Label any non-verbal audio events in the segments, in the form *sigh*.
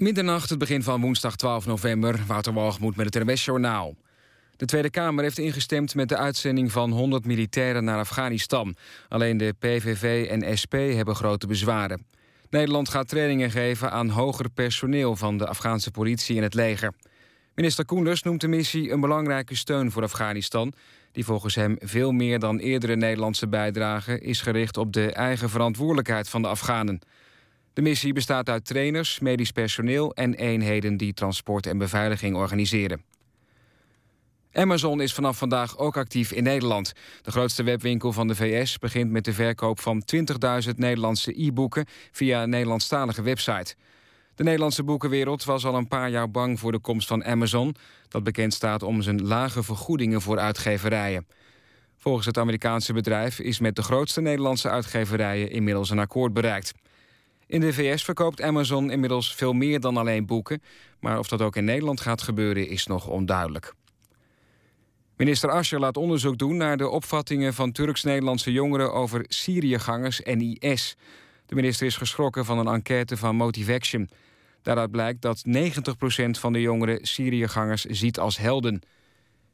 Middernacht, het begin van woensdag 12 november. Wouter Walgemoed met het NWS Journaal. De Tweede Kamer heeft ingestemd met de uitzending van 100 militairen naar Afghanistan. Alleen de PVV en SP hebben grote bezwaren. Nederland gaat trainingen geven aan hoger personeel van de Afghaanse politie en het leger. Minister Koenders noemt de missie een belangrijke steun voor Afghanistan... die volgens hem veel meer dan eerdere Nederlandse bijdragen... is gericht op de eigen verantwoordelijkheid van de Afghanen. De missie bestaat uit trainers, medisch personeel en eenheden die transport en beveiliging organiseren. Amazon is vanaf vandaag ook actief in Nederland. De grootste webwinkel van de VS begint met de verkoop van 20.000 Nederlandse e-boeken via een Nederlandstalige website. De Nederlandse boekenwereld was al een paar jaar bang voor de komst van Amazon, dat bekend staat om zijn lage vergoedingen voor uitgeverijen. Volgens het Amerikaanse bedrijf is met de grootste Nederlandse uitgeverijen inmiddels een akkoord bereikt. In de VS verkoopt Amazon inmiddels veel meer dan alleen boeken, maar of dat ook in Nederland gaat gebeuren is nog onduidelijk. Minister Ascher laat onderzoek doen naar de opvattingen van Turks-Nederlandse jongeren over Syriëgangers en IS. De minister is geschrokken van een enquête van Motivaction. Daaruit blijkt dat 90% van de jongeren Syriëgangers ziet als helden.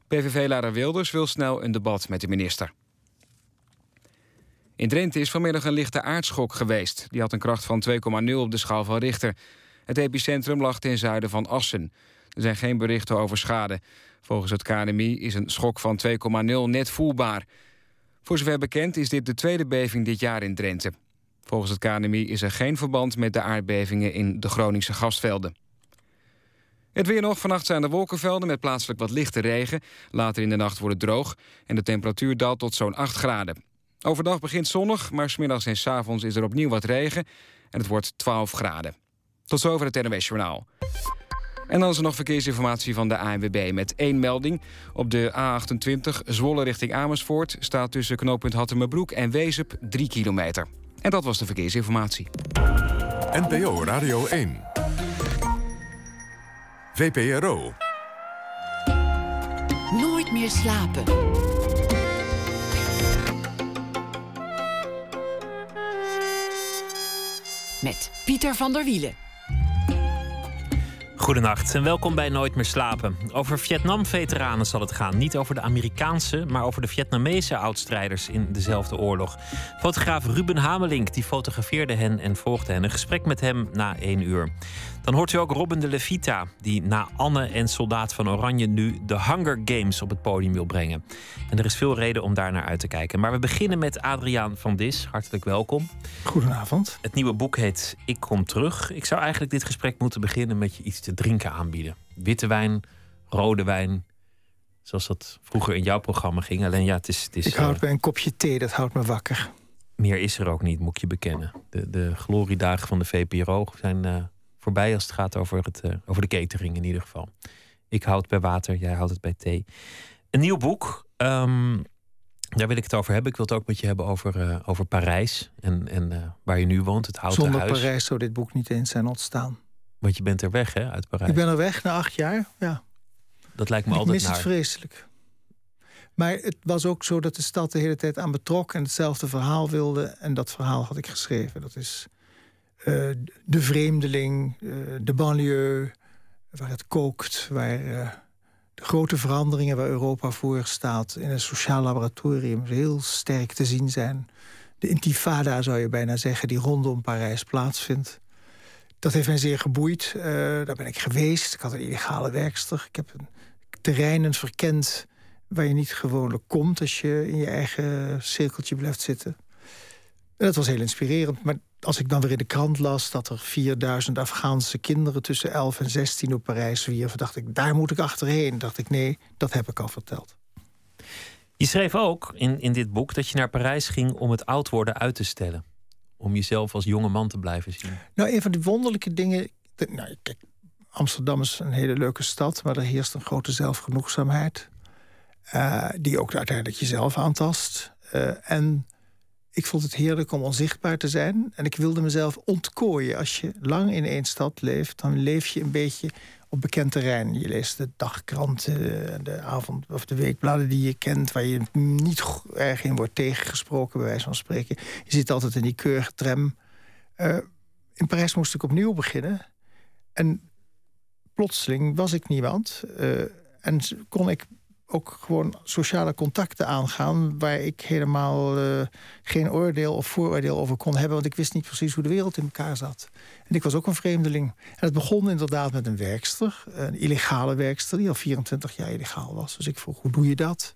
PVV-leider Wilders wil snel een debat met de minister. In Drenthe is vanmiddag een lichte aardschok geweest. Die had een kracht van 2,0 op de schaal van Richter. Het epicentrum lag ten zuiden van Assen. Er zijn geen berichten over schade. Volgens het KNMI is een schok van 2,0 net voelbaar. Voor zover bekend is dit de tweede beving dit jaar in Drenthe. Volgens het KNMI is er geen verband met de aardbevingen in de Groningse gasvelden. Het weer nog. Vannacht zijn er wolkenvelden met plaatselijk wat lichte regen. Later in de nacht wordt het droog en de temperatuur daalt tot zo'n 8 graden. Overdag begint zonnig, maar smiddags en s avonds is er opnieuw wat regen... en het wordt 12 graden. Tot zover het NWS Journaal. En dan is er nog verkeersinformatie van de ANWB met één melding. Op de A28 Zwolle richting Amersfoort... staat tussen knooppunt Hattemerbroek en Wezep 3 kilometer. En dat was de verkeersinformatie. NPO Radio 1. VPRO. Nooit meer slapen. Met Pieter van der Wielen. Goedenacht en welkom bij Nooit meer slapen. Over Vietnam-veteranen zal het gaan. Niet over de Amerikaanse, maar over de Vietnamese oudstrijders in dezelfde oorlog. Fotograaf Ruben Hamelink die fotografeerde hen en volgde hen. Een gesprek met hem na één uur. Dan hoort u ook Robin de Levita, die na Anne en Soldaat van Oranje nu de Hunger Games op het podium wil brengen. En er is veel reden om daar naar uit te kijken. Maar we beginnen met Adriaan van Dis. Hartelijk welkom. Goedenavond. Het nieuwe boek heet Ik kom terug. Ik zou eigenlijk dit gesprek moeten beginnen met je iets te drinken aanbieden. Witte wijn, rode wijn. Zoals dat vroeger in jouw programma ging. Alleen ja, het is. Het is ik houd bij een kopje thee, dat houdt me wakker. Meer is er ook niet, moet ik je bekennen. De, de gloriedagen van de VPRO zijn. Uh, voorbij als het gaat over, het, uh, over de catering in ieder geval. Ik houd het bij water, jij houdt het bij thee. Een nieuw boek, um, daar wil ik het over hebben. Ik wil het ook met je hebben over, uh, over Parijs en, en uh, waar je nu woont, het houten Zonder huis. Zonder Parijs zou dit boek niet eens zijn ontstaan. Want je bent er weg, hè, uit Parijs? Ik ben er weg na acht jaar, ja. Dat lijkt me ik altijd mis het vreselijk. Maar het was ook zo dat de stad de hele tijd aan betrok... en hetzelfde verhaal wilde. En dat verhaal had ik geschreven. Dat is uh, de vreemdeling, uh, de banlieue, waar het kookt, waar uh, de grote veranderingen waar Europa voor staat in een sociaal laboratorium heel sterk te zien zijn. De intifada zou je bijna zeggen, die rondom Parijs plaatsvindt. Dat heeft mij zeer geboeid. daar ben ik geweest. Ik had een illegale werkster. Ik heb een terreinen verkend waar je niet gewoonlijk komt als je in je eigen cirkeltje blijft zitten. En dat was heel inspirerend. Maar als ik dan weer in de krant las dat er 4000 Afghaanse kinderen tussen 11 en 16 op Parijs zwierven, dacht ik, daar moet ik achterheen. Dacht ik, nee, dat heb ik al verteld. Je schreef ook in, in dit boek dat je naar Parijs ging om het oud worden uit te stellen. Om jezelf als jonge man te blijven zien. Nou, een van die wonderlijke dingen. Nou, kijk, Amsterdam is een hele leuke stad, maar er heerst een grote zelfgenoegzaamheid. Uh, die ook uiteindelijk jezelf aantast. Uh, en ik vond het heerlijk om onzichtbaar te zijn. En ik wilde mezelf ontkooien. Als je lang in één stad leeft, dan leef je een beetje op bekend terrein. Je leest de dagkranten, de avond- of de weekbladen die je kent... waar je niet erg in wordt tegengesproken, bij wijze van spreken. Je zit altijd in die keurige tram. Uh, in Parijs moest ik opnieuw beginnen. en plotseling was ik niemand. Uh, en kon ik ook gewoon sociale contacten aangaan... waar ik helemaal uh, geen oordeel of vooroordeel over kon hebben... want ik wist niet precies hoe de wereld in elkaar zat. En ik was ook een vreemdeling. En het begon inderdaad met een werkster, een illegale werkster... die al 24 jaar illegaal was. Dus ik vroeg, hoe doe je dat?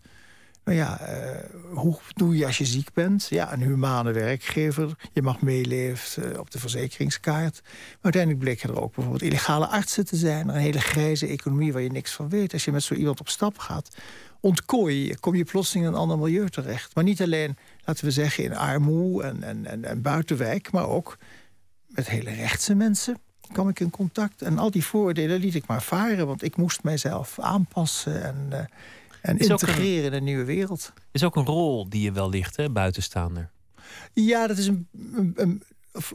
Nou ja, uh, hoe doe je als je ziek bent? Ja, een humane werkgever. Je mag meeleven uh, op de verzekeringskaart. Maar uiteindelijk bleek er ook bijvoorbeeld illegale artsen te zijn. Een hele grijze economie waar je niks van weet. Als je met zo iemand op stap gaat, ontkooi je. Kom je plotseling in een ander milieu terecht. Maar niet alleen, laten we zeggen, in armoe en, en, en, en buitenwijk... maar ook met hele rechtse mensen kwam ik in contact. En al die voordelen liet ik maar varen, want ik moest mijzelf aanpassen... en uh, en integreren in een nieuwe wereld. Is ook een rol die je wel ligt, hè, buitenstaander. Ja, dat is een, een,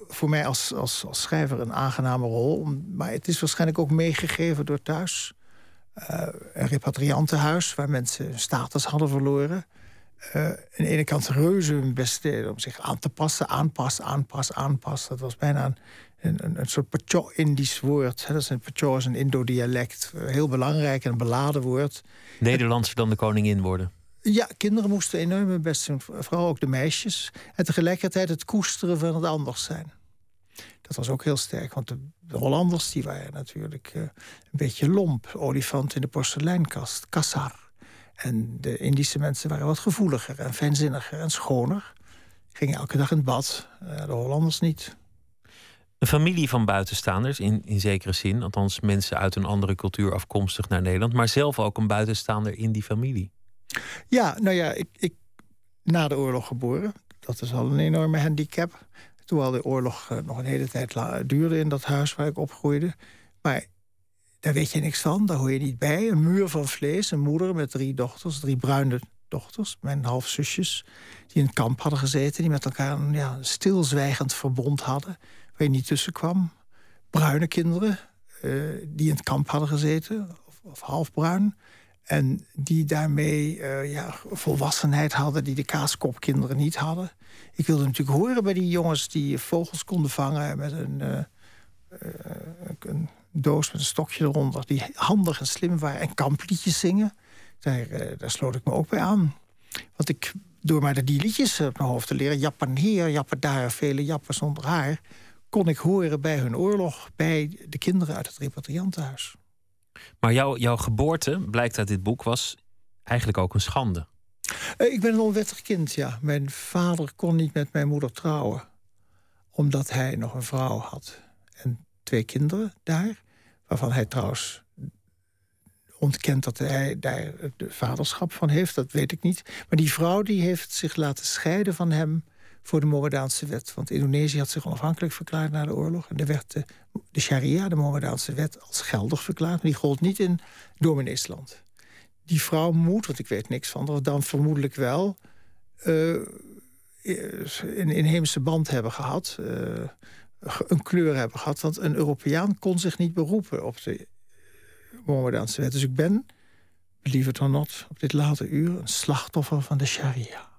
voor mij als, als, als, schrijver een aangename rol. Maar het is waarschijnlijk ook meegegeven door thuis. Uh, een repatriantenhuis waar mensen status hadden verloren. Uh, aan de ene kant reuze hun best deden om zich aan te passen, aanpassen, aanpassen, aanpassen. Dat was bijna een, een, een soort Pacho-Indisch woord. Dat is een Pacho is een Indo-dialect. Heel belangrijk en een beladen woord. Nederlandser dan de koningin worden. Ja, kinderen moesten enorm hun best doen. Vooral ook de meisjes. En tegelijkertijd het koesteren van het anders zijn. Dat was ook heel sterk, want de, Hollanders die waren natuurlijk uh, een beetje lomp. Olifant in de porseleinkast, kassar. En de Indische mensen waren wat gevoeliger en fijnzinniger en schoner. Gingen elke dag in het bad. Uh, de Hollanders niet. Een familie van buitenstaanders, in, in zekere zin. Althans, mensen uit een andere cultuur afkomstig naar Nederland. Maar zelf ook een buitenstaander in die familie. Ja, nou ja, ik, ik na de oorlog geboren. Dat is al een enorme handicap. Terwijl de oorlog uh, nog een hele tijd duurde in dat huis waar ik opgroeide. Maar daar weet je niks van, daar hoor je niet bij. Een muur van vlees, een moeder met drie dochters, drie bruine dochters, mijn halfzusjes, die in het kamp hadden gezeten, die met elkaar een ja, stilzwijgend verbond hadden waar je niet tussen kwam. Bruine kinderen uh, die in het kamp hadden gezeten, of, of halfbruin. En die daarmee uh, ja, volwassenheid hadden die de kaaskopkinderen niet hadden. Ik wilde natuurlijk horen bij die jongens die vogels konden vangen met een, uh, een doos met een stokje eronder. Die handig en slim waren en kampliedjes zingen. Daar, daar sloot ik me ook bij aan. Want ik, door maar die liedjes op mijn hoofd te leren... jappen hier, jappen daar, vele jappen zonder haar kon ik horen bij hun oorlog, bij de kinderen uit het repatriantenhuis. Maar jouw jouw geboorte, blijkt uit dit boek, was eigenlijk ook een schande. Uh, ik ben een onwettig kind, ja. Mijn vader kon niet met mijn moeder trouwen. Omdat hij nog een vrouw had. En twee kinderen daar. Waarvan hij trouwens ontkent dat hij daar de vaderschap van heeft. Dat weet ik niet. Maar die vrouw die heeft zich laten scheiden van hem voor de Mohammedaanse wet. Want Indonesië had zich onafhankelijk verklaard na de oorlog. En er werd de, sharia, de Mohammedaanse wet, als geldig verklaard. Maar die gold niet in domineesland. Die vrouw moet, want ik weet niks van, dan vermoedelijk wel... Uh, een inheemse band hebben gehad. Uh, een kleur hebben gehad. Want een Europeaan kon zich niet beroepen op de Mohammedaanse wet. Dus ik ben, believe it or not, op dit late uur... een slachtoffer van de sharia.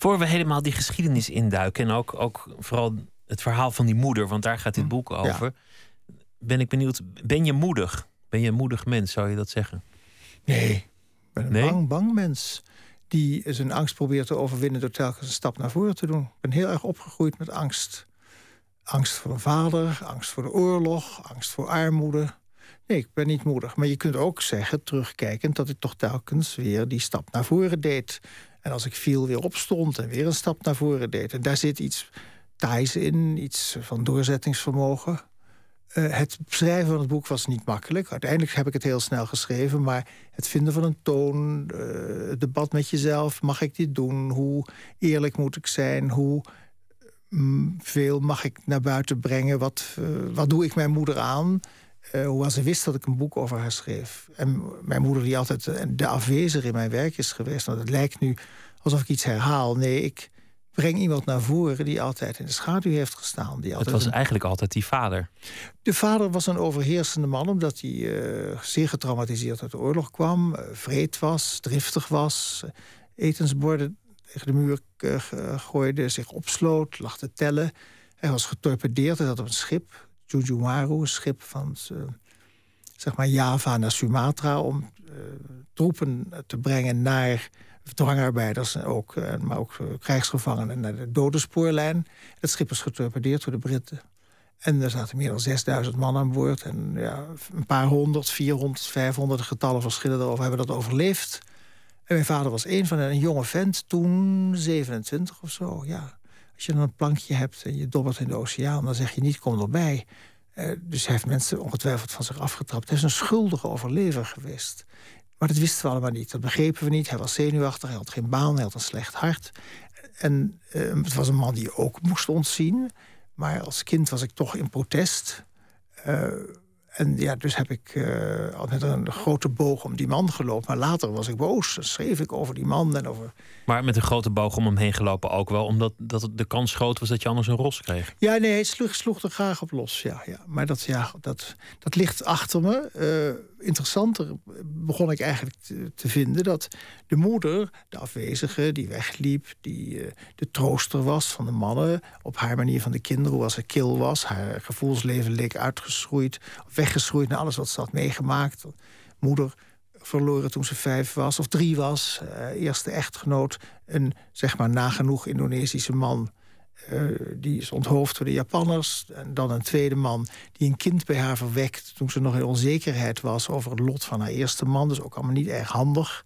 Voor we helemaal die geschiedenis induiken en ook, ook vooral het verhaal van die moeder, want daar gaat dit hm. boek over. Ben ik benieuwd, ben je moedig? Ben je een moedig mens, zou je dat zeggen? Nee, ik ben een bang, bang mens. Die zijn angst probeert te overwinnen door telkens een stap naar voren te doen. Ik ben heel erg opgegroeid met angst. Angst voor een vader, angst voor de oorlog, angst voor armoede. Nee, ik ben niet moedig. Maar je kunt ook zeggen, terugkijkend, dat ik toch telkens weer die stap naar voren deed. En als ik viel, weer opstond en weer een stap naar voren deed. En daar zit iets taais in, iets van doorzettingsvermogen. Uh, het schrijven van het boek was niet makkelijk. Uiteindelijk heb ik het heel snel geschreven. Maar het vinden van een toon, uh, het debat met jezelf. Mag ik dit doen? Hoe eerlijk moet ik zijn? Hoe mm, veel mag ik naar buiten brengen? Wat, uh, wat doe ik mijn moeder aan? Uh, hoewel ze wist dat ik een boek over haar schreef. En mijn moeder, die altijd eh, de afwezer in mijn werk is geweest... nou, het lijkt nu alsof ik iets herhaal. Nee, ik breng iemand naar voren die altijd in de schaduw heeft gestaan. Die het was eigenlijk altijd die vader. De vader was een overheersende man... omdat hij uh, zeer getraumatiseerd uit de oorlog kwam. Uh, vreed was, driftig was. etensborden tegen de muur gooide, zich opsloot, lag te tellen... Hij was getorpedeerd, hij zat op een schip Jujumaru, een schip van zeg maar Java naar Sumatra... om troepen te brengen naar dwangarbeiders, ook, maar ook krijgsgevangenen naar de dodenspoorlijn. Het schip is getorpedeerd door de Britten. En er zaten meer dan 6000 man aan boord. En ja, een paar honderd, 400, 500 getallen verschillen erover hebben dat overleefd. En mijn vader was een van hen, een jonge vent, toen 27 of zo. Ja. Als je dan een plankje hebt en je dobbert in de oceaan, dan zeg je niet, kom erbij. Uh, dus hij heeft mensen ongetwijfeld van zich afgetrapt. Hij is een schuldige overlever geweest. Maar dat wisten we allemaal niet. Dat begrepen we niet. Hij was zenuwachtig, hij had geen baan, hij had een slecht hart. En uh, het was een man die ook moest ontzien. Maar als kind was ik toch in protest. Uh, en ja, dus heb ik uh, al met een grote boog om die man gelopen. Maar later was ik boos. Dan schreef ik over die man en over. Maar met een grote boog om hem heen gelopen ook wel, omdat dat de kans groot was dat je anders een ros kreeg. Ja, nee, hij sloeg, sloeg er graag op los. Ja, ja. Maar dat, ja, dat, dat ligt achter me. Uh, interessanter begon ik eigenlijk te, vinden dat de moeder, de afwezige, die wegliep, die uh, de trooster was van de mannen, op haar manier van de kinderen, hoe ze kil was, haar gevoelsleven leek uitgeschroeid, weggeschroeid naar alles wat ze had meegemaakt. Moeder verloren toen ze vijf was of drie was. Uh, eerste echtgenoot, een zeg maar nagenoeg Indonesische man. Uh, die is onthoofd door de Japanners. En dan een tweede man die een kind bij haar verwekt... toen ze nog in onzekerheid was over het lot van haar eerste man. Dus ook allemaal niet erg handig.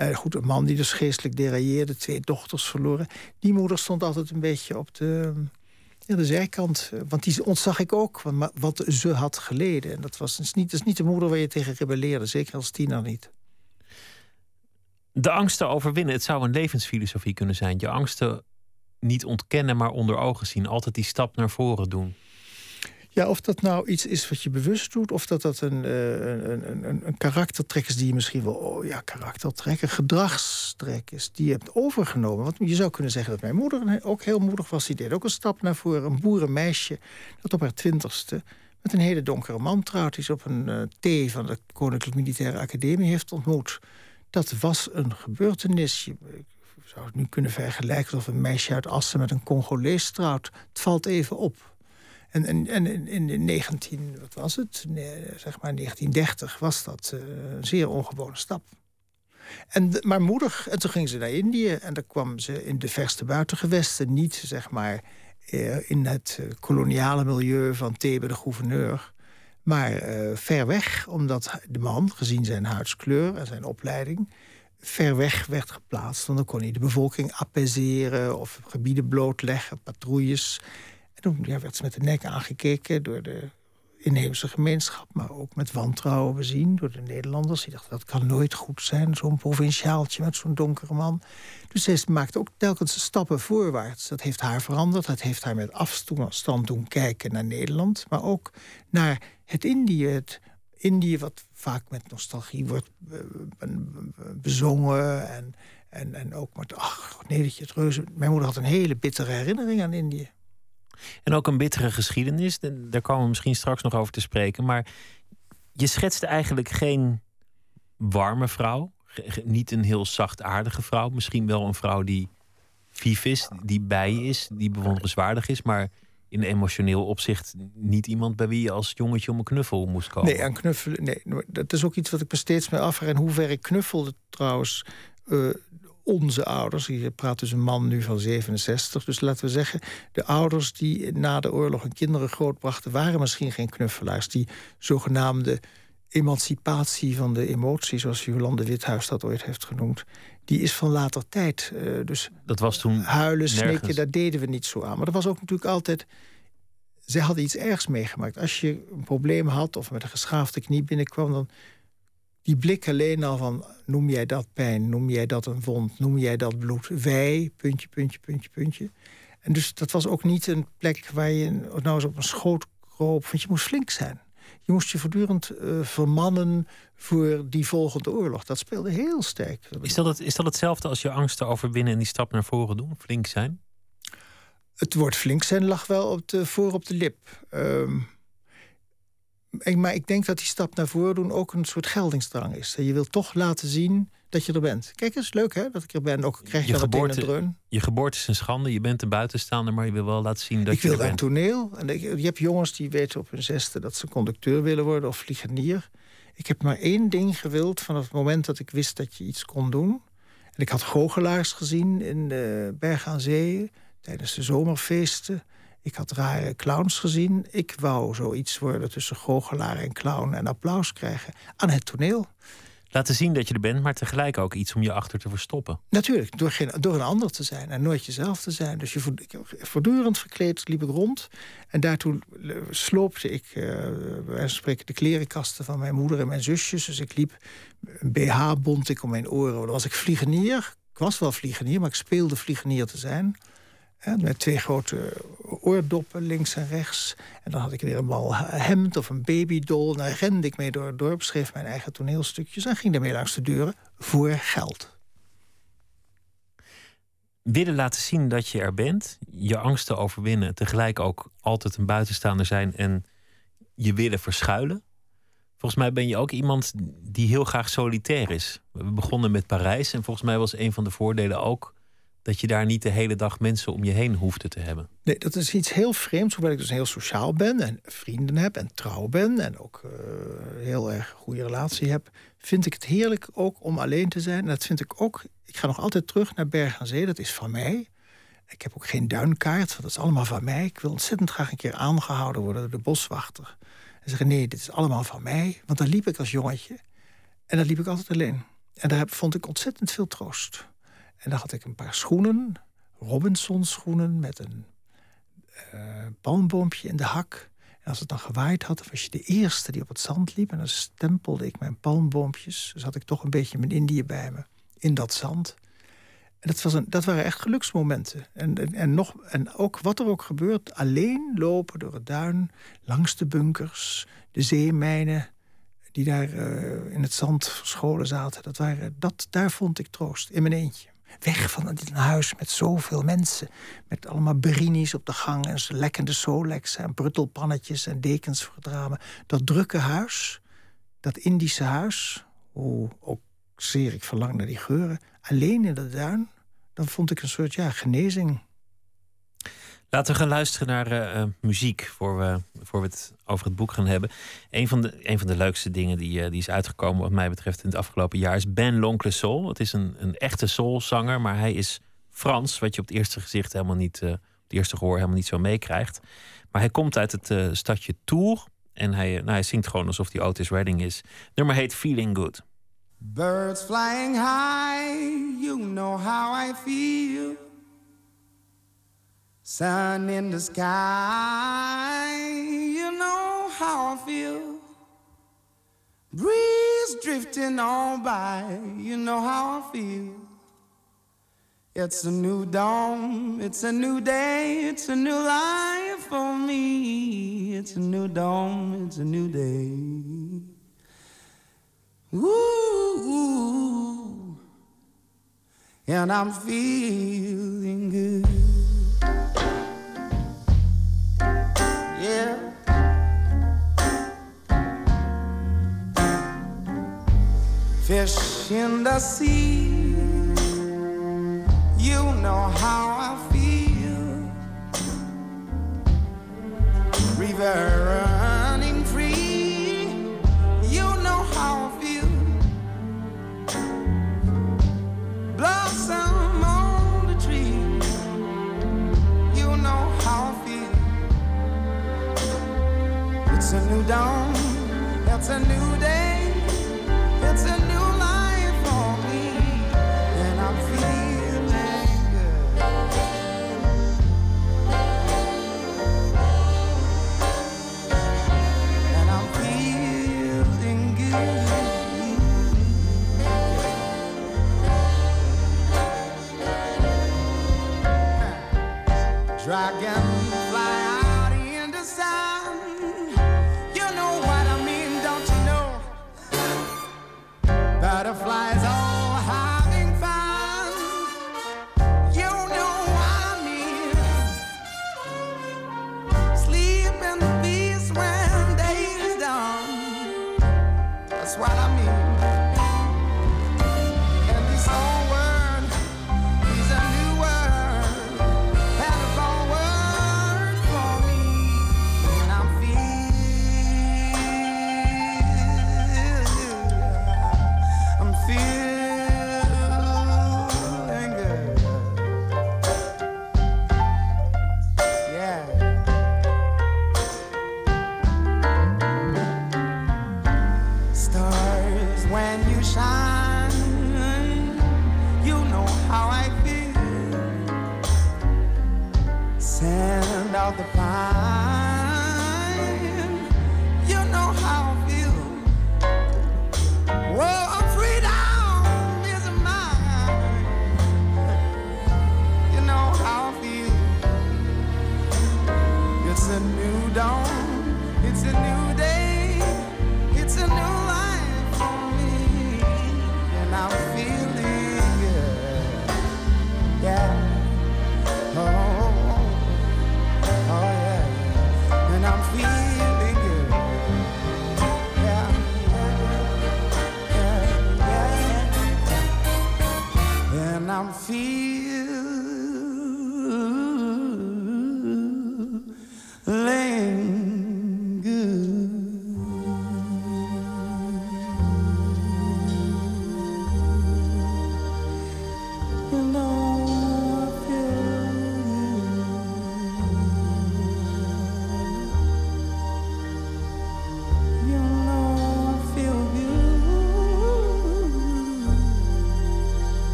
Uh, goed, een man die dus geestelijk derailleerde, twee dochters verloren. Die moeder stond altijd een beetje op de, ja, de zijkant. Want die ontzag ik ook, wat ze had geleden. En dat was dus niet, dat is niet de moeder waar je tegen rebelleerde. Zeker als tiener niet. De angsten overwinnen. Het zou een levensfilosofie kunnen zijn. Je angsten niet ontkennen, maar onder ogen zien. Altijd die stap naar voren doen. Ja, of dat nou iets is wat je bewust doet, of dat dat een, een, een, een karaktertrek is die je misschien wel, oh ja, karaktertrek, een gedragstrek is die je hebt overgenomen. Want je zou kunnen zeggen dat mijn moeder ook heel moedig was. Die deed ook een stap naar voren. Een boerenmeisje dat op haar twintigste met een hele donkere man trouwt, die ze op een uh, T van de Koninklijke Militaire Academie heeft ontmoet. Dat was een gebeurtenis. Je, zou het nu kunnen vergelijken of een meisje uit Assen met een Congolees trouwt. Het valt even op. En, en, en in 19, wat was het? Zeg maar 1930 was dat uh, een zeer ongewone stap. En, maar moedig, en toen ging ze naar Indië en daar kwam ze in de verste buitengewesten, niet zeg maar eh, in het eh, koloniale milieu van Thebe de gouverneur, maar ver weg, omdat de man, gezien zijn huidskleur en zijn opleiding, ver weg werd geplaatst. Dan kon hij de bevolking apaiseren of gebieden blootleggen, patrouilles. En toen ja, werd ze met de nek aangekeken door de inheemse gemeenschap, maar ook met wantrouwen bezien door de Nederlanders. Die dachten dat kan nooit goed zijn, zo'n provinciaaltje met zo'n donkere man. Dus ze maakte ook telkens stappen voorwaarts. Dat heeft haar veranderd. Dat heeft haar met afstand doen kijken naar Nederland, maar ook naar het Indië, het Indië, wat vaak met nostalgie wordt bezongen. En, en, en ook met, ach, je het reuze. Mijn moeder had een hele bittere herinnering aan Indië. En ook een bittere geschiedenis. Daar komen we misschien straks nog over te spreken. Maar je schetste eigenlijk geen warme vrouw. Niet een heel zachtaardige vrouw. Misschien wel een vrouw die vief is, die bij is, die bewonderenswaardig is. Maar in emotioneel opzicht niet iemand bij wie je als jongetje om een knuffel moest komen. Nee, aan knuffelen. Nee, dat is ook iets wat ik me steeds meer afvraag. En hoe ver ik knuffelde trouwens. Uh, onze ouders, hier praat dus een man nu van 67, dus laten we zeggen, de ouders die na de oorlog hun kinderen grootbrachten, waren misschien geen knuffelaars. Die zogenaamde emancipatie van de emotie, zoals Jolande Withuis dat ooit heeft genoemd, die is van later tijd. Uh, dus dat was toen huilen, snikken, daar deden we niet zo aan. Maar er was ook natuurlijk altijd. Zij hadden iets ergs meegemaakt. Als je een probleem had of met een geschaafde knie binnenkwam, dan die blik alleen al van noem jij dat pijn, noem jij dat een wond, noem jij dat bloed, wij, puntje, puntje, puntje, puntje. En dus dat was ook niet een plek waar je nou eens op een schoot kroop, want je moest flink zijn. Je moest je voortdurend uh, vermannen voor die volgende oorlog. Dat speelde heel sterk. Is dat, het, is dat hetzelfde als je angsten overwinnen en die stap naar voren doen? Flink zijn? Het woord flink zijn lag wel op de, voor op de lip. Uh, maar ik denk dat die stap naar voren doen ook een soort geldingsdrang is. Je wilt toch laten zien dat je er bent. Kijk eens, leuk hè, dat ik er ben. Ook krijg je, je geboorte, een dreun. Je geboorte is een schande. Je bent een buitenstaander, maar je wil wel laten zien dat ik je wil er een bent. toneel. En ik, je hebt jongens die weten op hun zesde dat ze conducteur willen worden of vliegenier. Ik heb maar één ding gewild vanaf het moment dat ik wist dat je iets kon doen. En ik had goochelaars gezien in de Berg aan Zee tijdens de zomerfeesten. Ik had rare clowns gezien. Ik wou zoiets worden tussen goochelaar en clown en applaus krijgen aan het toneel. Laten zien dat je er bent, maar tegelijk ook iets om je achter te verstoppen. Natuurlijk, door, door een ander te zijn en nooit jezelf te zijn. Dus je voortdurend verkleed liep ik rond. En daartoe sloopte ik, spreken, de klerenkasten van mijn moeder en mijn zusjes. Dus ik liep, een BH bond ik om mijn oren. Was ik vliegenier. Ik was wel vliegenier, maar ik speelde vliegenier te zijn. Met twee grote oordoppen links en rechts. En dan had ik weer een mal hemd of een babydol. En dan rende ik mee door het dorp, schreef mijn eigen toneelstukjes... en ging daarmee langs de deuren voor geld. Willen laten zien dat je er bent, je angsten overwinnen, tegelijk ook altijd een buitenstaander zijn en je willen verschuilen. Volgens mij ben je ook iemand die heel graag solitair is. We begonnen met Parijs en volgens mij was een van de voordelen ook dat je daar niet de hele dag mensen om je heen hoefde te hebben. Nee, dat is iets heel vreemds, hoewel ik dus heel sociaal ben en vrienden heb en trouw ben en ook uh, heel erg goede relatie heb, vind ik het heerlijk ook om alleen te zijn. Dat vind ik ook. Ik ga nog altijd terug naar Berg aan Zee, dat is van mij. Ik heb ook geen duinkaart, dat is allemaal van mij. Ik wil ontzettend graag een keer aangehouden worden door de boswachter. En zeggen: nee, dit is allemaal van mij. Want daar liep ik als jongetje en daar liep ik altijd alleen. En daar vond ik ontzettend veel troost. En dan had ik een paar schoenen, Robinson schoenen met een uh, palmboompje in de hak. En als het dan gewaaid had, was je de eerste die op het zand liep. En dan stempelde ik mijn palmboompjes. Dus had ik toch een beetje mijn Indië bij me in dat zand. En dat, was een, dat waren echt geluksmomenten. En, en, en, nog, en ook wat er ook gebeurt, alleen lopen door het duin, langs de bunkers, de zeemijnen die daar uh, in het zand verscholen zaten. Dat waren, dat, daar vond ik troost, in mijn eentje. Weg van een huis met zoveel mensen. Met allemaal berinis op de gang en lekkende Solex en bruttelpannetjes en dekens voor het ramen. Dat drukke huis, dat Indische huis, hoe ook zeer ik verlang naar die geuren. Alleen in de duin, dan vond ik een soort ja, genezing. Laten we gaan luisteren naar uh, muziek voor we, voor we het over het boek gaan hebben. Een van de, een van de leukste dingen die, uh, die is uitgekomen, wat mij betreft, in het afgelopen jaar is Ben L'Oncle Soul. Het is een, een echte soulzanger, maar hij is Frans, wat je op het eerste gezicht helemaal niet, op het eerste gehoor helemaal niet zo meekrijgt. Maar hij komt uit het stadje Tours en hij, nou, hij zingt gewoon alsof hij Otis Redding is. Nummer heet Feeling Good. Birds flying high, you know how I feel. Sun in the sky, you know how I feel. Breeze drifting on by, you know how I feel. It's a new dawn, it's a new day, it's a new life for me. It's a new dawn, it's a new day. Ooh, and I'm feeling good. Yeah. Fish in the sea, you know how I feel. River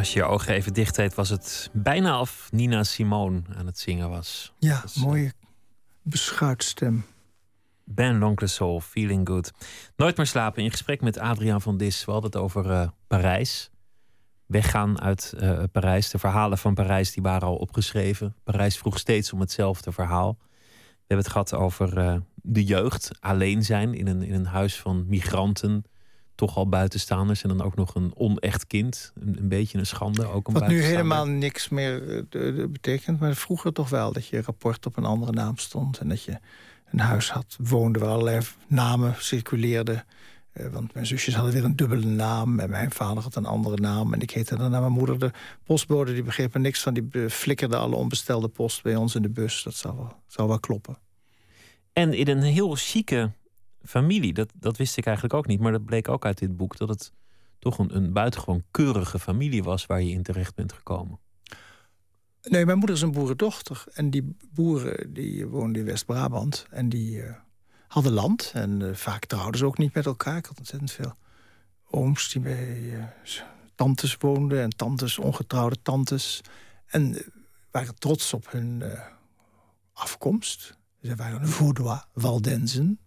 als je je ogen even dicht deed, was het bijna of Nina Simone aan het zingen was. Ja, is, mooie beschuitstem. Ben L'Oncle Soul, Feeling Good. Nooit meer slapen. In gesprek met Adriaan van Dis. We hadden het over eh, Parijs. Weggaan uit eh, Parijs. De verhalen van Parijs die waren al opgeschreven. Parijs vroeg steeds om hetzelfde verhaal. We hebben het gehad over eh, de jeugd. Alleen zijn in een, in een huis van migranten. Toch al buitenstaanders. En dan ook nog een onecht kind. Een, een beetje een schande. Ook een Wat nu helemaal niks meer de- de- betekent. Maar vroeger toch wel dat je rapport op een andere naam stond. En dat je een huis had, woonde waar allerlei namen circuleerden. Eh, want mijn zusjes hadden weer een dubbele naam. En mijn vader had een andere naam. En ik heette dan naar mijn moeder. De postbode die begreep er niks van. Die flikkerde alle onbestelde post bij ons in de bus. Dat zou wel, zou wel kloppen. En in een heel chique familie. Dat, dat wist ik eigenlijk ook niet. Maar dat bleek ook uit dit boek. Dat het toch een, een buitengewoon keurige familie was waar je in terecht bent gekomen. Nee, mijn moeder is een boerendochter. En die boeren die woonden in West-Brabant. En die eh, hadden land. En eh, vaak trouwden ze ook niet met elkaar. Ik had ontzettend veel ooms die bij eh, tantes woonden. En tantes, ongetrouwde tantes. En waren trots op hun afkomst. Ze waren Vaudois, Waldenzen.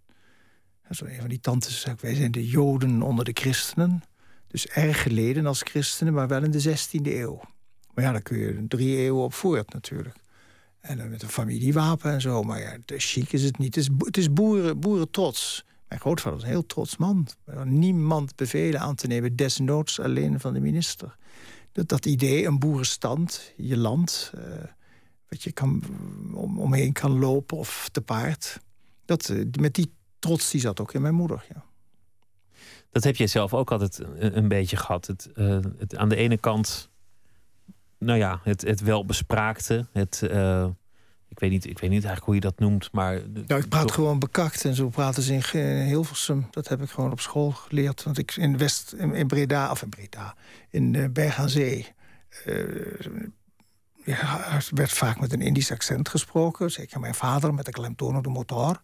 Zo een van die tantes zei wij zijn de Joden onder de christenen. Dus erg geleden als christenen, maar wel in de 16e eeuw. Maar ja, daar kun je drie eeuwen op voort natuurlijk. En dan met een familiewapen en zo. Maar ja, chic is het niet. Het is, bo- het is boeren, boerentrots. Mijn grootvader was een heel trots man. Niemand bevelen aan te nemen, desnoods alleen van de minister. Dat, dat idee, een boerenstand, je land... eh, wat je kan, om, omheen kan lopen of te paard. Dat, eh, met die trots die zat ook in mijn moeder, ja. Dat heb jij zelf ook altijd een, een beetje gehad. Het, eh, het, aan de ene kant, nou ja, het, het welbespraakte. Het, eh, ik, weet niet, ik weet niet eigenlijk hoe je dat noemt, maar... Nou, ik praat toch- gewoon bekakt en zo praten ze in Hilversum. Dat heb ik gewoon op school geleerd. Want ik in West, in, Breda, of in Breda, in Berg aan Zee... eh, ja, er werd vaak met een Indisch accent gesproken. Zeker mijn vader met de klemtoon op de motor.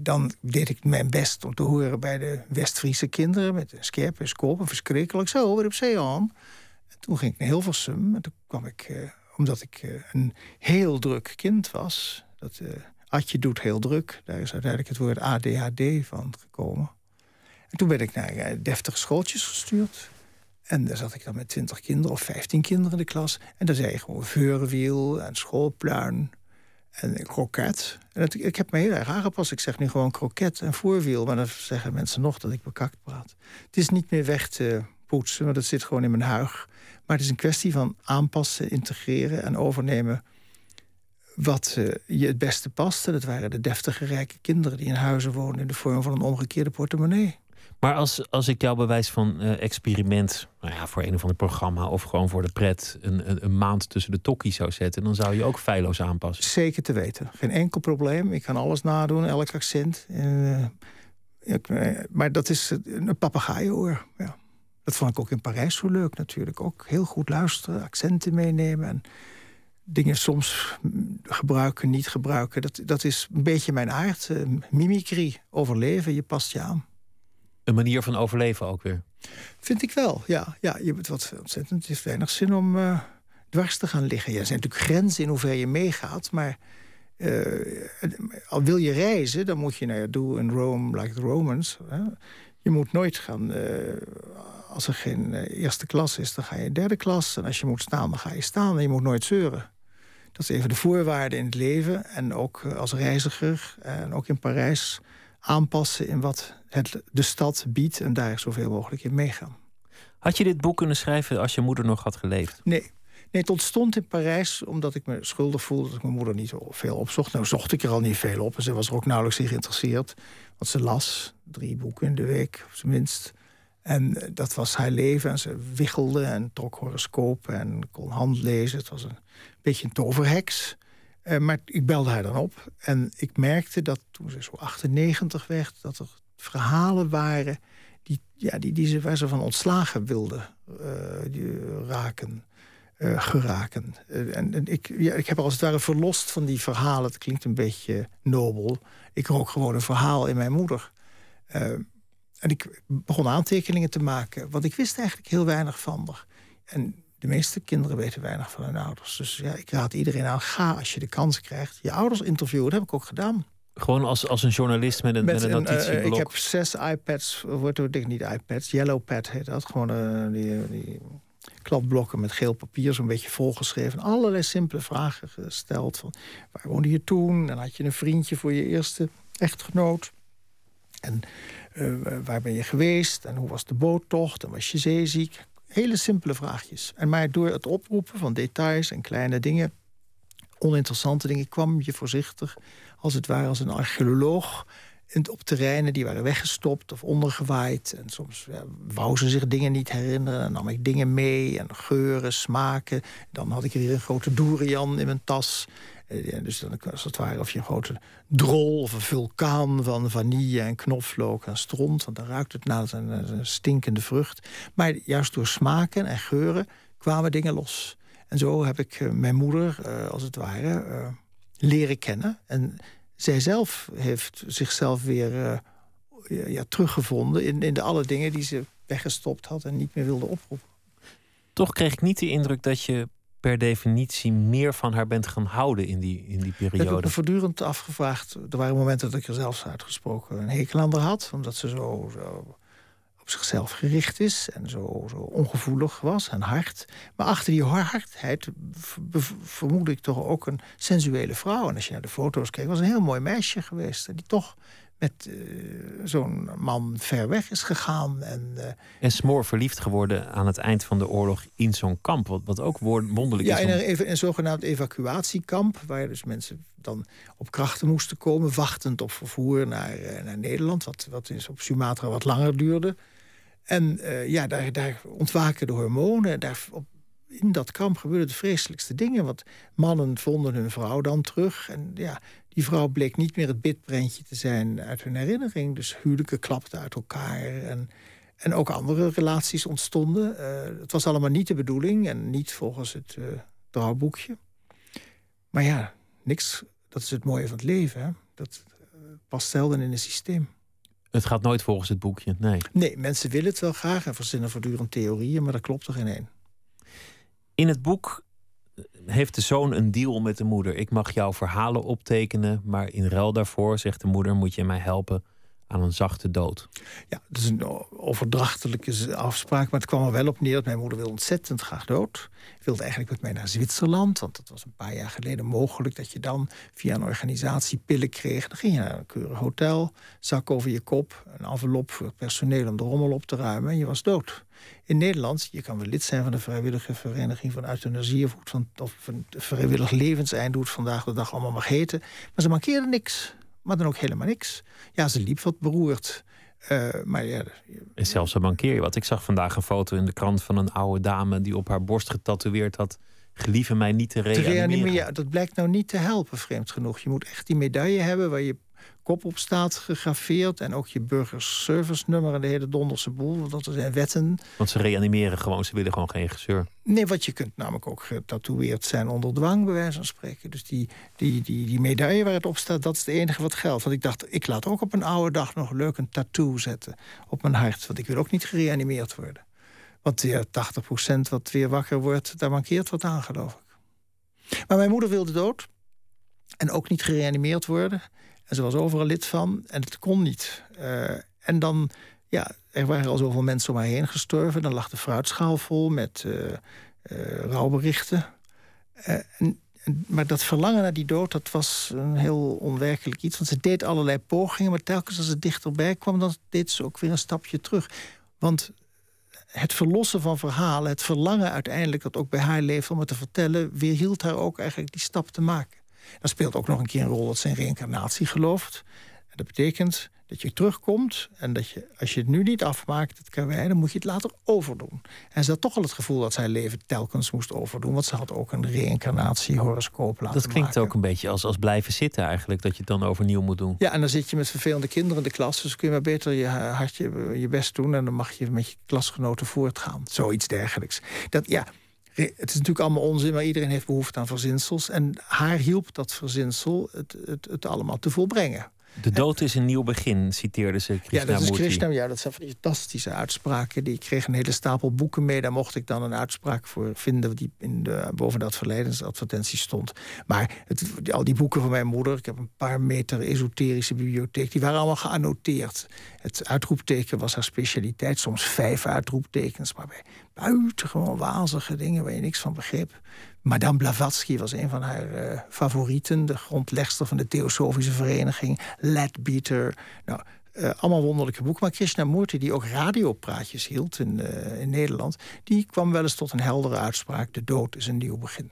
Dan deed ik mijn best om te horen bij de West-Friese kinderen... met een scherp en verschrikkelijk zo, weer op zee aan. En toen ging ik naar Hilversum en toen kwam ik... eh, omdat ik eh, een heel druk kind was... Dat, eh, Adje doet heel druk. Daar is uiteindelijk het woord ADHD van gekomen. En toen ben ik naar deftige schooltjes gestuurd. En daar zat ik dan met twintig kinderen of vijftien kinderen in de klas. En daar zei je gewoon veurwiel en schoolpluin en kroket. En ik heb me heel erg aangepast. Ik zeg nu gewoon kroket en voorwiel. Maar dan zeggen mensen nog dat ik bekakt praat. Het is niet meer weg te poetsen, want het zit gewoon in mijn huig. Maar het is een kwestie van aanpassen, integreren en overnemen wat eh, je het beste paste. Dat waren de deftige rijke kinderen die in huizen woonden in de vorm van een omgekeerde portemonnee. Maar als, als ik jouw bewijs van eh, experiment, nou ja, voor een of ander programma of gewoon voor de pret, een, een, een maand tussen de tokkies zou zetten, dan zou je ook feilloos aanpassen. Zeker te weten. Geen enkel probleem. Ik kan alles nadoen, elk accent. Eh, ik, eh, maar dat is een papegaaienoor. Ja. Dat vond ik ook in Parijs zo leuk natuurlijk. Ook heel goed luisteren, accenten meenemen. En dingen soms gebruiken, niet gebruiken. Dat, dat is een beetje mijn aard. Uh, mimicry, overleven, je past je aan. Een manier van overleven ook weer. Vind ik wel, ja. ja je hebt wat ontzettend. Het heeft weinig zin om uh, dwars te gaan liggen. Ja, er zijn natuurlijk grenzen in hoever je meegaat, maar uh, al wil je reizen, dan moet je, nou ja, do in Rome like the Romans. Je moet nooit gaan, uh, als er geen eerste klas is, dan ga je derde klas. En als je moet staan, dan ga je staan en je moet nooit zeuren. Dat is even de voorwaarden in het leven. En ook als reiziger, en ook in Parijs, aanpassen in wat het, de stad biedt... en daar zoveel mogelijk in meegaan. Had je dit boek kunnen schrijven als je moeder nog had geleefd? Nee, Nee, het ontstond in Parijs omdat ik me schuldig voelde dat ik mijn moeder niet veel opzocht. Nou zocht ik er al niet veel op en ze was er ook nauwelijks in geïnteresseerd. Want ze las drie boeken in de week, op zijn minst. En eh, dat was haar leven. En ze wiggelde en trok horoscopen en kon handlezen. Het was een beetje een toverheks. Uh, maar ik belde haar dan op. En ik merkte dat toen ze zo 98 werd... dat er verhalen waren die, ja, die, die ze, waar van ontslagen wilde uh, raken uh, geraken. En, en ik, ja, ik heb als het ware verlost van die verhalen. Het klinkt een beetje nobel. Ik rook gewoon een verhaal in mijn moeder. En ik begon aantekeningen te maken. Want ik wist eigenlijk heel weinig van haar. En de meeste kinderen weten weinig van hun ouders. Dus ja, ik raad iedereen aan, ga als je de kans krijgt. Je ouders interviewen, dat heb ik ook gedaan. Gewoon als, als een journalist met een, met, een notitieblok? ik heb zes iPads, wordt het niet iPads, Yellowpad heet dat. Gewoon die, die kladblokken met geel papier, zo'n beetje volgeschreven. Allerlei simpele vragen gesteld. Van, waar woonde je toen? En had je een vriendje voor je eerste echtgenoot? En uh, waar ben je geweest? En hoe was de boottocht? En was je zeeziek? Hele simpele vraagjes. En maar door het oproepen van details en kleine dingen... oninteressante dingen, kwam je voorzichtig... als het ware als een archeoloog op terreinen die waren weggestopt of ondergewaaid. En soms wou ze zich dingen niet herinneren. Dan nam ik dingen mee en geuren, smaken. Dan had ik weer een grote durian in mijn tas. Eh, dus dan was het ware of je een grote drol of een vulkaan van vanille en knoflook en stront. Want dan ruikt het naar een, stinkende vrucht. Maar juist door smaken en geuren kwamen dingen los. En zo heb ik eh, mijn moeder, uh, als het ware, leren kennen. En zij zelf heeft zichzelf weer ja, teruggevonden... In, in de alle dingen die ze weggestopt had en niet meer wilde oproepen. Toch kreeg ik niet de indruk dat je per definitie meer van haar bent gaan houden in die, in die periode. Ik heb me voortdurend afgevraagd. Er waren momenten dat ik er zelfs uitgesproken een hekel aan haar had. Omdat ze zo, zo op zichzelf gericht is en zo, zo ongevoelig was en hard. Maar achter die hardheid vermoed ik toch ook een sensuele vrouw. En als je naar de foto's kijkt, was een heel mooi meisje geweest. Die toch met uh, zo'n man ver weg is gegaan. En, uh, en smoor verliefd geworden aan het eind van de oorlog in zo'n kamp. Wat, wat ook wonderlijk ja, is. Ja, in een, een zogenaamd evacuatiekamp. Waar dus mensen dan op krachten moesten komen. Wachtend op vervoer naar, uh, naar Nederland. Wat, wat is op Sumatra wat langer duurde. En ja, daar, daar ontwaken de hormonen. Daar, op, in dat kamp gebeurden de vreselijkste dingen. Want mannen vonden hun vrouw dan terug. En ja, die vrouw bleek niet meer het bitprentje te zijn uit hun herinnering. Dus huwelijken klapten uit elkaar. En, en ook andere relaties ontstonden. Uh, het was allemaal niet de bedoeling en niet volgens het uh, trouwboekje. Maar ja, niks. Dat is het mooie van het leven. Hè? Dat past zelden in een systeem. Het gaat nooit volgens het boekje, nee. Nee, mensen willen het wel graag en verzinnen voortdurend theorieën, maar dat klopt er geen één. In het boek heeft de zoon een deal met de moeder. Ik mag jouw verhalen optekenen, maar in ruil daarvoor, zegt de moeder, moet je mij helpen aan een zachte dood. Ja, dat is een overdrachtelijke afspraak, maar het kwam er wel op neer dat mijn moeder wil ontzettend graag dood. Wilde eigenlijk met mij naar Zwitserland, want dat was een paar jaar geleden mogelijk dat je dan via een organisatie pillen kreeg. Dan ging je naar een keurig hotel, zak over je kop, een envelop voor personeel om de rommel op te ruimen en je was dood. In Nederland, je kan wel lid zijn van de vrijwillige vereniging van euthanasie of, van, vrijwillig levenseind, hoe het vandaag de dag allemaal mag heten. Maar ze mankeerde niks maar dan ook helemaal niks. Ja, ze liep wat beroerd. Uh, maar ja, en zelfs zo mankeer je wat. Ik zag vandaag een foto in de krant van een oude dame die op haar borst getatoeëerd had. Gelieve mij niet te reanimeren. Ja, dat blijkt nou niet te helpen, vreemd genoeg. Je moet echt die medaille hebben waar je kop op staat gegraveerd. En ook je burgerservice nummer en de hele donderse boel. Want dat zijn wetten. Want ze reanimeren gewoon, ze willen gewoon geen gezeur. Nee, want je kunt namelijk ook getatoeëerd zijn onder dwang, bij wijze van spreken. Dus die, die, die, die medaille waar het op staat, dat is het enige wat geldt. Want ik dacht, ik laat ook op een oude dag nog leuk een tattoo zetten op mijn hart. Want ik wil ook niet gereanimeerd worden. Want ja, 80% wat weer wakker wordt, daar mankeert wat aan, geloof ik. Maar mijn moeder wilde dood. En ook niet gereanimeerd worden. Ze was overal lid van. En het kon niet. Uh, en dan, ja, er waren al zoveel mensen om haar heen gestorven. Dan lag de fruitschaal vol met uh, rouwberichten. En, maar dat verlangen naar die dood, dat was een heel onwerkelijk iets. Want ze deed allerlei pogingen, maar telkens als ze dichterbij kwam... dan deed ze ook weer een stapje terug. Want het verlossen van verhalen, het verlangen uiteindelijk... dat ook bij haar leefde om het te vertellen... weerhield haar ook eigenlijk die stap te maken. Dan speelt ook nog een keer een rol dat ze in reïncarnatie gelooft. En dat betekent dat je terugkomt en dat je, als je het nu niet afmaakt, het karwei, dan moet je het later overdoen. En ze had toch al het gevoel dat zij leven telkens moest overdoen, want ze had ook een reïncarnatie-horoscoop laten Dat klinkt ook een beetje als, als blijven zitten eigenlijk, dat je het dan overnieuw moet doen. Ja, en dan zit je met vervelende kinderen in de klas, dus kun je maar beter je hartje, je best doen en dan mag je met je klasgenoten voortgaan. Zoiets dergelijks. Dat, ja, het is natuurlijk allemaal onzin, maar iedereen heeft behoefte aan verzinsels. En haar hielp dat verzinsel het, het, het allemaal te volbrengen. De dood is een nieuw begin, citeerde ze Krishnamurti. Ja, dat is ja, dat zijn fantastische uitspraken. Die, ik kreeg een hele stapel boeken mee. Daar mocht ik dan een uitspraak voor vinden... die in de, boven dat verledensadvertentie stond. Maar het, al die boeken van mijn moeder... ik heb een paar meter esoterische bibliotheek... die waren allemaal geannoteerd. Het uitroepteken was haar specialiteit. Soms vijf uitroeptekens, maar bij buitengewoon wazige dingen... waar je niks van begreep. Madame Blavatsky was een van haar uh, favorieten. De grondlegster van de Theosofische Vereniging. Leadbeater. Nou, uh, allemaal wonderlijke boeken. Maar Krishnamurti, die ook radiopraatjes hield in, uh, in Nederland... die kwam wel eens tot een heldere uitspraak. De dood is een nieuw begin.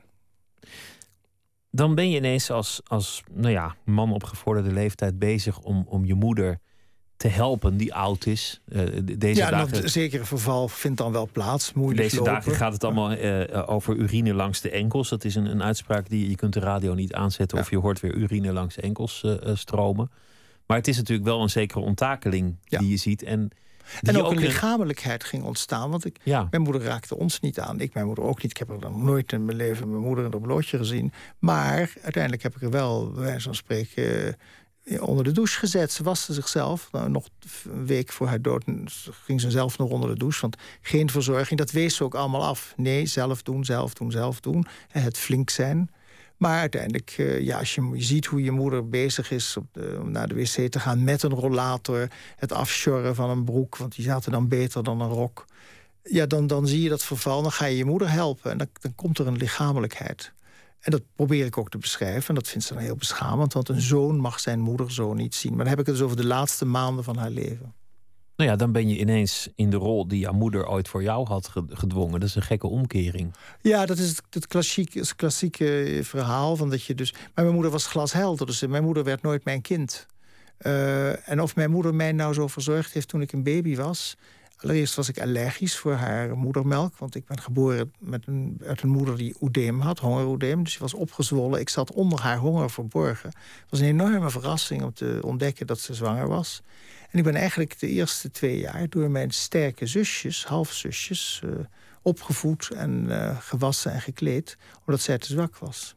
Dan ben je ineens als, als nou ja, man op gevorderde leeftijd bezig om, om je moeder te helpen die oud is. Uh, deze ja, dagen, zekere verval vindt dan wel plaats. Moeilijk deze dagen gaat het allemaal uh, over urine langs de enkels. Dat is een, een uitspraak die je kunt de radio niet aanzetten... of je hoort weer urine langs de enkels uh, stromen. Maar het is natuurlijk wel een zekere onttakeling die je ziet. En, en ook, ook, een lichamelijkheid ging ontstaan. Want ik, mijn moeder raakte ons niet aan. Ik mijn moeder ook niet. Ik heb er dan nooit in mijn leven mijn moeder in een blootje gezien. Maar uiteindelijk heb ik er wel, bij wijze van spreken onder de douche gezet. Ze waste zichzelf. Nou, nog een week voor haar dood ging ze zelf nog onder de douche. Want geen verzorging, dat wees ze ook allemaal af. Nee, zelf doen, zelf doen, zelf doen. Het flink zijn. Maar uiteindelijk, eh, ja, als je, ziet hoe je moeder bezig is op de, om naar de wc te gaan met een rollator, het afsjorren van een broek, want die zaten dan beter dan een rok. Ja, dan, dan zie je dat verval, dan ga je je moeder helpen en dan, dan komt er een lichamelijkheid. En dat probeer ik ook te beschrijven. En dat vindt ze dan heel beschamend. Want een zoon mag zijn moeder zo niet zien. Maar dan heb ik het dus over de laatste maanden van haar leven. Nou ja, dan ben je ineens in de rol die jouw moeder ooit voor jou had gedwongen. Dat is een gekke omkering. Ja, dat is het, klassieke, het klassieke verhaal. Van dat je dus... Maar mijn moeder was glashelder. Dus mijn moeder werd nooit mijn kind. Uh, en of mijn moeder mij nou zo verzorgd heeft toen ik een baby was... Allereerst was ik allergisch voor haar moedermelk. Want ik ben geboren met een, uit een moeder die oedeem had, hongeroedeem. Dus die was opgezwollen. Ik zat onder haar honger verborgen. Het was een enorme verrassing om te ontdekken dat ze zwanger was. En ik ben eigenlijk de eerste twee jaar door mijn sterke zusjes, halfzusjes... Uh, opgevoed en uh, gewassen en gekleed, omdat zij te zwak was.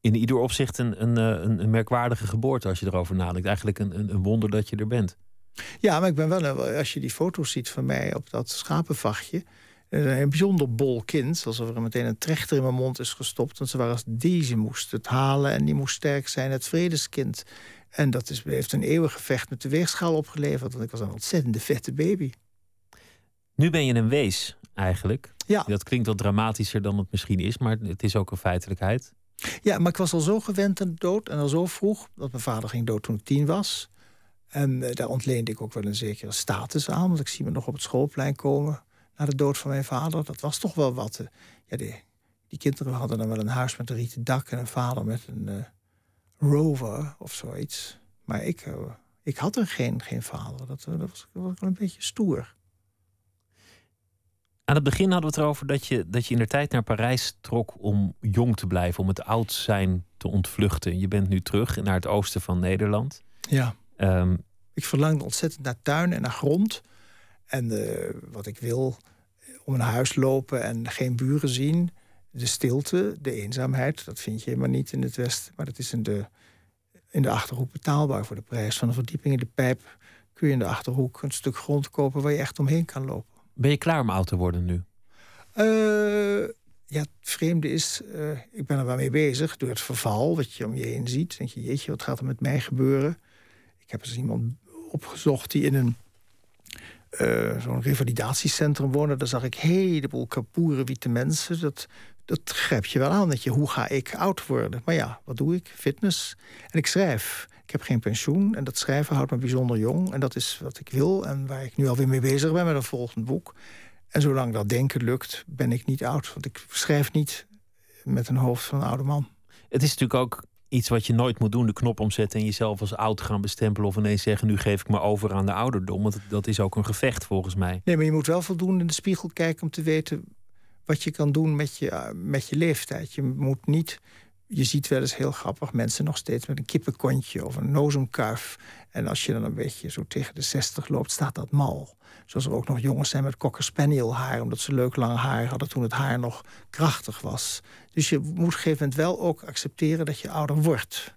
In ieder opzicht een, een, eh, een, merkwaardige geboorte als je erover nadenkt. Eigenlijk een, een wonder dat je er bent. Ja, maar ik ben wel, als je die foto's ziet van mij op dat schapenvachtje. Een bijzonder bol kind, alsof er meteen een trechter in mijn mond is gestopt. Want ze waren als deze moest het halen en die moest sterk zijn, het vredeskind. En dat is, heeft een eeuwig gevecht met de weegschaal opgeleverd. Want ik was een ontzettende vette baby. Nu ben je een wees, eigenlijk. Ja. Dat klinkt wat dramatischer dan het misschien is, maar het is ook een feitelijkheid. Ja, maar ik was al zo gewend aan de dood en al zo vroeg... dat mijn vader ging dood toen ik tien was. En uh, daar ontleende ik ook wel een zekere status aan. Want ik zie me nog op het schoolplein komen na de dood van mijn vader. Dat was toch wel wat. Uh, ja, die, die, kinderen hadden dan wel een huis met een rieten dak... en een vader met een uh, rover of zoiets. Maar ik, ik had er geen, geen vader. Dat, dat, was, dat was wel een beetje stoer. Aan het begin hadden we het erover dat je, dat je in de tijd naar Parijs trok om jong te blijven, om het oud zijn te ontvluchten. Je bent nu terug naar het oosten van Nederland. Ja. Um, ik verlangde ontzettend naar tuin en naar grond. En uh, wat ik wil, om een huis lopen en geen buren zien. De stilte, de eenzaamheid, dat vind je helemaal niet in het Westen. Maar dat is in de, in de Achterhoek betaalbaar voor de prijs van een verdieping in de pijp. Kun je in de Achterhoek een stuk grond kopen waar je echt omheen kan lopen. Ben je klaar om oud te worden nu? Uh, ja, het vreemde is, uh, ik ben er wel mee bezig door het verval wat je om je heen ziet. denk je, jeetje, wat gaat er met mij gebeuren? Ik heb eens iemand opgezocht die in een uh, zo'n revalidatiecentrum woonde. Daar zag ik een heleboel kapoeren witte mensen. Dat, dat grijp je wel aan. Dat je, hoe ga ik oud worden? Maar ja, wat doe ik? Fitness. En ik schrijf. Ik heb geen pensioen en dat schrijven houdt me bijzonder jong. En dat is wat ik wil en waar ik nu alweer mee bezig ben met een volgend boek. En zolang dat denken lukt, ben ik niet oud. Want ik schrijf niet met een hoofd van een oude man. Het is natuurlijk ook iets wat je nooit moet doen: de knop omzetten en jezelf als oud gaan bestempelen. Of ineens zeggen: nu geef ik me over aan de ouderdom. Want dat is ook een gevecht volgens mij. Nee, maar je moet wel voldoende in de spiegel kijken om te weten wat je kan doen met je, met je leeftijd. Je moet niet je ziet wel eens heel grappig mensen nog steeds met een kippenkontje of een nozemkuif. En als je dan een beetje zo tegen de 60 loopt, staat dat mal. Zoals er ook nog jongens zijn met cocker spaniel haar, omdat ze leuk lang haar hadden toen het haar nog krachtig was. Dus je moet op een gegeven moment wel ook accepteren dat je ouder wordt.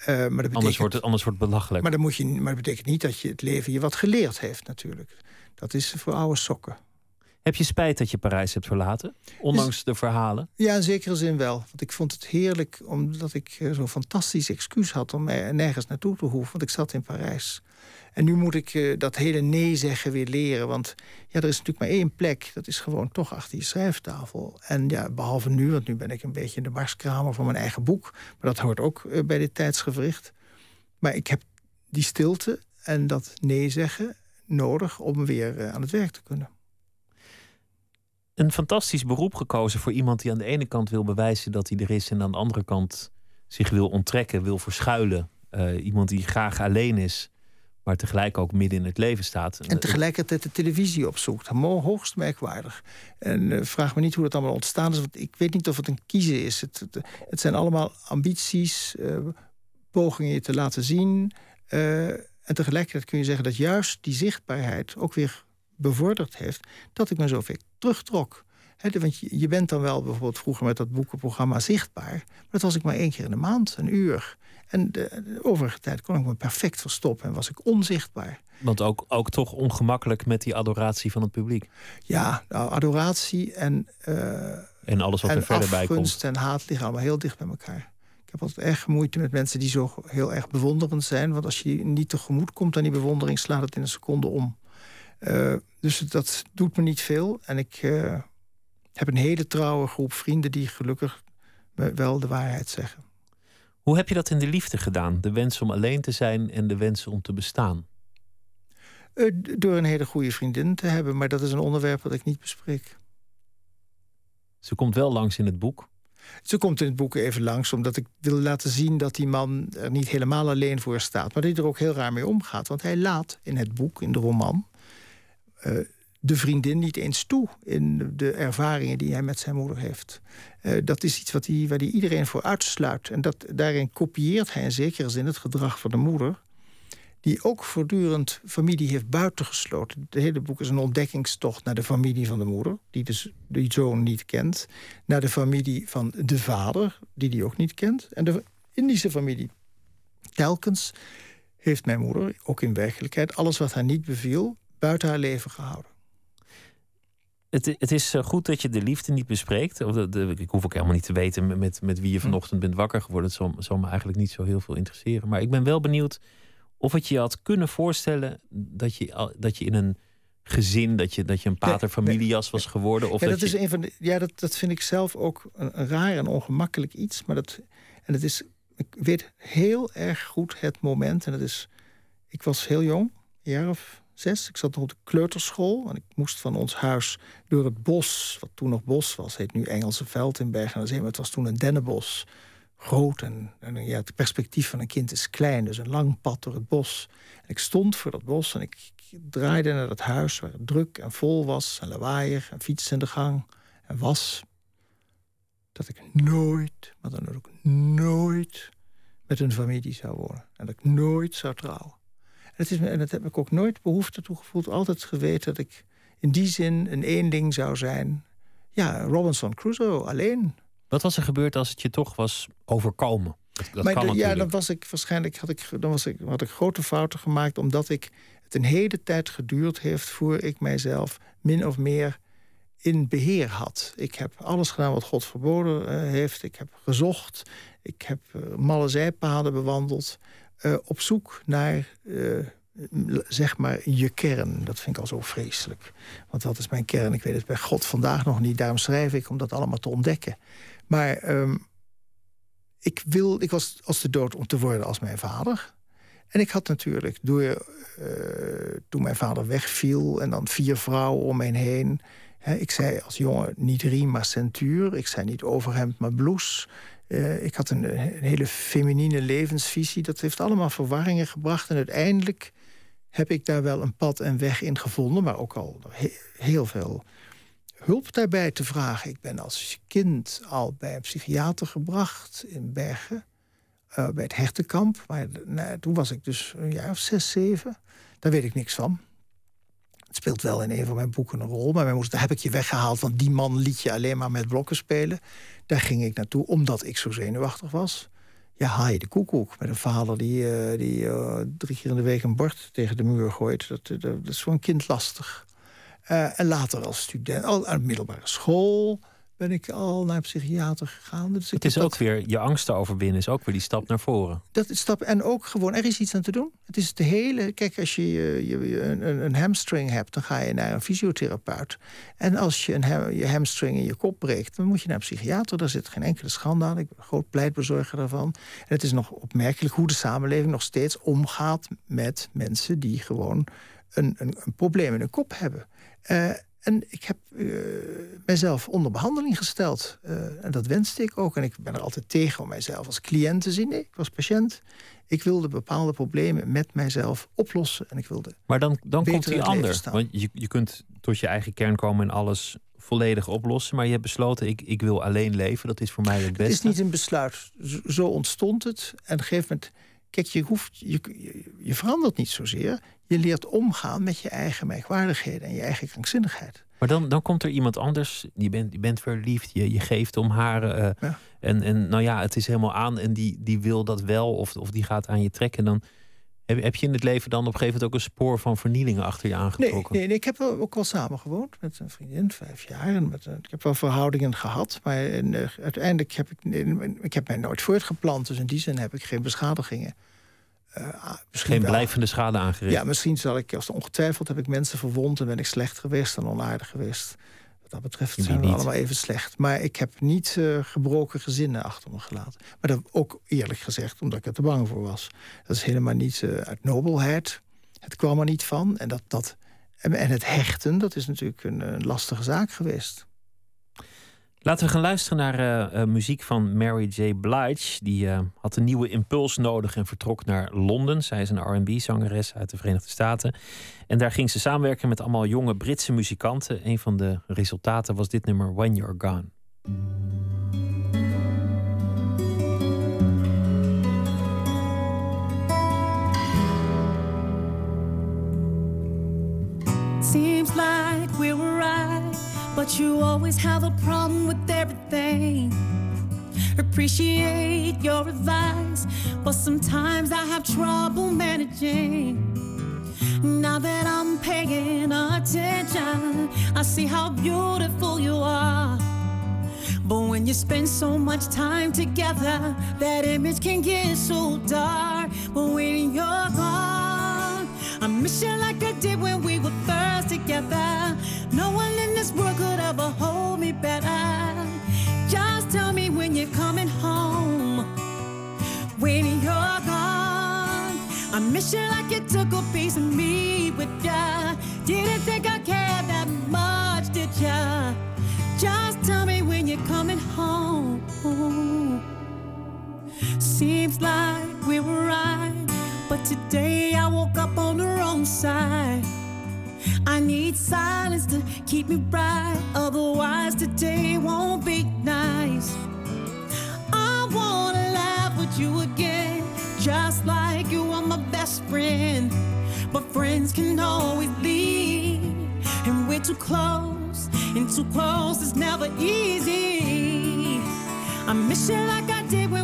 Uh, maar dat betekent, anders, wordt het, anders wordt het belachelijk. Maar, dan moet je, maar dat betekent niet dat je het leven je wat geleerd heeft, natuurlijk. Dat is voor oude sokken. Heb je spijt dat je Parijs hebt verlaten? Ondanks de verhalen? Ja, in zekere zin wel. Want ik vond het heerlijk omdat ik eh, zo'n fantastisch excuus had om nergens naartoe te hoeven. Want ik zat in Parijs. En nu moet ik uh, dat hele nee zeggen weer leren. Want ja, er is natuurlijk maar één plek. Dat is gewoon toch achter je schrijftafel. En ja, behalve nu, want nu ben ik een beetje in de barskramer van mijn eigen boek. Maar dat hoort ook uh, bij dit tijdsgevricht. Maar ik heb die stilte en dat nee zeggen nodig om weer aan het werk te kunnen een fantastisch beroep gekozen voor iemand die aan de ene kant wil bewijzen dat hij er is en aan de andere kant zich wil onttrekken, wil verschuilen. Uh, iemand die graag alleen is, maar tegelijk ook midden in het leven staat. En tegelijkertijd de televisie opzoekt. Hoogst merkwaardig. En uh, vraag me niet hoe dat allemaal ontstaan is, want ik weet niet of het een kiezen is. Het, het, zijn allemaal ambities, uh, pogingen je te laten zien. en tegelijkertijd kun je zeggen dat juist die zichtbaarheid ook weer bevorderd heeft dat ik me zoveel terugtrok. want je, je, bent dan wel bijvoorbeeld vroeger met dat boekenprogramma zichtbaar. Maar dat was ik maar één keer in de maand, een uur. En de, overige tijd kon ik me perfect verstoppen en was ik onzichtbaar. Want ook, ook toch ongemakkelijk met die adoratie van het publiek. Ja, nou, adoratie en. Uh, en alles wat er verder bij komt. en haat liggen allemaal heel dicht bij elkaar. Ik heb altijd erg moeite met mensen die zo heel erg bewonderend zijn. Want als je niet tegemoet komt aan die bewondering, slaat het in een seconde om. Uh, dus dat doet me niet veel. En ik uh, heb een hele trouwe groep vrienden die gelukkig me wel de waarheid zeggen. Hoe heb je dat in de liefde gedaan? De wens om alleen te zijn en de wens om te bestaan? Uh, door een hele goede vriendin te hebben, maar dat is een onderwerp dat ik niet bespreek. Ze komt wel langs in het boek. Ze komt in het boek even langs, omdat ik wil laten zien dat die man er niet helemaal alleen voor staat, maar hij er ook heel raar mee omgaat. Want hij laat in het boek, in de roman, uh, de vriendin niet eens toe in de ervaringen die hij met zijn moeder heeft. Uh, dat is iets wat hij, waar hij iedereen voor uitsluit. En dat, daarin kopieert hij in zekere zin het gedrag van de moeder. Die ook voortdurend familie heeft buitengesloten. Het hele boek is een ontdekkingstocht naar de familie van de moeder, die de, die zoon niet kent. Naar de familie van de vader, die die ook niet kent. En de Indische familie. Telkens heeft mijn moeder, ook in werkelijkheid, alles wat haar niet beviel, buiten haar leven gehouden. Het, het is eh, goed dat je de liefde niet bespreekt. ik hoef ook helemaal niet te weten met, met wie je hm. vanochtend bent wakker geworden. Het zal, zal me eigenlijk niet zo heel veel interesseren. Maar ik ben wel benieuwd of het je had kunnen voorstellen dat je, dat je in een gezin, dat je, dat je een paterfamilias was geworden. Of ja, dat, dat is een van de, ja, dat, dat vind ik zelf ook een, een raar en ongemakkelijk iets. Maar dat, en het is, ik weet heel erg goed het moment. En dat is, ik was heel jong, een jaar of zes. Ik zat nog op de kleuterschool. En ik moest van ons huis door het bos, wat toen nog bos was, heet nu Engelse Veld in Bergen aan Zee. Maar het was toen een dennenbos. Groot en, en, ja, het perspectief van een kind is klein. Dus een lang pad door het bos. En ik stond voor dat bos en ik, draaide naar dat huis waar het druk en vol was. En lawaaiig en fiets in de gang en was. Dat ik nooit, maar dan ook nooit met een familie zou wonen. En dat ik nooit zou trouwen. Het is, en dat heb ik ook nooit behoefte toe gevoeld. Altijd geweten dat ik in die zin een eenling zou zijn. Ja, Robinson Crusoe, alleen. Wat was er gebeurd als het je toch was overkomen? Dat, dat maar ja, dan was ik waarschijnlijk had ik, dan was ik, had ik grote fouten gemaakt omdat ik het een hele tijd geduurd heeft voor ik mijzelf min of meer in beheer had. Ik heb alles gedaan wat God verboden uh, heeft. Ik heb gezocht. Ik heb uh, malle zijpaden bewandeld. Uh, op zoek naar, zeg maar, je kern. Dat vind ik al zo vreselijk. Want wat is mijn kern? Ik weet het bij God vandaag nog niet. Daarom schrijf ik om dat allemaal te ontdekken. Maar um, ik, wil, ik was als de dood om te worden als mijn vader. En ik had natuurlijk, uh, toen mijn vader wegviel... en dan vier vrouwen om me heen... Hè, ik zei als jongen niet riem, maar centuur. Ik zei niet overhemd, maar blouse. Uh, ik had een, een, hele feminine levensvisie. Dat heeft allemaal verwarringen gebracht. En uiteindelijk heb ik daar wel een pad en weg in gevonden... maar ook al he heel veel hulp daarbij te vragen. Ik ben als kind al bij een psychiater gebracht in Bergen. Uh, bij het hertenkamp. Maar nou, toen was ik dus een jaar of zes, zeven. Daar weet ik niks van. Het speelt wel in een van mijn boeken een rol. Maar moest, daar heb ik je weggehaald, want die man liet je alleen maar met blokken spelen. Daar ging ik naartoe, omdat ik zo zenuwachtig was. Ja, haai de koekoek. Met een vader die, uh, die uh, drie keer in de week een bord tegen de muur gooit. Dat, dat, dat is voor een kind lastig. Uh, en later als student, al aan de middelbare school ben ik al naar een psychiater gegaan. Dus het is ook weer je angsten overwinnen, is ook weer die stap naar voren. Dat is stap en ook gewoon er is iets aan te doen. Het is de hele. Kijk, als je, je, een, een, hamstring hebt, dan ga je naar een fysiotherapeut. En als je een, je hamstring in je kop breekt, dan moet je naar een psychiater. Daar zit geen enkele schande aan. Ik ben groot pleitbezorger daarvan. En het is nog opmerkelijk hoe de samenleving nog steeds omgaat met mensen die gewoon een, een, een probleem in hun kop hebben. Uh, en ik heb uh, mijzelf onder behandeling gesteld. Uh, en dat wenste ik ook. En ik ben er altijd tegen om mijzelf als cliënt te zien. Nee, ik was patiënt. Ik wilde bepaalde problemen met mijzelf oplossen. En ik wilde maar dan, dan komt die ander. Want je, je kunt tot je eigen kern komen en alles volledig oplossen. Maar je hebt besloten, ik, ik wil alleen leven. Dat is voor mij het beste. Het is niet een besluit. Zo ontstond het. En op een gegeven moment... Kijk, je, hoeft, je, je, je verandert niet zozeer. Je leert omgaan met je eigen merkwaardigheden en je eigen krankzinnigheid. Maar dan, dan komt er iemand anders, je bent, je bent verliefd, je, je geeft om haar. Uh, en, en nou ja, het is helemaal aan en die, die wil dat wel of, of die gaat aan je trekken. Dan heb, heb je in het leven dan op een gegeven moment ook een spoor van vernielingen achter je aangetrokken? Nee, nee, ik heb ook wel samen gewoond met een vriendin, vijf jaar. En met, ik heb wel verhoudingen gehad, maar en, uh, uiteindelijk heb ik, ik heb mij nooit voortgeplant. Dus in die zin heb ik geen beschadigingen. Uh, Geen blijvende schade aangericht. Ja, misschien zal ik, als ongetwijfeld heb ik mensen verwond en ben ik slecht geweest en onaardig geweest. Dat betreft zijn we allemaal even slecht. Maar ik heb niet uh, gebroken gezinnen achter me gelaten. Maar dat ook eerlijk gezegd, omdat ik er te bang voor was. Dat is helemaal niet uh, uit nobelheid. Het kwam er niet van. En, dat, dat, en, en het hechten, dat is natuurlijk een, een lastige zaak geweest. Laten we gaan luisteren naar uh, uh, muziek van Mary J. Blige. Die uh, had een nieuwe impuls nodig en vertrok naar Londen. Zij is een RB-zangeres uit de Verenigde Staten. En daar ging ze samenwerken met allemaal jonge Britse muzikanten. Een van de resultaten was dit nummer When You're Gone. Seems like we were right. But you always have a problem with everything. Appreciate your advice, but sometimes I have trouble managing. Now that I'm paying attention, I see how beautiful you are. But when you spend so much time together, that image can get so dark. But when you're gone, I miss you like I did when we were first together. No one in this world could ever hold me better. Just tell me when you're coming home. When you're gone, I miss you like you took a piece of me with ya. Didn't think I cared that much, did ya? Just tell me when you're coming home. Seems like we were right, but today I woke up on the wrong side. I need silence to keep me bright, otherwise today won't be nice. I wanna laugh with you again, just like you are my best friend. But friends can always leave, and we're too close, and too close is never easy. I miss you like I did when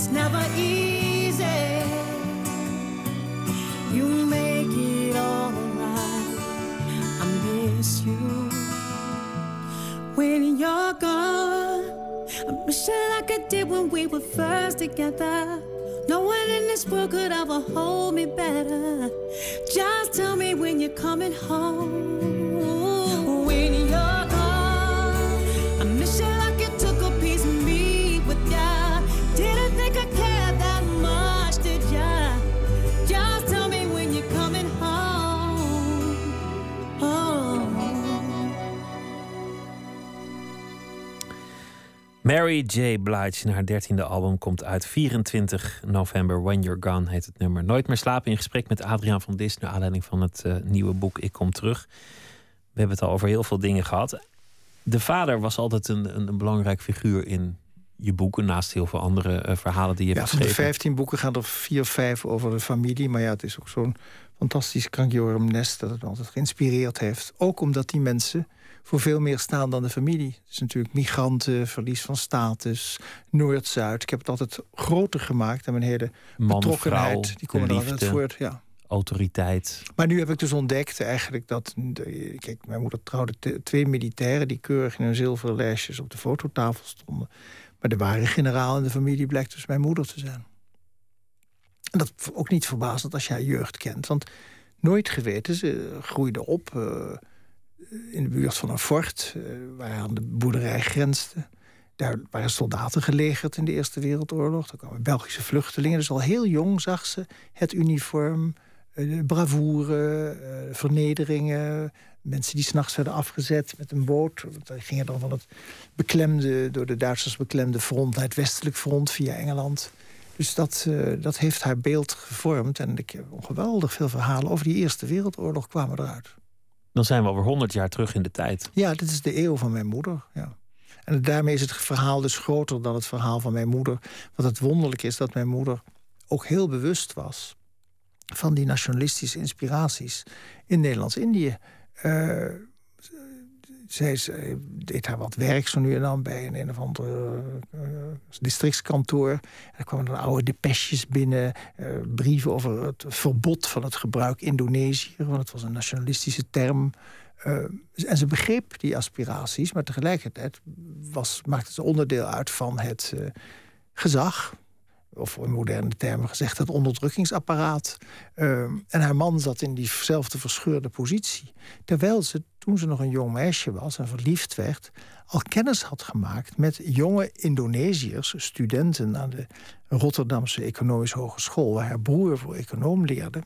It's never easy. You make it all right. I miss you when you're gone. I miss you like I did when we were first together. No one in this world could ever hold me better. Just tell me when you're coming home. Mary J. Blige, haar dertiende album, komt uit 24 november. When You're Gone heet het nummer. Nooit meer slapen in gesprek met Adriaan van Dis... naar aanleiding van het eh, nieuwe boek Ik Kom Terug. We hebben het al over heel veel dingen gehad. De vader was altijd een, een, een belangrijk figuur in je boeken... naast heel veel andere eh, verhalen die je Ja, hebt van de geschreven. 15 boeken gaan er vier of vijf over de familie. Maar ja, het is ook zo'n fantastisch krankjorum nest dat het me altijd geïnspireerd heeft. Ook omdat die mensen voor veel meer staan dan de familie. Het is natuurlijk migranten, verlies van status, Noord-Zuid. Ik heb het altijd groter gemaakt en mijn hele Man, betrokkenheid. vrouw, die komen de er altijd liefde. voort. Ja. Autoriteit. Maar nu heb ik dus ontdekt eigenlijk dat... Kijk, mijn moeder trouwde twee militairen... die keurig in hun zilveren lijstjes op de fototafel stonden. Maar de ware generaal in de familie blijkt dus mijn moeder te zijn. En dat ook niet verbazend als je haar jeugd kent. Want nooit geweten, ze groeide op eh, in de buurt van een fort... eh, waar aan de boerderij grensde. Daar waren soldaten gelegerd in de Eerste Wereldoorlog. Daar kwamen Belgische vluchtelingen. Dus al heel jong zag ze het uniform, eh, de bravoure, eh, vernederingen. Mensen die s'nachts werden afgezet met een boot. Die gingen dan van het beklemde, door de Duitsers beklemde front naar het westelijk front via Engeland. Dus dat, dat heeft haar beeld gevormd. En ik heb geweldig veel verhalen over die Eerste Wereldoorlog kwamen eruit. Dan zijn we alweer 100 jaar terug in de tijd. Ja, dit is de eeuw van mijn moeder. Ja. En daarmee is het verhaal dus groter dan het verhaal van mijn moeder. Wat het wonderlijk is dat mijn moeder ook heel bewust was van die nationalistische inspiraties in Nederlands-Indië. Eh, zij is- eh, deed haar wat werk zo nu en dan bij een, een of ander eh, districtskantoor. En er kwamen dan oude depeches binnen, eh, brieven over het verbod van het gebruik Indonesië, want het was een nationalistische term. En ze begreep die aspiraties, maar tegelijkertijd was, maakte ze onderdeel uit van het gezag. Of in moderne termen gezegd, het onderdrukkingsapparaat. Eh, en haar man zat in diezelfde verscheurde positie. Terwijl ze, toen ze nog een jong meisje was en verliefd werd, al kennis had gemaakt met jonge Indonesiërs, studenten aan de Rotterdamse Economische Hogeschool, waar haar broer voor econoom leerde.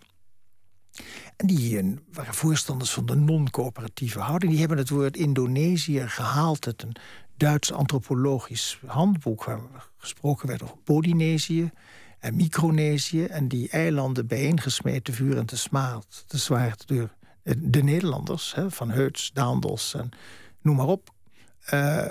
En die waren voorstanders van de non-coöperatieve houding. Die hebben het woord Indonesië gehaald uit een Duits antropologisch handboek... waar gesproken werd over Polynesië en Micronesië... en die eilanden bijeengesmeed te vuur en te smaad, te zwaard door de Nederlanders... Hè, van Heuts, Daandels en noem maar op. Eh,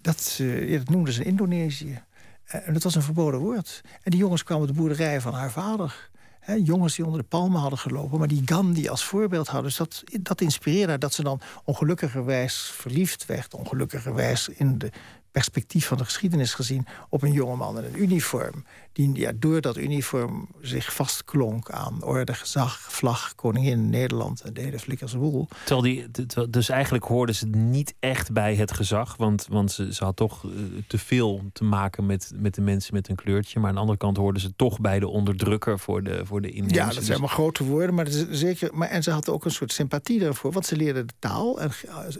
dat, ja, dat noemden ze Indonesië. Eh, en dat was een verboden woord. En die jongens kwamen op de boerderij van haar vader... Hè, jongens die onder de palmen hadden gelopen, maar die Gandhi als voorbeeld hadden. Dus dat, dat inspireerde haar dat ze dan ongelukkigerwijs verliefd werd. Ongelukkigerwijs in de perspectief van de geschiedenis gezien op een jongeman in een uniform. Die ja, door dat uniform zich vastklonk aan orde, gezag, vlag, koningin, Nederland en de hele flikkerse boel. Terwijl die, dus eigenlijk hoorden ze niet echt bij het gezag. Want, want ze, ze had toch eh, te veel te maken met, met de mensen met een kleurtje. Maar aan de andere kant hoorden ze toch bij de onderdrukker voor de, voor de inheemse. Ja, dat zijn allemaal grote woorden, maar, zeker, maar en ze had ook een soort sympathie daarvoor, want ze leerde de taal. En,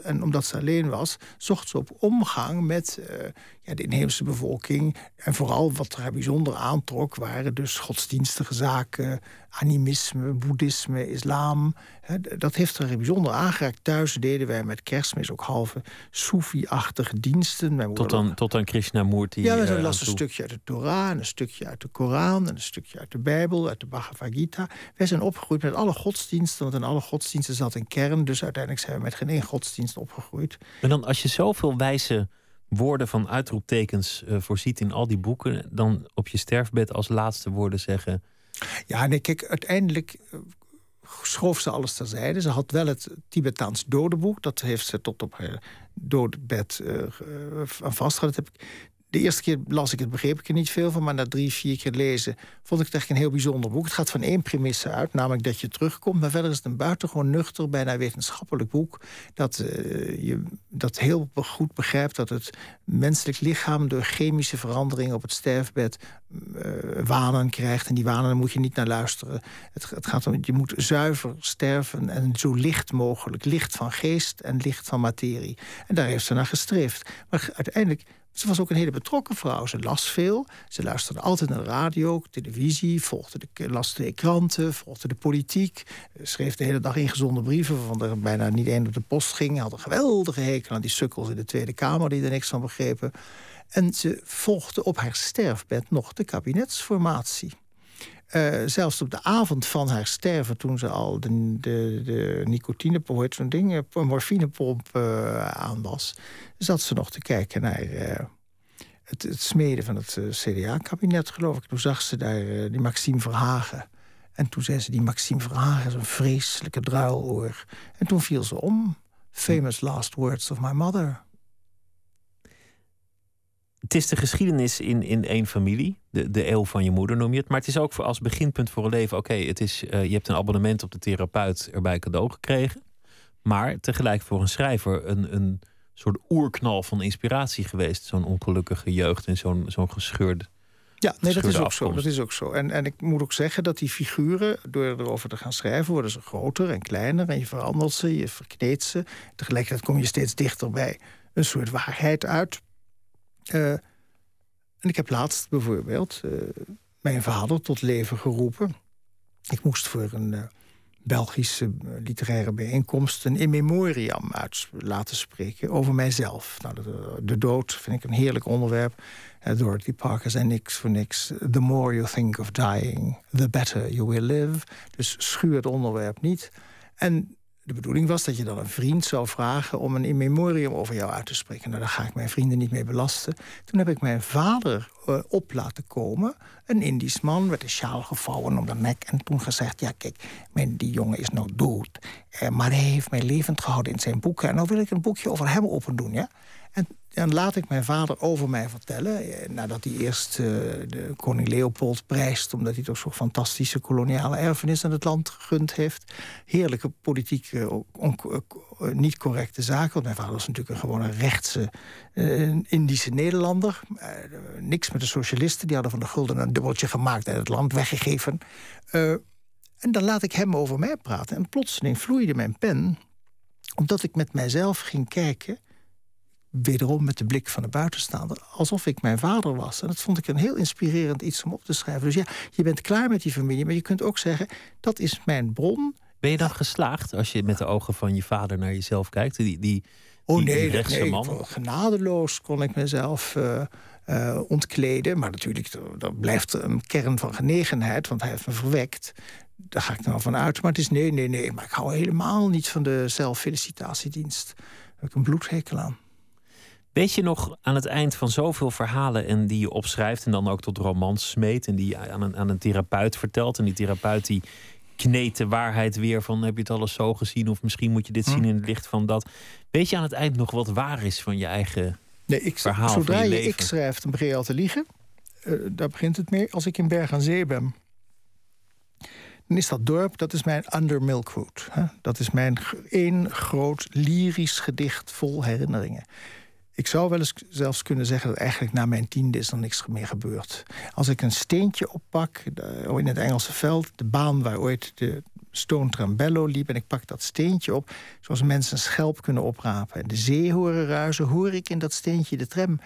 en omdat ze alleen was, zocht ze op omgang met eh, ja, de inheemse bevolking. En vooral wat haar bijzonder aantrok, waren dus godsdienstige zaken, animisme, boeddhisme, islam. Dat heeft haar bijzonder aangeraakt. Thuis deden wij met kerstmis ook halve Soefi-achtige diensten. Tot aan, tot aan Krishnamurti. ja, we eh, las een stukje uit de Torah, en een stukje uit de Koran, en een stukje uit de Bijbel, uit de Bhagavad Gita. Wij zijn opgegroeid met alle godsdiensten, want in alle godsdiensten zat een kern. Dus uiteindelijk zijn we met geen één godsdienst opgegroeid. En dan als je zoveel wijze woorden van uitroeptekens eh, voorziet in al die boeken, dan op je sterfbed als laatste woorden zeggen. Ja, nee, kijk, uiteindelijk eh, schoof ze alles terzijde. Ze had wel het Tibetaans dodenboek. Dat heeft ze tot op haar dodenbed eh, ge- eh, vastgehouden. Dat heb ik de eerste keer las ik het, begreep ik er niet veel van. Maar na drie, vier keer lezen vond ik het echt een heel bijzonder boek. Het gaat van één premisse uit, namelijk dat je terugkomt. Maar verder is het een buitengewoon nuchter, bijna wetenschappelijk boek. Dat, uh, je dat heel goed begrijpt dat het menselijk lichaam door chemische veranderingen op het sterfbed uh, wanen krijgt. En die wanen moet je niet naar luisteren. Het, het gaat om, je moet zuiver sterven en zo licht mogelijk. Licht van geest en licht van materie. En daar heeft ze naar gestreefd. Maar uiteindelijk ze was ook een hele betrokken vrouw. Ze las veel. Ze luisterde altijd naar de radio, televisie, volgde de, las kranten, volgde de politiek. Schreef de hele dag ingezonde brieven, waarvan er bijna niet één op de post ging. Had een geweldige hekel aan die sukkels in de Tweede Kamer die er niks van begrepen. En ze volgde op haar sterfbed nog de kabinetsformatie. Uh, zelfs op de avond van haar sterven, toen ze al de, de, de nicotinepomp, zo'n ding, een eh, morfinepomp uh, aan was, zat ze nog te kijken naar het, het, smeden van het CDA-kabinet, geloof ik. Toen zag ze daar die Maxime Verhagen. En toen zei ze, die Maxime Verhagen is een vreselijke druiloor. En toen viel ze om. Famous last words of my mother het is de geschiedenis in, in één familie. De, de eeuw van je moeder noem je het. Maar het is ook voor als beginpunt voor een leven. Oké, het is uh, je hebt een abonnement op de therapeut erbij cadeau gekregen. Maar tegelijk voor een schrijver een, een soort oerknal van inspiratie geweest. Zo'n ongelukkige jeugd en zo'n zo'n gescheurde. Ja, nee, dat is ook zo. Dat is ook zo. En, en ik moet ook zeggen dat die figuren, door erover te gaan schrijven, worden ze groter en kleiner. En je verandert ze, je verkneedt ze. Tegelijkertijd kom je steeds dichter bij een soort waarheid uit. Uh, en ik heb laatst bijvoorbeeld uh, mijn vader tot leven geroepen. Ik moest voor een uh, Belgische literaire bijeenkomst een in memoriam uit laten spreken over mijzelf. Nou, de, de, dood vind ik een heerlijk onderwerp. Dorothy Parker zei niks voor niks. The more you think of dying, the better you will live. Dus schuur het onderwerp niet. En de bedoeling was dat je dan een vriend zou vragen om een in memoriam over jou uit te spreken. Nou, daar ga ik mijn vrienden niet mee belasten. Toen heb ik mijn vader uh, op laten komen. Een Indisch man met een sjaal gevouwen om de nek. En toen gezegd: Ja, kijk, mijn, die jongen is nou dood. Uh, maar hij heeft mij levend gehouden in zijn boeken. En nou wil ik een boekje over hem opendoen. Ja? En dan laat ik mijn vader over mij vertellen. Eh, nadat hij eerst uh, de koning Leopold prijst... omdat hij toch zo'n fantastische koloniale erfenis aan het land gegund heeft. Heerlijke politiek, uh, niet correcte zaken. Want mijn vader was natuurlijk een gewone rechtse Indische Nederlander. niks met de socialisten. Die hadden van de gulden een dubbeltje gemaakt... en het land weggegeven. en dan laat ik hem over mij praten. En plotseling vloeide mijn pen... omdat ik met mijzelf ging kijken wederom met de blik van de buitenstaander, alsof ik mijn vader was. En dat vond ik een heel inspirerend iets om op te schrijven. Dus ja, je bent klaar met die familie, maar je kunt ook zeggen: dat is mijn bron. Ben je dan geslaagd als je met de ogen van je vader naar jezelf kijkt? Die, die, oh nee, die nee man? genadeloos kon ik mezelf uh, uh, ontkleden. Maar natuurlijk, dat blijft een kern van genegenheid, want hij heeft me verwekt. Daar ga ik nou van uit. Maar het is nee, nee, nee. Maar ik hou helemaal niet van de zelffelicitatiedienst. Daar heb ik een bloedhekel aan. Weet je nog aan het eind van zoveel verhalen en die je opschrijft en dan ook tot romans smeet en die je aan een, aan een therapeut vertelt en die therapeut die kneedt de waarheid weer van heb je het alles zo gezien of misschien moet je dit hm. zien in het licht van dat. Weet je aan het eind nog wat waar is van je eigen nee, ik, verhaal? Zodra je, ik schrijf, dan begin je al te liegen. Uh, daar begint het mee. Als ik in Berg aan Zee ben, dan is dat dorp, dat is mijn Under Milkwood. Hè? Dat is mijn één groot lyrisch gedicht vol herinneringen. Ik zou wel eens zelfs kunnen zeggen dat eigenlijk na mijn tiende is er niks meer gebeurd. Als ik een steentje oppak in het Engelse veld, de baan waar ooit de Stone Trambello liep, en ik pak dat steentje op, zoals mensen een schelp kunnen oprapen en de zee horen ruizen, hoor ik in dat steentje de tram.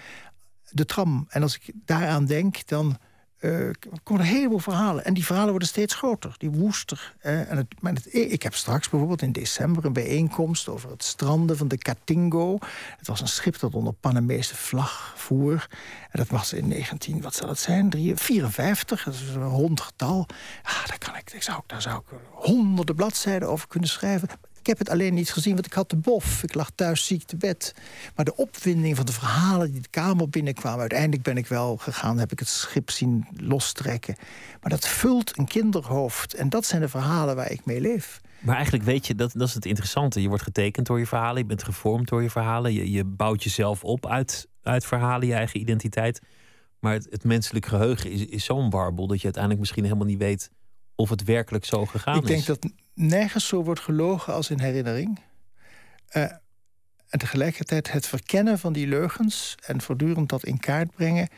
De tram. En als ik daaraan denk, dan uh, komen een heleboel verhalen. En die verhalen worden steeds groter, die woester. en het, het, ik heb straks bijvoorbeeld in december een bijeenkomst over het stranden van de Katingo. Het was een schip dat onder Panamese vlag voer. En dat was in 19, wat zal het zijn? 54, dat is een getal. Ah, daar, kan ik, zou daar zou ik honderden bladzijden over kunnen schrijven. Ik heb het alleen niet gezien, want ik had de bof. Ik lag thuis ziek te bed. Maar de opwinding van de verhalen die de kamer binnenkwamen... uiteindelijk ben ik wel gegaan, heb ik het schip zien lostrekken. Maar dat vult een kinderhoofd. En dat zijn de verhalen waar ik mee leef. Maar eigenlijk weet je, dat, dat is het interessante. Je wordt getekend door je verhalen, je bent gevormd door je verhalen. Je, je bouwt jezelf op uit uit verhalen, je eigen identiteit. Maar het, het menselijk geheugen is, is zo'n warboel dat je uiteindelijk misschien helemaal niet weet of het werkelijk zo gegaan is. Ik denk dat nergens zo wordt gelogen als in herinnering. Uh, en tegelijkertijd het verkennen van die leugens en voortdurend dat in kaart brengen,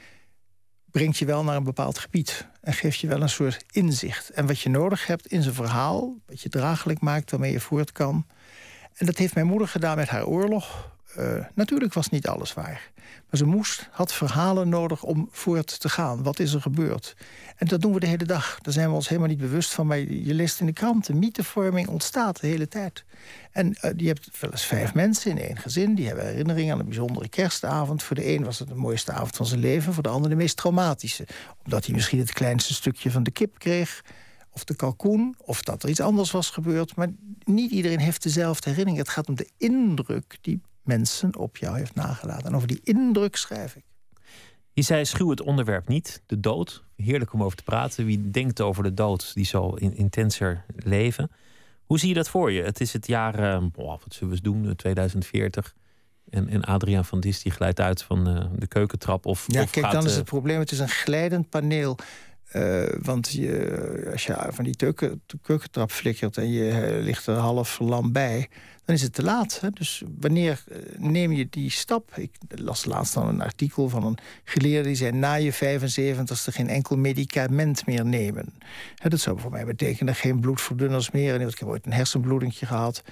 brengt je wel naar een bepaald gebied en geeft je wel een soort inzicht. En wat je nodig hebt in zijn verhaal, wat je draaglijk maakt, waarmee je voort kan. En dat heeft mijn moeder gedaan met haar oorlog. Uh, natuurlijk was niet alles waar. Maar ze moest, had verhalen nodig om voort te gaan. Wat is er gebeurd? En dat doen we de hele dag. Daar zijn we ons helemaal niet bewust van. Maar je leest in de kranten, mythevorming ontstaat de hele tijd. En uh, je hebt wel eens vijf mensen in één gezin. Die hebben herinneringen aan een bijzondere kerstavond. Voor de een was het de mooiste avond van zijn leven. Voor de ander de meest traumatische. Omdat hij misschien het kleinste stukje van de kip kreeg of de kalkoen, of dat er iets anders was gebeurd. Maar niet iedereen heeft dezelfde herinnering. Het gaat om de indruk die mensen op jou heeft nagelaten. En over die indruk schrijf ik. Je zei schuw het onderwerp niet, de dood. Heerlijk om over te praten. Wie denkt over de dood, die zal in, intenser leven. Hoe zie je dat voor je? Het is het jaar, uh, wat zullen we eens doen, 2040. En, en Adriaan van Dis die glijdt uit van uh, de keukentrap. Of, ja, of kijk, gaat, dan is het probleem. Het is een glijdend paneel. Uh, want je, als je van die keuken, keukentrap flikkert en je ligt er half lam bij, dan is het te laat. Hè? Dus wanneer neem je die stap? Ik las laatst dan een artikel van een geleerde die zei: na je 75ste geen enkel medicament meer nemen. Hè, dat zou voor mij betekenen geen bloedverdunners meer. En ik heb ooit een hersenbloedingje gehad.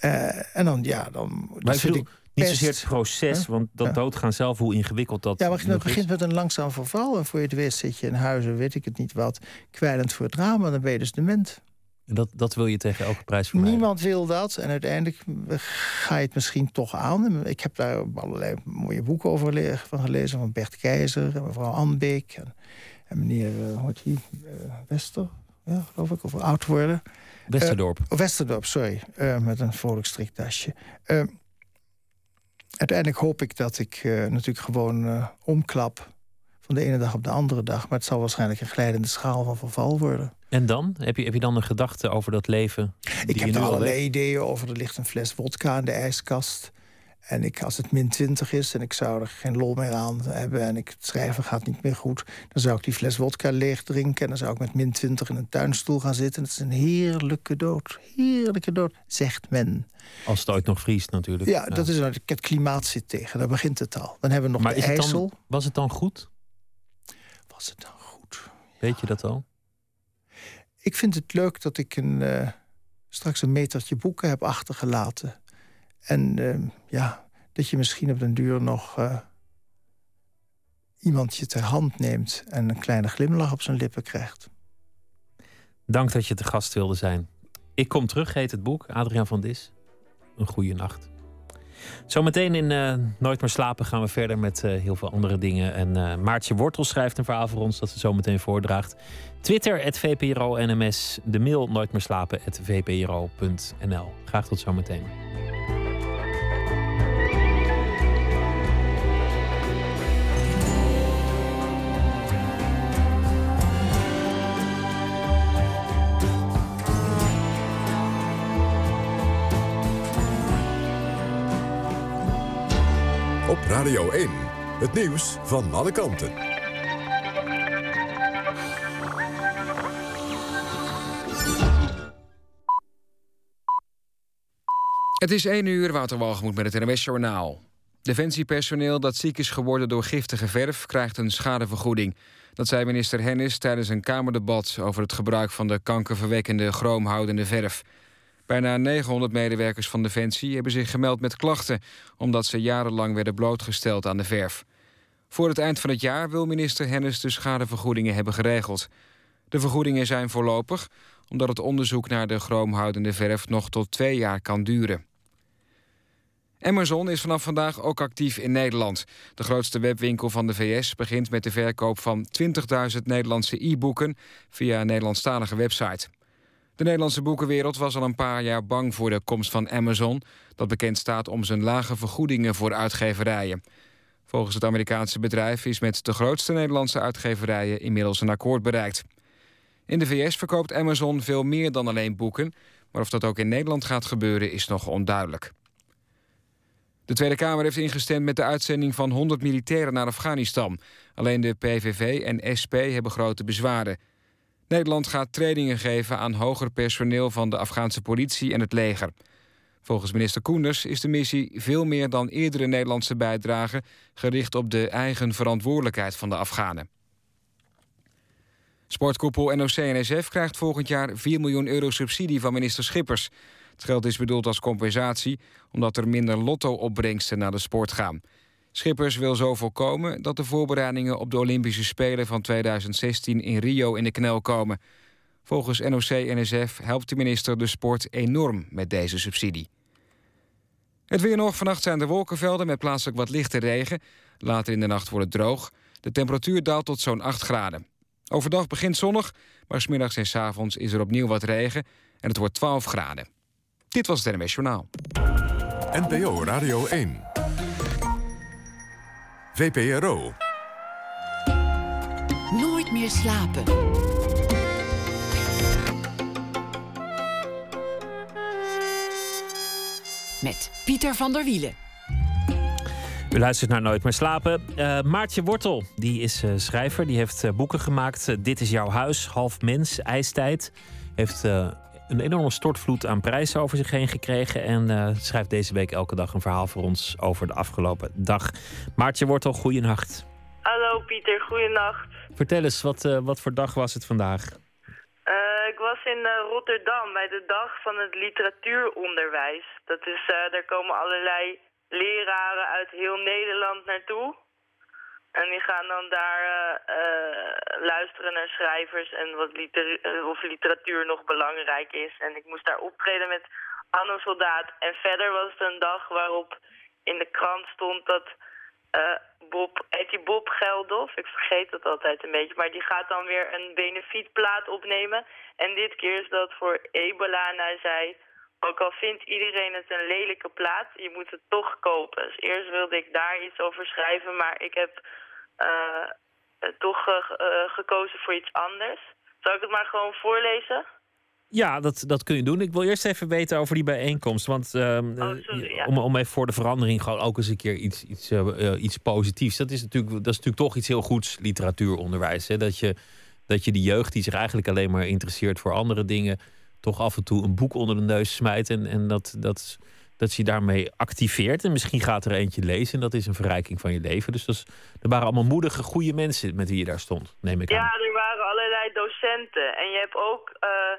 Uh, en dan, ja, dan. Maar ik niet zozeer het proces, huh? want dat ja. doodgaan zelf, hoe ingewikkeld dat Ja, maar het begint met een langzaam verval. En voor je het weet zit je in huizen, weet ik het niet wat, kwijlend voor het raam. En dan ben je dus dement. En dat, dat wil je tegen elke prijs vermijden? Niemand wil dat. En uiteindelijk ga je het misschien toch aan. Ik heb daar allerlei mooie boeken over van gelezen. Van Bert Keizer en mevrouw Anbeek. En, en meneer, uh, hoe heet die? Uh, Wester, ja, geloof ik, over oud worden. Westerdorp. Uh, Westerdorp, sorry. Met een vrolijk striktasje. Uiteindelijk hoop ik dat ik natuurlijk gewoon omklap van de ene dag op de andere dag. Maar het zal waarschijnlijk een glijdende schaal van verval worden. En dan? Heb je, heb je dan een gedachte over dat leven? Ik heb er allerlei ideeën over. Er ligt een fles wodka in de ijskast. En ik, als het min 20 is en ik zou er geen lol meer aan hebben... en ik, het schrijven gaat niet meer goed... dan zou ik die fles wodka leeg drinken... en dan zou ik met min 20 in een tuinstoel gaan zitten. Het is een heerlijke dood. Heerlijke dood, zegt men. Als het ooit nog vriest natuurlijk. Ja, ja. dat is, het klimaat zit tegen. Daar begint het al. Dan hebben we nog maar de IJssel. Dan, was het dan goed? Was het dan goed? Weet je dat al? Ik vind het leuk dat ik een, uh, straks een metertje boeken heb achtergelaten. En uh, ja, dat je misschien op den duur nog uh, iemand je ter hand neemt en een kleine glimlach op zijn lippen krijgt. Dank dat je te gast wilde zijn. Ik kom terug, heet het boek. Adriaan van Dis. Een goede nacht. Zometeen in uh, Nooit meer slapen gaan we verder met heel veel andere dingen. En Maartje Wortel schrijft een verhaal voor ons dat ze zometeen voordraagt. Twitter, het VPRO NMS. De mail nooit meer slapen, VPRO.nl. Graag tot zometeen. Op Radio 1, het nieuws van alle kanten. Het is 1 uur, Waterwalgemoed met het NWS-journaal. Defensiepersoneel dat ziek is geworden door giftige verf... krijgt een schadevergoeding. Dat zei minister Hennis tijdens een Kamerdebat... over het gebruik van de kankerverwekkende chroomhoudende verf. Bijna 900 medewerkers van Defensie hebben zich gemeld met klachten... omdat ze jarenlang werden blootgesteld aan de verf. Voor het eind van het jaar wil minister Hennis de schadevergoedingen hebben geregeld. De vergoedingen zijn voorlopig... omdat het onderzoek naar de chroomhoudende verf nog tot twee jaar kan duren. Amazon is vanaf vandaag ook actief in Nederland. De grootste webwinkel van de VS begint met de verkoop van 20.000 Nederlandse e-boeken... via een Nederlandstalige website. De Nederlandse boekenwereld was al een paar jaar bang voor de komst van Amazon... dat bekend staat om zijn lage vergoedingen voor uitgeverijen. Volgens het Amerikaanse bedrijf is met de grootste Nederlandse uitgeverijen... inmiddels een akkoord bereikt. In de VS verkoopt Amazon veel meer dan alleen boeken... maar of dat ook in Nederland gaat gebeuren is nog onduidelijk. De Tweede Kamer heeft ingestemd met de uitzending van 100 militairen naar Afghanistan. Alleen de PVV en SP hebben grote bezwaren. Nederland gaat trainingen geven aan hoger personeel van de Afghaanse politie en het leger. Volgens minister Koenders is de missie veel meer dan eerdere Nederlandse bijdragen gericht op de eigen verantwoordelijkheid van de Afghanen. Sportkoepel NOC-NSF krijgt volgend jaar 4 miljoen euro subsidie van minister Schippers. Het geld is bedoeld als compensatie omdat er minder lotto-opbrengsten naar de sport gaan. Schippers wil zo voorkomen dat de voorbereidingen op de Olympische Spelen van 2016 in Rio in de knel komen. Volgens NOC-NSF helpt de minister de sport enorm met deze subsidie. Het weer nog. Vannacht zijn er wolkenvelden met plaatselijk wat lichte regen. Later in de nacht wordt het droog. De temperatuur daalt tot zo'n 8 graden. Overdag begint zonnig, maar smiddags en s avonds is er opnieuw wat regen en het wordt 12 graden. Dit was het NMS Journaal. NPO Radio 1. VPRO. Nooit meer slapen. Met Pieter van der Wielen. U luistert naar Nooit meer slapen. Uh, Maartje Wortel, die is uh, schrijver. Die heeft uh, boeken gemaakt. Dit is jouw huis, Half Mens, IJstijd. Heeft een enorme stortvloed aan prijzen over zich heen gekregen. En schrijft deze week elke dag een verhaal voor ons over de afgelopen dag. Maartje Wortel, goeienacht. Hallo Pieter, goeienacht. Vertel eens, wat, wat voor dag was het vandaag? ik was in Rotterdam bij de dag van het literatuuronderwijs. Dat is, daar komen allerlei leraren uit heel Nederland naartoe. En die gaan dan daar uh, luisteren naar schrijvers en wat liter eh, of literatuur nog belangrijk is. En ik moest daar optreden met Anno Soldaat. En verder was het een dag waarop in de krant stond dat uh, Bob, heet die Bob Geldof? Ik vergeet dat altijd een beetje. Maar die gaat dan weer een benefietplaat opnemen. En dit keer is dat voor ebola. En hij zei, ook al vindt iedereen het een lelijke plaat, je moet het toch kopen. Dus eerst wilde ik daar iets over schrijven, maar ik heb uh, toch uh, gekozen voor iets anders. Zal ik het maar gewoon voorlezen? Ja, dat, dat kun je doen. Ik wil eerst even weten over die bijeenkomst. Want uh, oh, sorry, ja. om, om even voor de verandering gewoon ook eens een keer iets, iets, iets positiefs. Dat is, natuurlijk, dat is natuurlijk toch iets heel goeds, literatuuronderwijs. Hè? Dat, je, dat je die jeugd die zich eigenlijk alleen maar interesseert voor andere dingen toch af en toe een boek onder de neus smijt. En, en dat, dat, dat je daarmee activeert. En misschien gaat er eentje lezen. En dat is een verrijking van je leven. Dus dat is, er waren allemaal moedige, goede mensen met wie je daar stond, neem ik ja, aan. Ja, er waren allerlei docenten. En je hebt ook. Uh,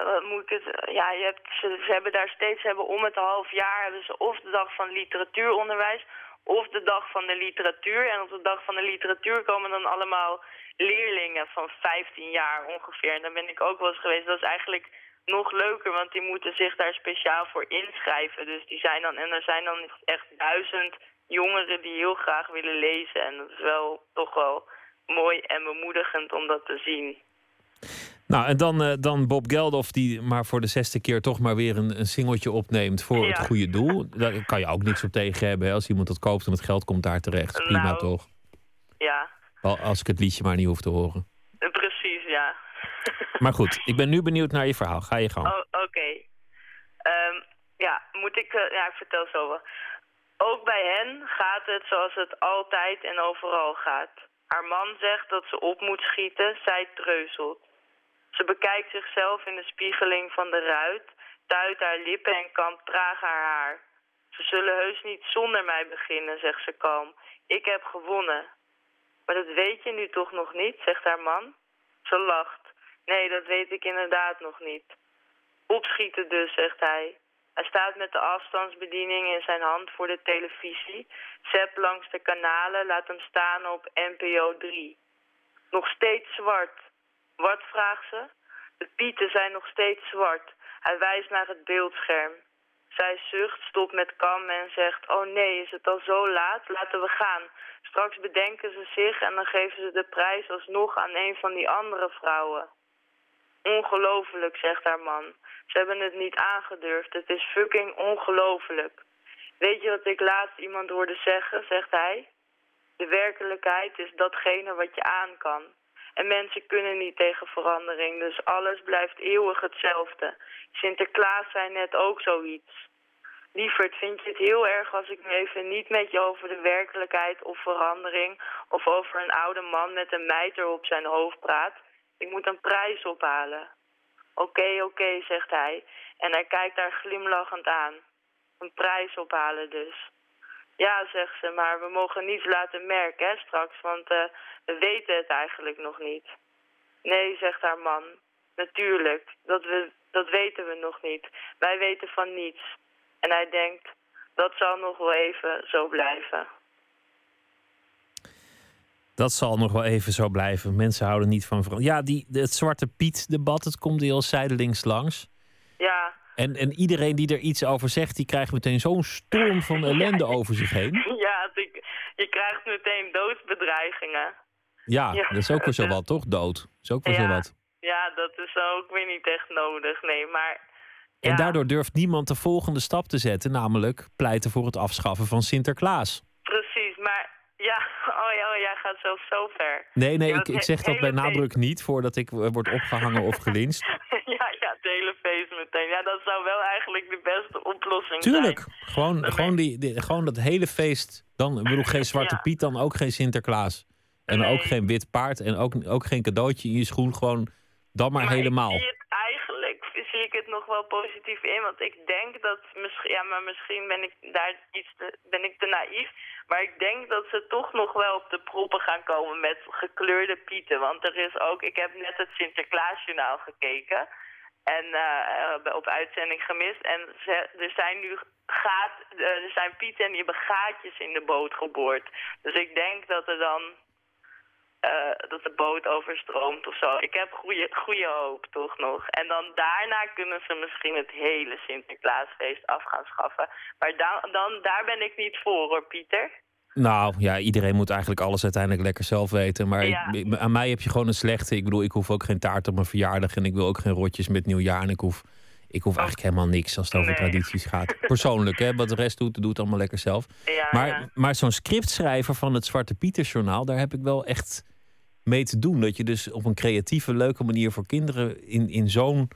uh, moet ik het, ja, je hebt, ze, ze, hebben daar steeds hebben om het half jaar hebben ze of de dag van literatuuronderwijs of de dag van de literatuur. En op de dag van de literatuur komen dan allemaal leerlingen van 15 jaar ongeveer. En daar ben ik ook wel eens geweest. Dat is eigenlijk nog leuker, want die moeten zich daar speciaal voor inschrijven. Dus die zijn dan, en er zijn dan echt duizend jongeren die heel graag willen lezen. En dat is wel toch wel mooi en bemoedigend om dat te zien. Nou, en dan, uh, dan Bob Geldof, die maar voor de zesde keer toch maar weer een, een singeltje opneemt voor het goede doel. Daar kan je ook niks op tegen hebben. Hè? Als iemand dat koopt en het geld komt daar terecht. Prima nou, toch? Ja. Als ik het liedje maar niet hoef te horen. Maar goed, ik ben nu benieuwd naar je verhaal. Ga je gang. Oh, Oké. Um, ja, moet ik... Uh, ja, ik vertel zo wel. Ook bij hen gaat het zoals het altijd en overal gaat. Haar man zegt dat ze op moet schieten, zij treuzelt. Ze bekijkt zichzelf in de spiegeling van de ruit, tuit haar lippen en kampt traag haar haar. Ze zullen heus niet zonder mij beginnen, zegt ze kalm. Ik heb gewonnen. Maar dat weet je nu toch nog niet, zegt haar man. Ze lacht. Nee, dat weet ik inderdaad nog niet. Opschieten dus, zegt hij. Hij staat met de afstandsbediening in zijn hand voor de televisie. Zep langs de kanalen, laat hem staan op NPO 3. Nog steeds zwart. Wat, vraagt ze? De pieten zijn nog steeds zwart. Hij wijst naar het beeldscherm. Zij zucht, stopt met kammen en zegt... Oh nee, is het al zo laat? Laten we gaan. Straks bedenken ze zich en dan geven ze de prijs alsnog aan een van die andere vrouwen. Ongelooflijk, zegt haar man. Ze hebben het niet aangedurfd. Het is fucking ongelooflijk. Weet je wat ik laatst iemand hoorde zeggen, zegt hij? De werkelijkheid is datgene wat je aan kan. En mensen kunnen niet tegen verandering, dus alles blijft eeuwig hetzelfde. Sinterklaas zei net ook zoiets. Lieverd, vind je het heel erg als ik nu even niet met je over de werkelijkheid of verandering... of over een oude man met een mijter op zijn hoofd praat? Ik moet een prijs ophalen. Oké, oké, zegt hij. En hij kijkt haar glimlachend aan. Een prijs ophalen dus. Ja, zegt ze, maar we mogen niets laten merken hè, straks, want uh, we weten het eigenlijk nog niet. Nee, zegt haar man. Natuurlijk, dat, we, dat weten we nog niet. Wij weten van niets. En hij denkt, dat zal nog wel even zo blijven. Dat zal nog wel even zo blijven. Mensen houden niet van verandering. Ja, die, het Zwarte Piet-debat, het komt heel zijdelings langs. Ja. En, en iedereen die er iets over zegt, die krijgt meteen zo'n storm van *laughs* ellende over zich heen. Ja, je krijgt meteen doodsbedreigingen. Ja, dat is ook weer zo wat, toch? Dood. Dat is ook weer zo wat. Ja, dat is ook weer niet echt nodig, nee. Maar en daardoor durft niemand de volgende stap te zetten, namelijk pleiten voor het afschaffen van Sinterklaas. Precies, maar ja, oh ja, oh, jij gaat zelfs zo ver. Nee, nee, ik, ik zeg dat bij nadruk niet voordat ik eh, word opgehangen of gelinst. *laughs* ja, ja, het hele feest meteen. Ja, dat zou wel eigenlijk de beste oplossing Tuurlijk. zijn. Tuurlijk, gewoon, gewoon, die, die, gewoon dat hele feest. Dan, ik bedoel, geen Zwarte Piet, dan ook geen Sinterklaas. En ook geen wit paard en ook, ook geen cadeautje in je schoen. Gewoon dan maar, helemaal zie het wel positief in. Want ik denk dat misschien, ja, maar misschien ben ik daar iets te, ben ik te naïef. Maar ik denk dat ze toch nog wel op de proppen gaan komen met gekleurde pieten. Want er is ook, ik heb net het Sinterklaasjournaal gekeken. En uh, op uitzending gemist. En er zijn nu gaat, uh, er zijn pieten en die hebben gaatjes in de boot geboord. Dus ik denk dat er dan uh, dat de boot overstroomt of zo. Ik heb goede, goede hoop toch nog. En dan daarna kunnen ze misschien het hele Sinterklaasfeest af gaan schaffen. Maar dan, dan, daar ben ik niet voor hoor, Pieter. Nou ja, iedereen moet eigenlijk alles uiteindelijk lekker zelf weten. Maar ik, aan mij heb je gewoon een slechte. Ik bedoel, ik hoef ook geen taart op mijn verjaardag. En ik wil ook geen rotjes met nieuwjaar. En ik hoef, ik hoef eigenlijk helemaal niks als het over tradities gaat. *laughs* Persoonlijk, hè. Wat de rest doet, doet allemaal lekker zelf. Ja, maar ja. maar zo'n scriptschrijver van het Zwarte Pietersjournaal... daar heb ik wel echt mee te doen. Dat je dus op een creatieve, leuke manier voor kinderen in, in zo'n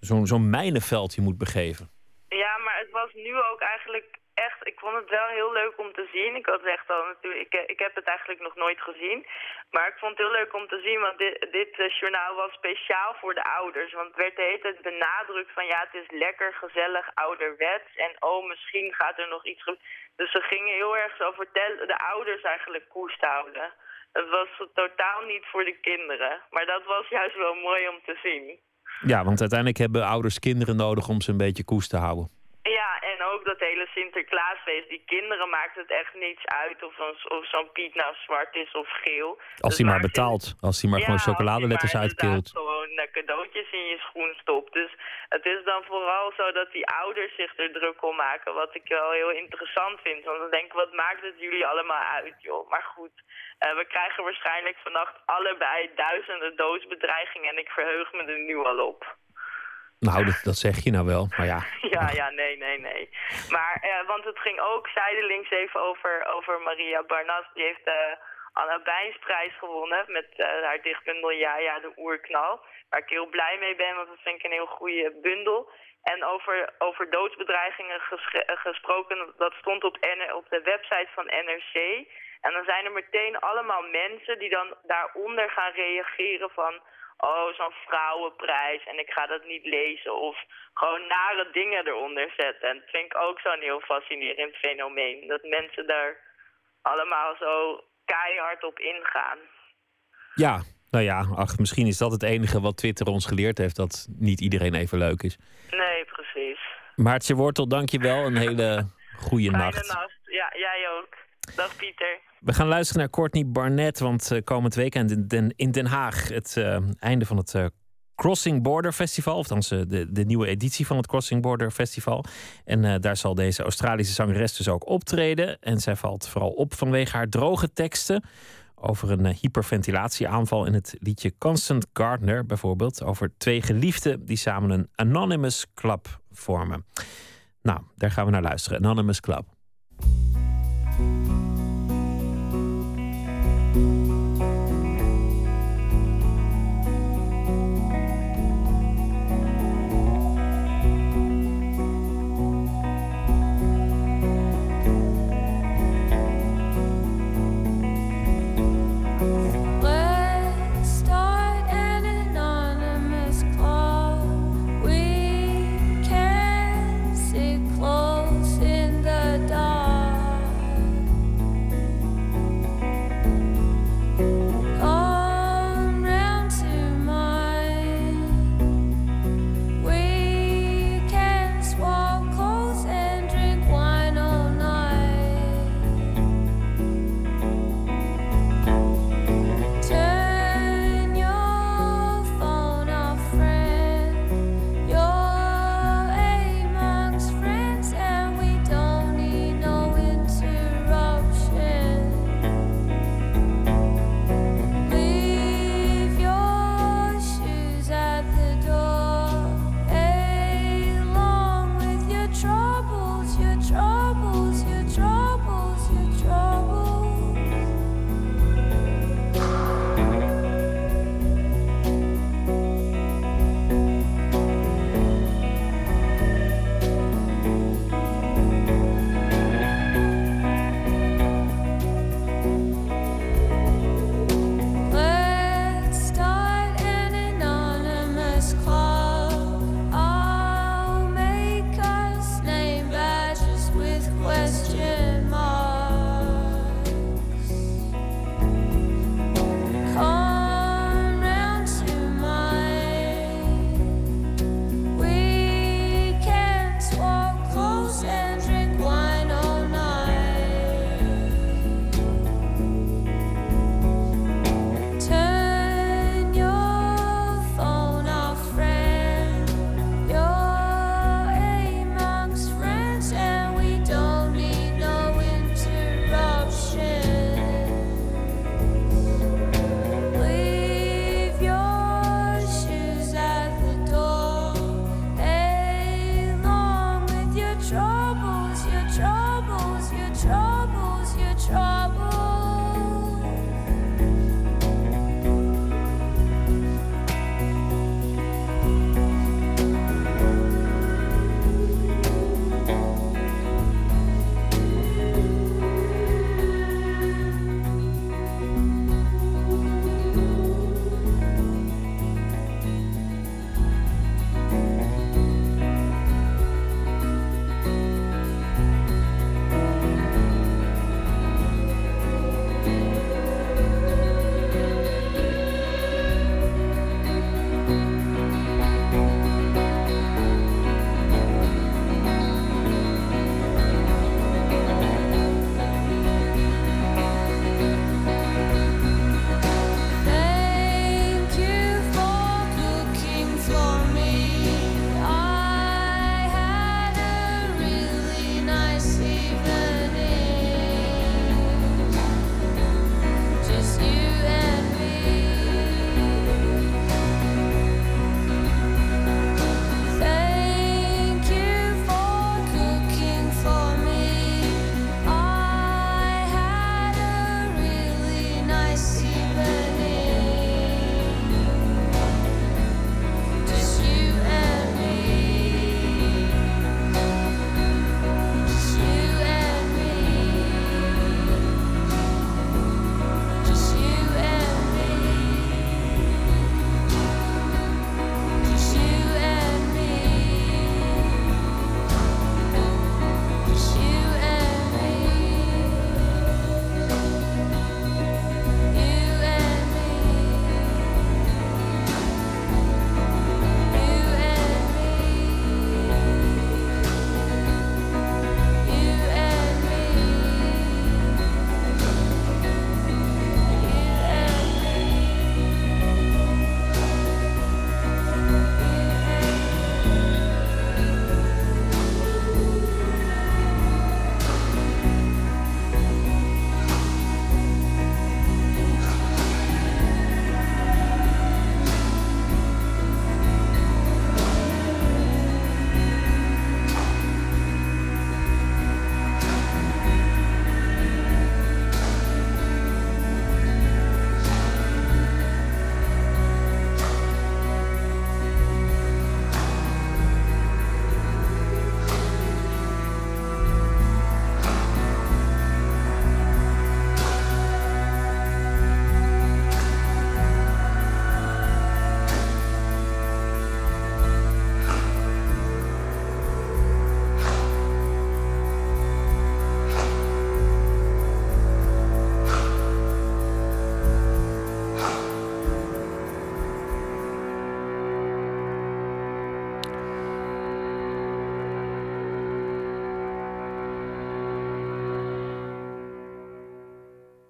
zo'n zo'n mijnenveld moet begeven. Ja, maar het was nu ook eigenlijk echt, ik vond het wel heel leuk om te zien. Ik had echt al natuurlijk, ik, ik heb het eigenlijk nog nooit gezien. Maar ik vond het heel leuk om te zien, want dit, dit uh, journaal was speciaal voor de ouders. Want het werd de hele tijd benadrukt van ja, het is lekker, gezellig, ouderwets. En oh, misschien gaat er nog iets Dus ze gingen heel erg zo vertellen, de ouders eigenlijk koest houden. Het was totaal niet voor de kinderen. Maar dat was juist wel mooi om te zien. Ja, want uiteindelijk hebben ouders kinderen nodig om ze een beetje koest te houden. Ja, en ook dat hele Sinterklaasfeest. Die kinderen maakt het echt niets uit of, of zo'n Piet nou zwart is of geel. Als hij maar betaalt. Als hij maar gewoon chocoladeletters uitkeelt. gewoon uh, cadeautjes in je schoen stopt. Dus het is dan vooral zo dat die ouders zich er druk om maken. Wat ik wel heel interessant vind. Want dan denk ik, wat maakt het jullie allemaal uit, joh. Maar goed, uh, we krijgen waarschijnlijk vannacht allebei duizenden doodsbedreigingen. En ik verheug me er nu al op. Nou, dat, dat, zeg je nou wel, maar ja. *laughs* ja, ja, nee, nee, nee. Maar, uh, want het ging ook zijdelings even over, over Maria Barnas. Die heeft de Anna Bijnsprijs gewonnen met uh, haar dichtbundel Ja, ja, de oerknal. Waar ik heel blij mee ben, want dat vind ik een heel goede bundel. En over, over doodsbedreigingen gesproken, dat stond op, op de website van NRC. En dan zijn er meteen allemaal mensen die dan daaronder gaan reageren van oh, zo'n vrouwenprijs en ik ga dat niet lezen. Of gewoon nare dingen eronder zetten. En dat vind ik ook zo'n heel fascinerend fenomeen. Dat mensen daar allemaal zo keihard op ingaan. Ja, nou ja, ach, misschien is dat het enige wat Twitter ons geleerd heeft. Dat niet iedereen even leuk is. Nee, precies. Maartje Wortel, dank je wel. Een hele goede nacht. nacht. Ja, jij ook. Dag Pieter. We gaan luisteren naar Courtney Barnett, want uh, komend weekend in Den, in Den Haag het uh, einde van het uh, Crossing Border Festival, of althans de, de nieuwe editie van het Crossing Border Festival. En daar zal deze Australische zangeres dus ook optreden. En zij valt vooral op vanwege haar droge teksten over een hyperventilatieaanval in het liedje Constant Gardner bijvoorbeeld, over twee geliefden die samen een Anonymous Club vormen. Nou, daar gaan we naar luisteren. Anonymous Club.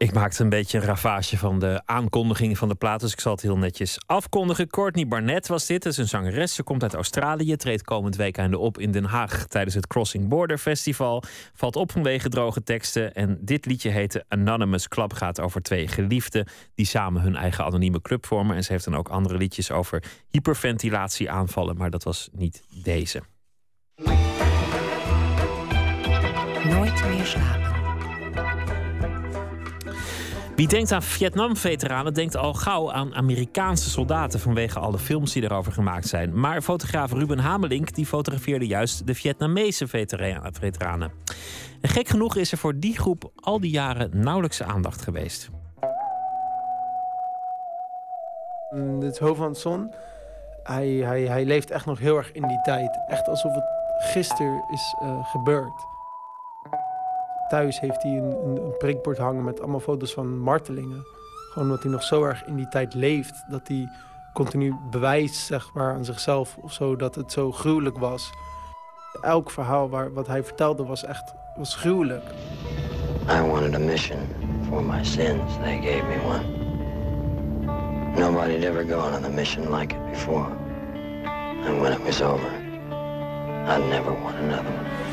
Ik maakte een beetje een ravage van de aankondiging van de plaat, dus ik zal het heel netjes afkondigen. Courtney Barnett was dit, dat is een zangeres. Ze komt uit Australië, treedt komend weekend op in Den Haag tijdens het Crossing Border Festival. Valt op vanwege droge teksten en dit liedje heette Anonymous Club, gaat over twee geliefden die samen hun eigen anonieme club vormen. En ze heeft dan ook andere liedjes over hyperventilatieaanvallen, maar dat was niet deze. Nooit meer slapen. Wie denkt aan Vietnam-veteranen, denkt al gauw aan Amerikaanse soldaten vanwege alle films die erover gemaakt zijn. Maar fotograaf Ruben Hamelink die fotografeerde juist de Vietnamese veteranen. En gek genoeg is er voor die groep al die jaren nauwelijks aandacht geweest. Mm, dit Ho van Son. Hij, hij, hij leeft echt nog heel erg in die tijd. Echt alsof het gisteren is uh, gebeurd. Thuis heeft hij een, een, een, prikbord hangen met allemaal foto's van martelingen. Gewoon omdat hij nog zo erg in die tijd leeft. Dat hij continu bewijst zeg maar, aan zichzelf of zo dat het zo gruwelijk was. Elk verhaal waar, wat hij vertelde was echt was gruwelijk. I wanted a mission for my sins. They gave me one. Nobody had ever gone on a mission like it before. And when it was over, I'd never want another one.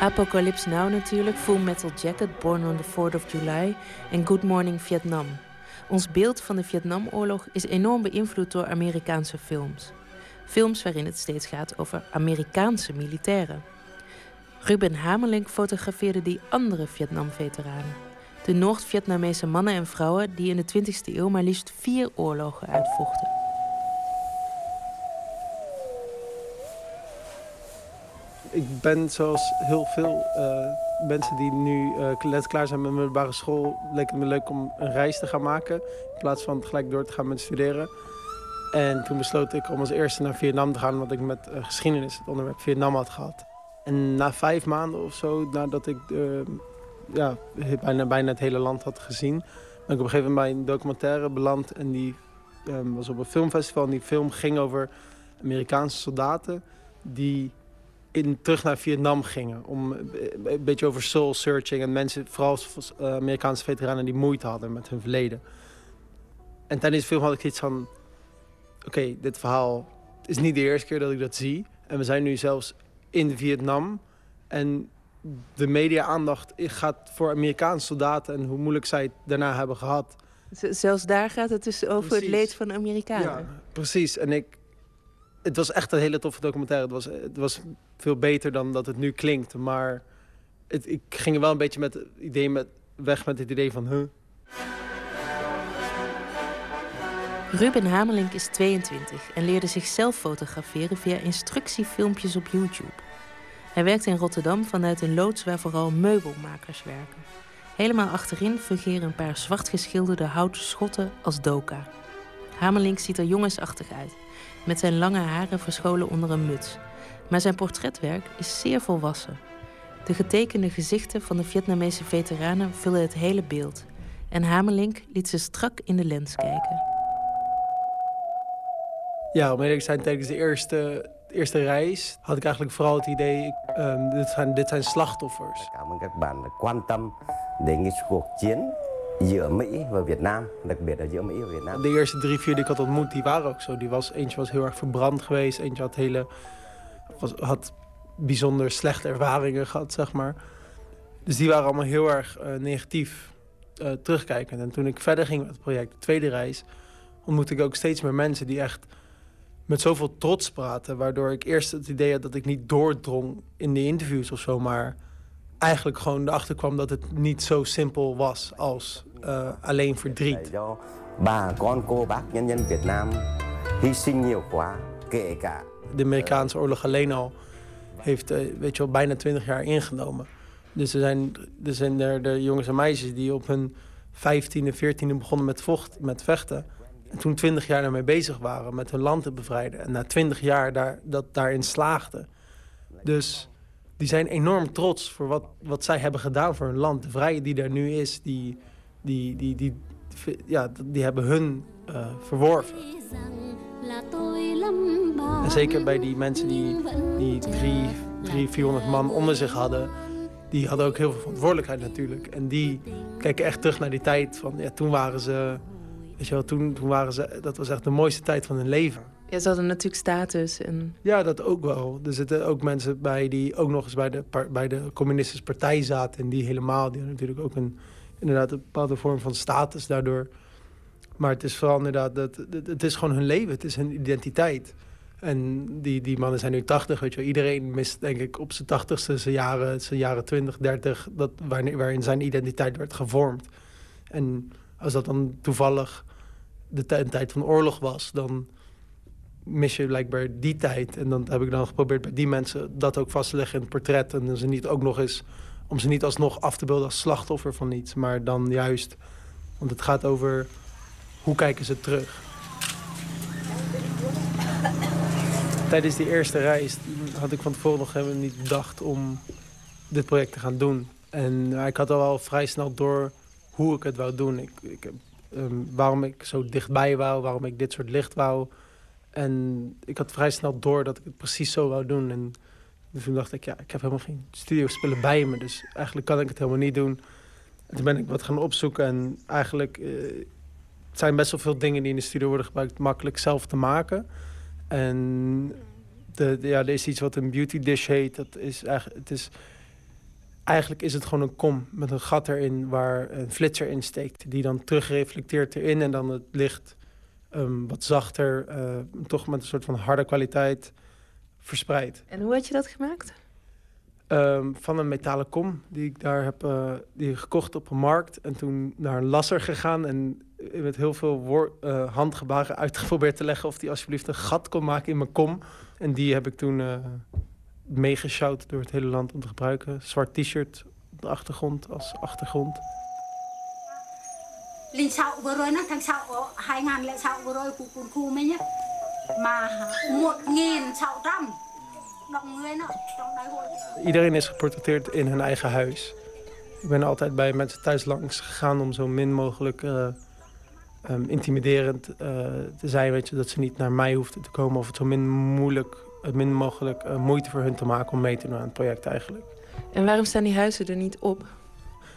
Apocalypse Now natuurlijk, Full Metal Jacket, Born on the 4th of July en Good Morning Vietnam. Ons beeld van de Vietnamoorlog is enorm beïnvloed door Amerikaanse films. Films waarin het steeds gaat over Amerikaanse militairen. Ruben Hamelink fotografeerde die andere Vietnam-veteranen. De Noord-Vietnamese mannen en vrouwen die in de 20e eeuw maar liefst vier oorlogen uitvochten. Ik ben zoals heel veel uh, mensen die nu uh, klaar zijn met middelbare school... leek het me leuk om een reis te gaan maken... in plaats van gelijk door te gaan met studeren. En toen besloot ik om als eerste naar Vietnam te gaan... omdat ik met uh, geschiedenis het onderwerp Vietnam had gehad. En na vijf maanden of zo, nadat ik ja, bijna, bijna het hele land had gezien... ben ik op een gegeven moment bij een documentaire beland... en die um, was op een filmfestival en die film ging over Amerikaanse soldaten... die in, terug naar Vietnam gingen. Om eh, een beetje over soul searching en mensen, vooral uh, Amerikaanse veteranen die moeite hadden met hun verleden. En tijdens de film had ik iets van: oké, dit verhaal is niet de eerste keer dat ik dat zie. En we zijn nu zelfs in Vietnam. En de media-aandacht gaat voor Amerikaanse soldaten en hoe moeilijk zij het daarna hebben gehad. Zelfs daar gaat het dus over het leed van Amerikanen. Ja, precies. En ik, het was echt een hele toffe documentaire. Het was, het was veel beter dan dat het nu klinkt. Maar het, ik ging wel een beetje met het idee met, weg met het idee van... Huh? Ruben Hamelink is 22 en leerde zichzelf fotograferen via instructiefilmpjes op YouTube. Hij werkt in Rotterdam vanuit een loods waar vooral meubelmakers werken. Helemaal achterin fungeren een paar zwart geschilderde houten schotten als doka. Hamelink ziet er jongensachtig uit met zijn lange haren verscholen onder een muts. Maar zijn portretwerk is zeer volwassen. De getekende gezichten van de Vietnamese veteranen vullen het hele beeld. En Hamelink liet ze strak in de lens kijken. Ja, om eerlijk te zijn, tijdens de eerste, eerste reis had ik eigenlijk vooral het idee: um, dit, zijn, dit zijn slachtoffers. quan tâm đến cuộc chiến giữa Mỹ và Việt Nam, đặc biệt là giữa Mỹ. De eerste drie, vier die ik had ontmoet, die waren ook zo. Die was, eentje was heel erg verbrand geweest, eentje had hele... Was, had bijzonder slechte ervaringen gehad, zeg maar. Dus die waren allemaal heel erg uh, negatief uh, terugkijkend. En toen ik verder ging met het project, de tweede reis... ontmoette ik ook steeds meer mensen die echt met zoveel trots praten... waardoor ik eerst het idee had dat ik niet doordrong in de interviews of zo... maar eigenlijk gewoon erachter kwam dat het niet zo simpel was als uh, alleen verdriet. De Amerikaanse oorlog alleen al heeft uh, weet je wel, bijna 20 jaar ingenomen. Dus er zijn, er zijn er de jongens en meisjes die op hun 15e, 14e begonnen met, vocht, met vechten. En toen 20 jaar daarmee bezig waren met hun land te bevrijden. En na 20 jaar daar, dat daarin slaagden. Dus die zijn enorm trots voor wat, wat zij hebben gedaan voor hun land. De vrije die daar nu is, die, die, die, die, ja, die hebben hun uh, verworven. En zeker bij die mensen die, die drie, drie, 400 man onder zich hadden... die hadden ook heel veel verantwoordelijkheid natuurlijk. En die kijken echt terug naar die tijd van... Ja, toen waren ze... Weet je wel, toen, toen waren ze... Dat was echt de mooiste tijd van hun leven. Ja, ze hadden natuurlijk status. En... Ja, dat ook wel. Er zitten ook mensen bij die ook nog eens bij de, bij de communistische partij zaten. En die helemaal, die natuurlijk ook een, inderdaad een bepaalde vorm van status daardoor. Maar het is vooral inderdaad, dat, het is gewoon hun leven. Het is hun identiteit. En die, die mannen zijn nu 80, weet je wel. Iedereen mist, denk ik, op zijn tachtigste zijn jaren, zijn jaren 20, 30... Dat, waarin, waarin zijn identiteit werd gevormd. En als dat dan toevallig de tijd van oorlog was... dan mis je blijkbaar die tijd. En dan heb ik dan geprobeerd bij die mensen dat ook vast te leggen in het portret. En ze niet ook nog eens, om ze niet alsnog af te beelden als slachtoffer van iets. Maar dan juist, want het gaat over hoe kijken ze terug. Tijdens die eerste reis had ik van tevoren nog helemaal niet bedacht om dit project te gaan doen. En ik had al wel vrij snel door hoe ik het wou doen. Ik, ik, um, waarom ik zo dichtbij wou, waarom ik dit soort licht wou. En ik had vrij snel door dat ik het precies zo wou doen. En toen dacht ik, ja, ik heb helemaal geen studiospullen bij me. Dus eigenlijk kan ik het helemaal niet doen. En toen ben ik wat gaan opzoeken. En eigenlijk het zijn best wel veel dingen die in de studio worden gebruikt... makkelijk zelf te maken. En de, ja, er is iets wat een beauty dish heet. Dat is eigenlijk, het is, eigenlijk is het gewoon een kom met een gat erin... waar een flitser in steekt. Die dan terugreflecteert erin en dan het licht um, wat zachter, uh, toch met een soort van harde kwaliteit verspreid. En hoe had je dat gemaakt? Um, van een metalen kom die ik daar heb uh, die gekocht op een markt. En toen naar een lasser gegaan en met heel veel uh, handgebaren uitgeprobeerd *laughs* te leggen... of die alsjeblieft een gat kon maken in mijn kom. En die heb ik toen uh, meegeshout door het hele land om te gebruiken. Zwart t-shirt op de achtergrond als achtergrond. Linh sao vừa rồi nó sao vừa rồi Iedereen is geportretteerd in hun eigen huis. Ik ben altijd bij mensen thuis langs gegaan om zo min mogelijk uh, um, intimiderend uh, te zijn. Weet je, dat ze niet naar mij hoefden te komen of het zo min, moeilijk, het min mogelijk moeite voor hun te maken om mee te doen aan het project eigenlijk. En waarom staan die huizen er niet op?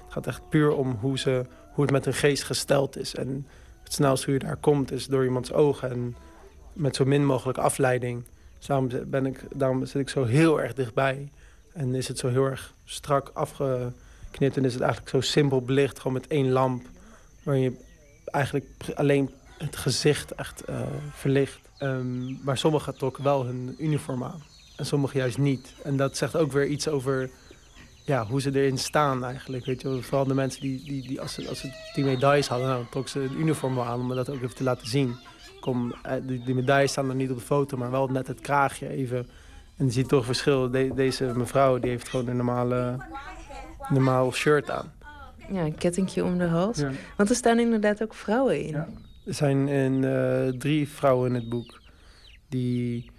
Het gaat echt puur om hoe ze hoe het met hun geest gesteld is. En het snelste hoe je daar komt is door iemands ogen. En met zo min mogelijk afleiding. Dus daarom, ben ik, daarom zit ik zo heel erg dichtbij. En is het zo heel erg strak afgeknipt. En is het eigenlijk zo simpel belicht. Gewoon met één lamp. Waarin je eigenlijk alleen het gezicht echt uh, verlicht. Um, maar sommigen trokken wel hun uniform aan. En sommigen juist niet. En dat zegt ook weer iets over ja, hoe ze erin staan eigenlijk. Weet je, vooral de mensen die, die, die als, ze, als ze die medailles hadden, nou, trok ze een uniform wel aan om dat ook even te laten zien. Kom, eh, die, die medailles staan er niet op de foto, maar wel net het kraagje even. En je ziet toch verschil. deze mevrouw die heeft gewoon een normale, normaal shirt aan. Ja, een kettingje om de hals. Want er staan inderdaad ook vrouwen in. Ja. Er zijn in, uh, drie vrouwen in het boek. Die...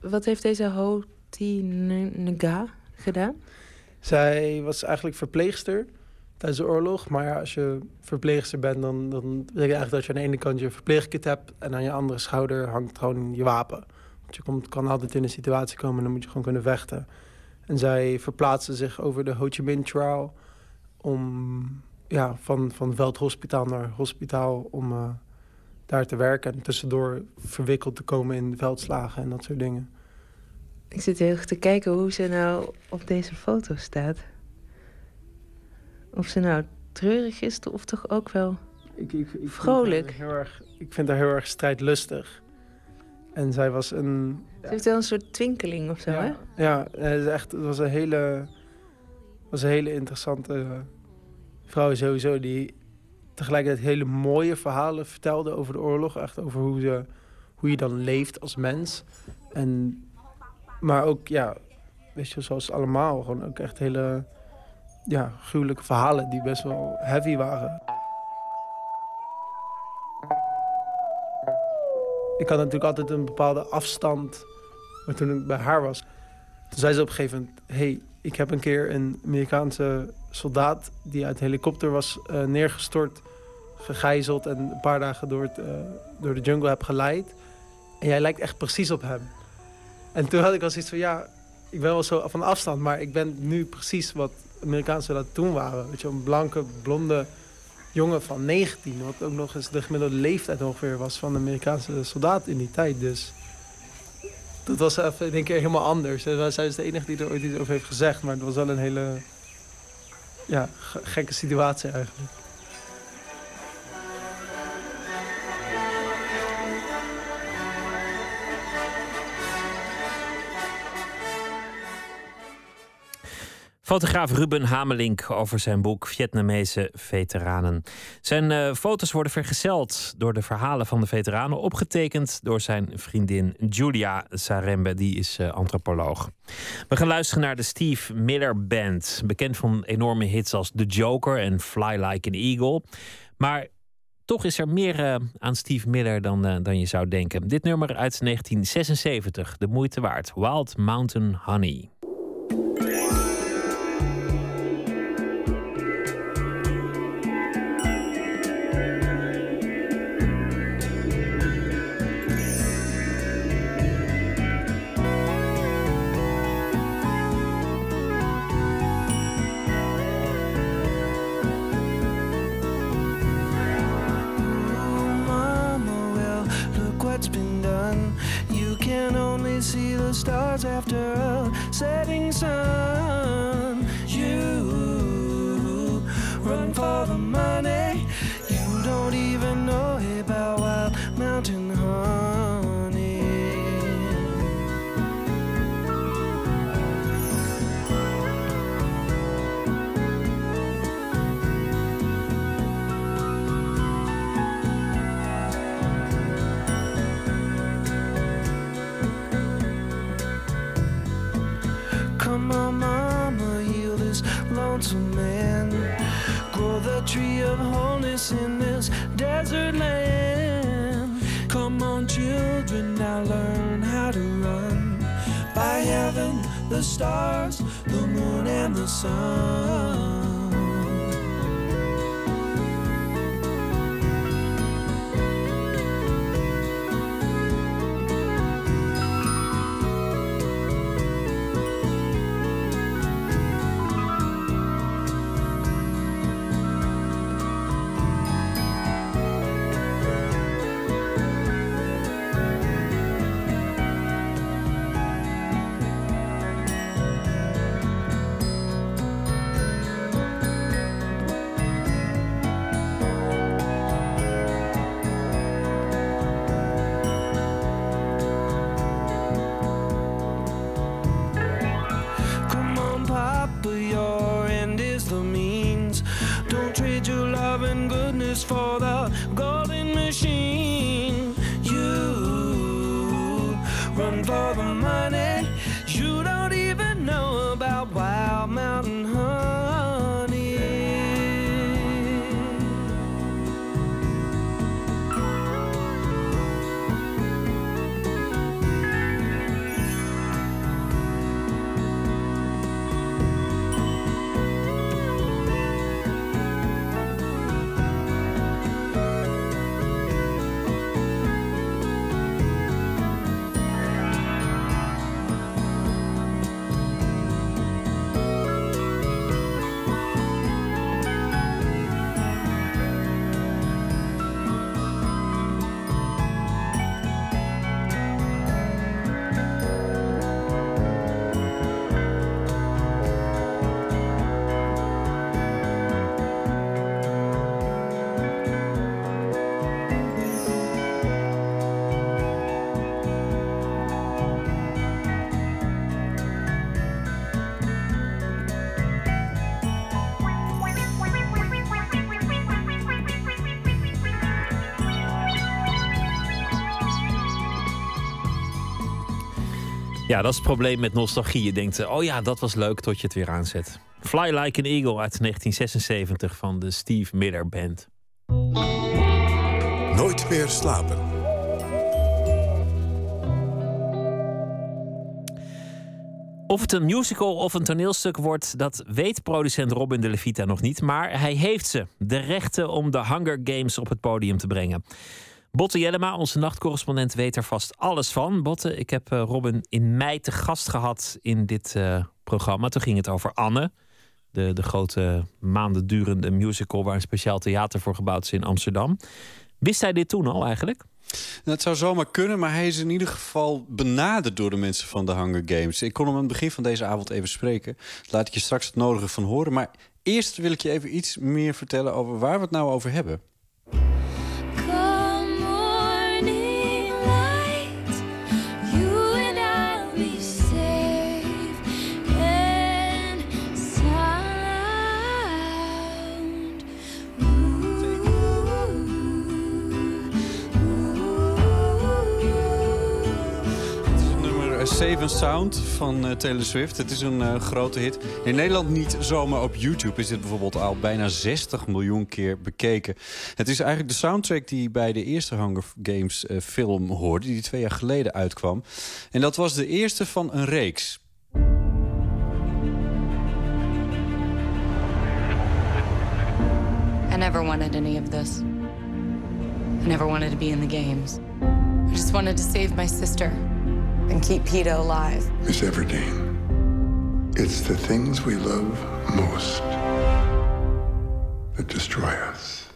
Wat heeft deze Hoti Nga gedaan? Zij was eigenlijk verpleegster tijdens de oorlog. Maar als je verpleegster bent, dan, dan betekent eigenlijk dat je aan de ene kant je verpleegkit hebt... en aan je andere schouder hangt gewoon je wapen. Want je komt, kan altijd in een situatie komen en dan moet je gewoon kunnen vechten. En zij verplaatste zich over de Ho Chi Minh Trail... om ja, van, van veldhospitaal naar hospitaal om uh, daar te werken... en tussendoor verwikkeld te komen in veldslagen en dat soort dingen. Ik zit heel erg te kijken hoe ze nou op deze foto staat. Of ze nou treurig is of toch ook wel ik, ik, ik vrolijk. Vind heel erg, ik vind haar heel erg strijdlustig. En zij was een... Ze heeft wel een soort twinkeling of zo, ja, hè? Ja, het, echt, het was een hele, was een hele interessante vrouw sowieso... die tegelijkertijd hele mooie verhalen vertelde over de oorlog. Echt over hoe, ze, hoe je dan leeft als mens. En maar ook, ja, weet je, zoals allemaal, gewoon ook echt hele ja, gruwelijke verhalen die best wel heavy waren. Ik had natuurlijk altijd een bepaalde afstand, maar toen ik bij haar was, toen zei ze op een gegeven moment: hey, ik heb een keer een Amerikaanse soldaat die uit een helikopter was uh, neergestort, gegijzeld en een paar dagen door, het, uh, door de jungle heb geleid. En jij lijkt echt precies op hem. En toen had ik al zoiets van, ja, ik ben wel zo van afstand, maar ik ben nu precies wat Amerikaanse dat toen waren. Weet je, een blanke, blonde jongen van 19, wat ook nog eens de gemiddelde leeftijd ongeveer was van de Amerikaanse soldaat in die tijd. Dus dat was even, denk ik, helemaal anders. Zij is de enige die er ooit iets over heeft gezegd, maar het was wel een hele ja, gekke situatie eigenlijk. Fotograaf Ruben Hamelink over zijn boek Vietnamese veteranen. Zijn uh, foto's worden vergezeld door de verhalen van de veteranen, opgetekend door zijn vriendin Julia Sarembe, die is uh, antropoloog. We gaan luisteren naar de Steve Miller Band, bekend van enorme hits als The Joker en Fly Like an Eagle. Maar toch is er meer uh, aan Steve Miller dan, dan je zou denken. Dit nummer uit 1976, de moeite waard: Wild Mountain Honey. The stars, the moon, and the sun. Ja, dat is het probleem met nostalgie. Je denkt, oh ja, dat was leuk tot je het weer aanzet. Fly Like an Eagle uit 1976 van de Steve Miller Band. Nooit meer slapen. Of het een musical of een toneelstuk wordt, dat weet producent Robin de Levita nog niet. Maar hij heeft ze. De rechten om de Hunger Games op het podium te brengen. Botte Jellema, onze nachtcorrespondent, weet er vast alles van. Botte, ik heb eh, Robin in mei te gast gehad in dit eh, programma. Toen ging het over Anne. De, de grote maanden durende musical waar een speciaal theater voor gebouwd is in Amsterdam. Wist hij dit toen al eigenlijk? Nou, het zou zomaar kunnen, maar hij is in ieder geval benaderd door de mensen van de Hunger Games. Ik kon hem aan het begin van deze avond even spreken. Laat ik je straks het nodige van horen. Maar eerst wil ik je even iets meer vertellen over waar we het nou over hebben. Save Sound van uh, Taylor Swift. Het is een uh, grote hit. In Nederland niet zomaar op YouTube is dit bijvoorbeeld al bijna 60 miljoen keer bekeken. Het is eigenlijk de soundtrack die bij de eerste Hunger Games uh, film hoorde... die twee jaar geleden uitkwam. En dat was de eerste van een reeks. I never wanted any of this. I never wanted to be in the games. I just wanted to save my sister and keep Peter alive. Miss Everdeen, it's the things we love most that destroy us.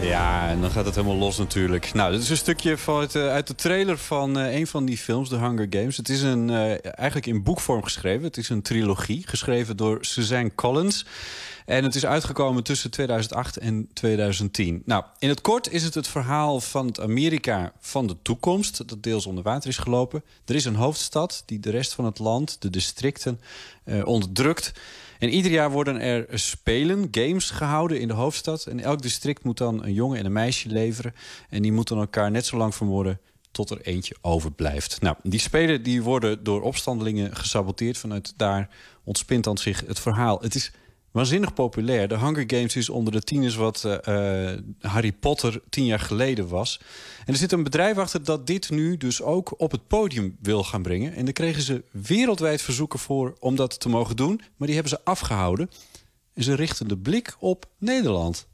Ja, en dan gaat het helemaal los natuurlijk. Nou, dit is een stukje van het, uh, uit de trailer van uh, een van die films, The Hunger Games. Het is een, uh, eigenlijk in boekvorm geschreven. Het is een trilogie, geschreven door Suzanne Collins. En het is uitgekomen tussen 2008 en 2010. Nou, in het kort is het het verhaal van het Amerika van de toekomst... dat deels onder water is gelopen. Er is een hoofdstad die de rest van het land, de districten, uh, onderdrukt... En ieder jaar worden er spelen, games gehouden in de hoofdstad. En elk district moet dan een jongen en een meisje leveren. En die moeten elkaar net zo lang vermoorden tot er eentje overblijft. Nou, die spelen die worden door opstandelingen gesaboteerd. Vanuit daar ontspint dan zich het verhaal. Het is waanzinnig populair. De Hunger Games is onder de tieners wat uh, Harry Potter tien jaar geleden was. En er zit een bedrijf achter dat dit nu dus ook op het podium wil gaan brengen. En daar kregen ze wereldwijd verzoeken voor om dat te mogen doen. Maar die hebben ze afgehouden. En ze richten de blik op Nederland.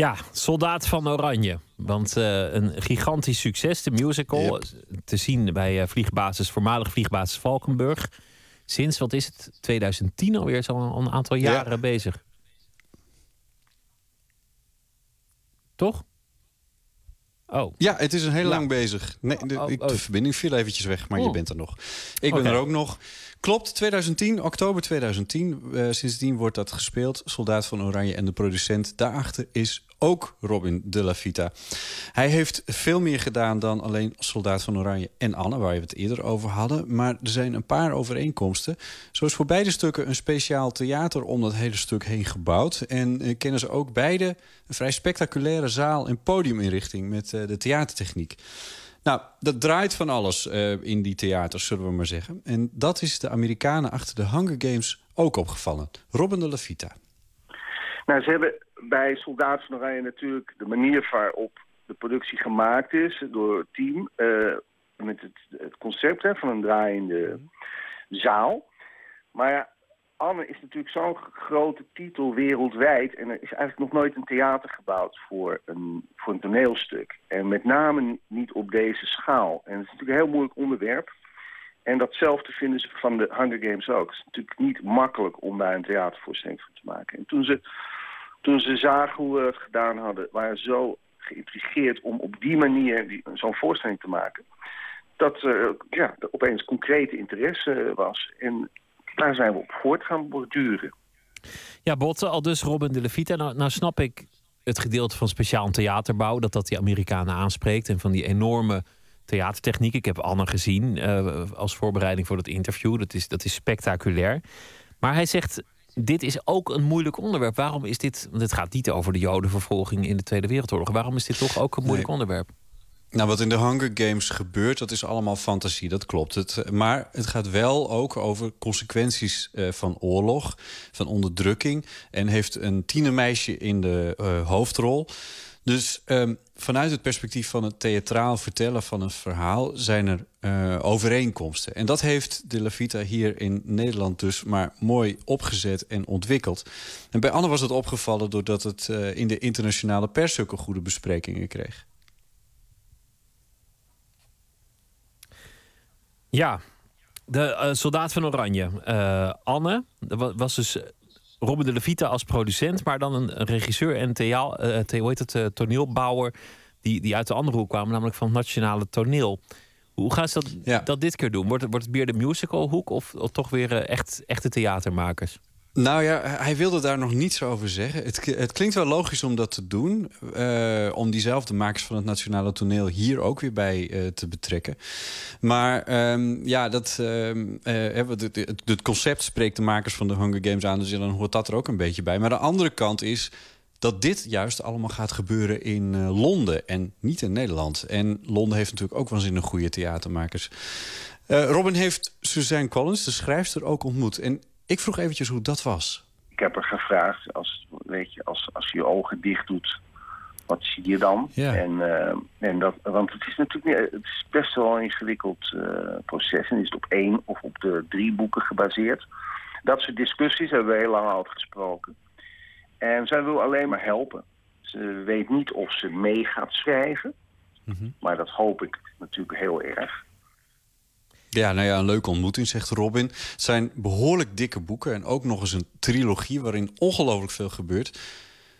Ja, Soldaat van Oranje. Want uh, een gigantisch succes, de musical. Yep. Te zien bij uh, vliegbasis, voormalig vliegbasis Valkenburg. Sinds, wat is het, 2010 alweer, zo al een aantal jaren ja. bezig. Toch? Oh. Ja, het is een heel lang bezig. Nee, de, oh, oh. de, verbinding viel eventjes weg, maar oh. je bent er nog. Ik ben okay. er ook nog. Klopt, 2010, oktober 2010. Uh, sindsdien wordt dat gespeeld. Soldaat van Oranje en de producent daarachter is ook Robin de la Vita. Hij heeft veel meer gedaan dan alleen Soldaat van Oranje en Anne... waar we het eerder over hadden. Maar er zijn een paar overeenkomsten. Zo is voor beide stukken een speciaal theater om dat hele stuk heen gebouwd. En uh, kennen ze ook beide een vrij spectaculaire zaal- en podiuminrichting... met uh, de theatertechniek. Nou, dat draait van alles uh, in die theaters, zullen we maar zeggen. En dat is de Amerikanen achter de Hunger Games ook opgevallen. Robin de La Vita. Nou, ze hebben bij Soldaat van Oranje natuurlijk de manier waarop de productie gemaakt is door het team. Uh, met het, het concept hè, van een draaiende zaal. Maar ja, Anne is natuurlijk zo'n grote titel wereldwijd... en er is eigenlijk nog nooit een theater gebouwd voor een, voor een toneelstuk. En met name niet op deze schaal. En het is natuurlijk een heel moeilijk onderwerp. En datzelfde vinden ze van de Hunger Games ook. Het is natuurlijk niet makkelijk om daar een theatervoorstelling van te maken. En toen ze, toen ze zagen hoe we het gedaan hadden... waren ze zo geïntrigeerd om op die manier zo'n voorstelling te maken... dat er ja, opeens concrete interesse was. En daar zijn we op voort gaan borduren. Ja, Botte, al dus Robin de Levita. Nou, nou snap ik het gedeelte van speciaal theaterbouw... dat dat die Amerikanen aanspreekt en van die enorme theatertechniek. Ik heb Anne gezien uh, als voorbereiding voor dat interview. Dat is, dat is spectaculair. Maar hij zegt, dit is ook een moeilijk onderwerp. Waarom is dit... Want het gaat niet over de jodenvervolging in de Tweede Wereldoorlog. Waarom is dit toch ook een moeilijk nee. onderwerp? Nou, wat in de Hunger Games gebeurt, dat is allemaal fantasie, dat klopt. Het, maar het gaat wel ook over consequenties uh, van oorlog, van onderdrukking. En heeft een tienermeisje in de uh, hoofdrol. Dus um, vanuit het perspectief van het theatraal vertellen van een verhaal... zijn er uh, overeenkomsten. En dat heeft de Levita hier in Nederland dus maar mooi opgezet en ontwikkeld. En bij Anne was het opgevallen doordat het in de internationale pers zulke goede besprekingen kreeg. Ja, de uh, Soldaat van Oranje. Uh, Anne, was dus Robin de Levita als producent, maar dan een, regisseur en theaal, the, hoe heet het, toneelbouwer die, die uit de andere hoek kwamen, namelijk van het Nationale Toneel. Hoe gaan ze dat, ja. dat dit keer doen? Wordt het, wordt het meer de musical hoek of, of toch weer echt echte theatermakers? Nou ja, hij wilde daar nog niets over zeggen. Het, het klinkt wel logisch om dat te doen. eh, om diezelfde makers van het Nationale Toneel hier ook weer bij eh, te betrekken. Maar ehm, ja, dat, wat het, het, het concept spreekt de makers van de Hunger Games aan. Dus dan hoort dat er ook een beetje bij. Maar de andere kant is dat dit juist allemaal gaat gebeuren in Londen en niet in Nederland. En Londen heeft natuurlijk ook waanzinnig goede theatermakers. Robin heeft Suzanne Collins, de schrijfster, ook ontmoet. En ik vroeg eventjes hoe dat was. Ik heb haar gevraagd, als, weet je, als, als je je ogen dicht doet, wat zie je dan? Ja. En, eh, en dat, want het is natuurlijk niet, het is best wel een ingewikkeld eh, proces. En is het op één of op de drie boeken gebaseerd. Dat soort discussies hebben we heel lang over gesproken. En zij wil alleen maar helpen. Ze weet niet of ze mee gaat schrijven. Maar dat hoop ik natuurlijk heel erg. Ja, nou ja, een leuke ontmoeting, zegt Robin. Het zijn behoorlijk dikke boeken en ook nog eens een trilogie waarin ongelooflijk veel gebeurt.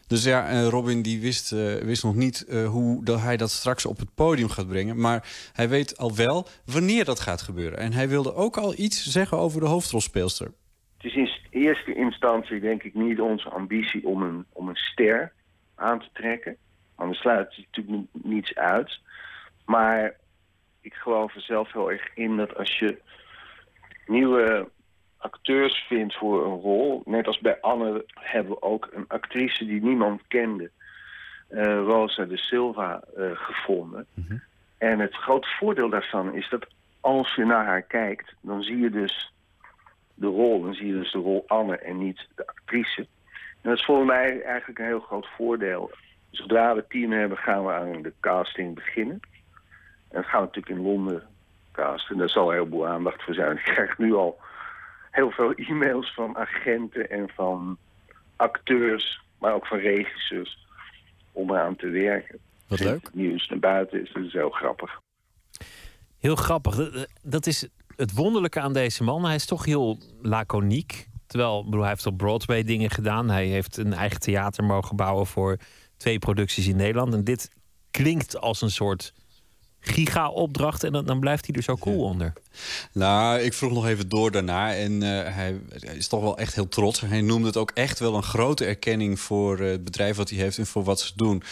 Dus ja, eh, Robin die wist, eh, wist nog niet eh, hoe dat hij dat straks op het podium gaat brengen. Maar hij weet al wel wanneer dat gaat gebeuren. En hij wilde ook al iets zeggen over de hoofdrolspeelster. Het is in eerste instantie denk ik niet onze ambitie om een, om een ster aan te trekken. Maar we sluiten natuurlijk ni- niets uit. Maar ik geloof er zelf heel erg in dat als je nieuwe acteurs vindt voor een rol... net als bij Anne hebben we ook een actrice die niemand kende... eh, Rosa de Silva eh, gevonden. En het grote voordeel daarvan is dat als je naar haar kijkt... dan zie je dus de rol. Dan zie je dus de rol Anne en niet de actrice. En dat is voor mij eigenlijk een heel groot voordeel. Zodra we team hebben, gaan we aan de casting beginnen. En dat gaan we natuurlijk in Londen casten. Daar zal een heleboel aandacht voor zijn. Ik krijg nu al heel veel e-mails van agenten en van acteurs, maar ook van regisseurs, om eraan te werken. Wat leuk. nieuws naar buiten is, dat is heel grappig. Heel grappig. Dat- Dat is het wonderlijke aan deze man. Hij is toch heel laconiek. Terwijl, bedoel, hij heeft op Broadway dingen gedaan. Hij heeft een eigen theater mogen bouwen voor twee producties in Nederland. En dit klinkt als een soort giga-opdracht. En dan, dan blijft hij er zo cool onder. Nou, ik vroeg nog even door daarna. En eh, hij is toch wel echt heel trots. Hij noemde het ook echt wel een grote erkenning voor eh, het bedrijf wat hij heeft en voor wat ze doen.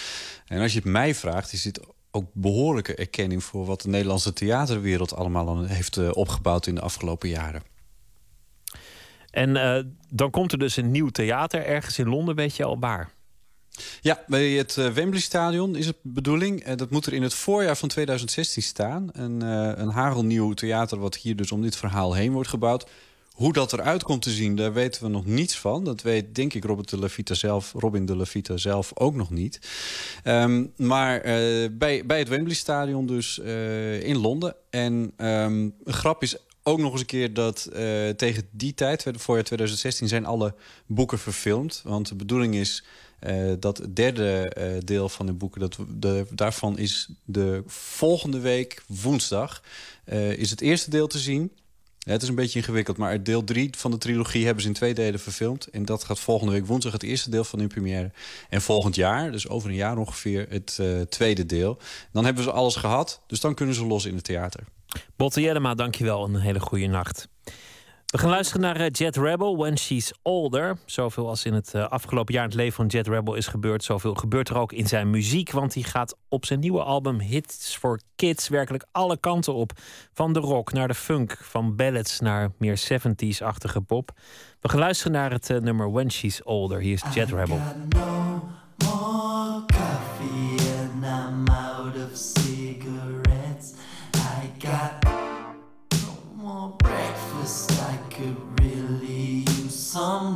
En als je het mij vraagt, is dit ook behoorlijke erkenning voor wat de Nederlandse theaterwereld allemaal heeft eh, opgebouwd in de afgelopen jaren. En dan komt er dus een nieuw theater ergens in Londen, weet je al waar. Ja, bij het eh, Wembley Stadion is het bedoeling. Eh, dat moet er in het voorjaar van 2016 staan. Een, eh, een hagelnieuw theater wat hier dus om dit verhaal heen wordt gebouwd. Hoe dat eruit komt te zien, daar weten we nog niets van. Dat weet denk ik Robert de La Vita zelf, Robin de La Vita zelf ook nog niet. Ehm, maar bij, bij het Wembley Stadion dus in Londen. En ehm, een grap is ook nog eens een keer dat tegen die tijd, voorjaar 2016, zijn alle boeken verfilmd. Want de bedoeling is eh, dat derde eh, deel van de boeken, dat, daarvan is de volgende week woensdag, eh, is het eerste deel te zien. Het is een beetje ingewikkeld, maar deel 3 van de trilogie hebben ze in twee delen verfilmd. En dat gaat volgende week woensdag het eerste deel van in première. En volgend jaar, dus over een jaar ongeveer, het tweede deel. Dan hebben ze alles gehad, dus dan kunnen ze los in het theater. Botte Jellema, dankjewel. Een hele goede nacht. We gaan luisteren naar eh, Jet Rebel, When She's Older. Zoveel als in het eh, afgelopen jaar in het leven van Jet Rebel is gebeurd... zoveel gebeurt er ook in zijn muziek. Want hij gaat op zijn nieuwe album Hits for Kids... werkelijk alle kanten op. Van de rock naar de funk, van ballads naar meer 70s-achtige pop. We gaan luisteren naar het eh, nummer When She's Older. Hier is Jet Rebel. Could really use some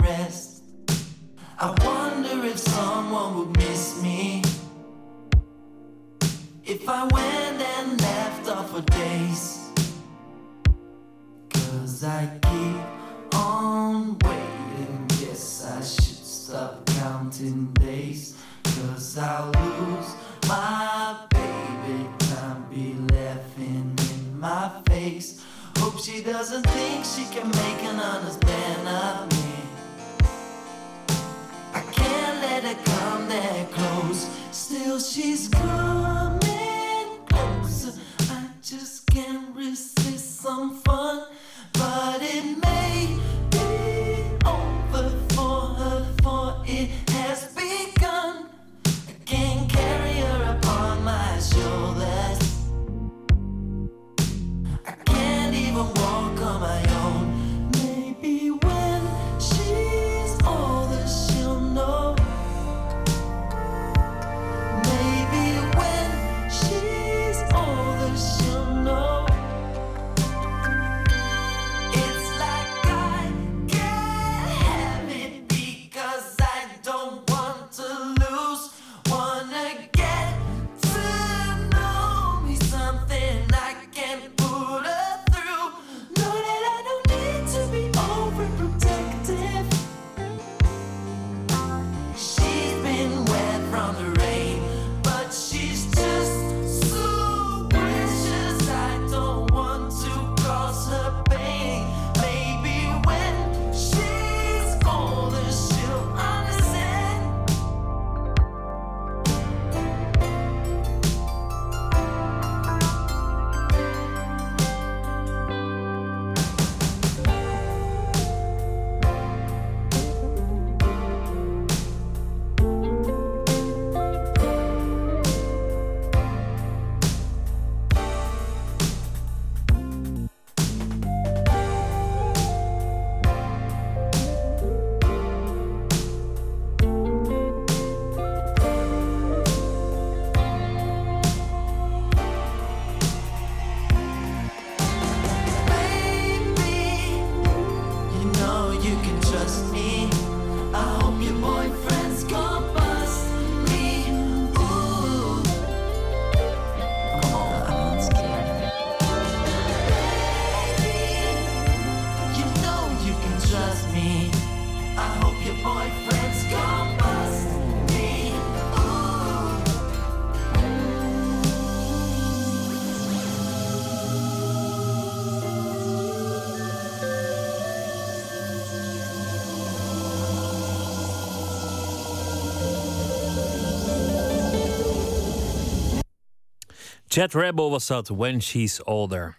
Jet Rebel was dat When She's Older.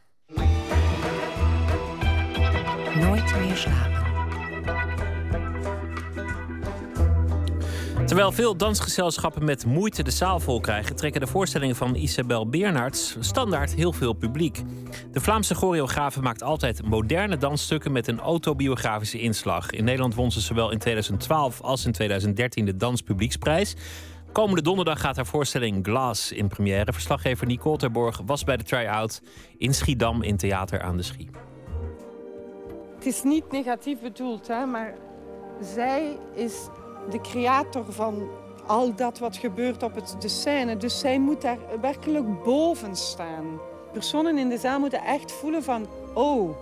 Nooit meer slapen. Terwijl veel dansgezelschappen met moeite de zaal vol krijgen, trekken de voorstellingen van Isabel Beernaerts standaard heel veel publiek. De Vlaamse choreografe maakt altijd moderne dansstukken met een autobiografische inslag. In Nederland won ze zowel in 2012 als in 2013 de Danspublieksprijs. Komende donderdag gaat haar voorstelling Glass in première. Verslaggever Nicole Terborg was bij de try-out in Schiedam in Theater aan de Schie. Het is niet negatief bedoeld, hè, maar zij is de creator van al dat wat gebeurt op het, de scène. Dus zij moet daar werkelijk boven staan. Personen in de zaal moeten echt voelen van... oh,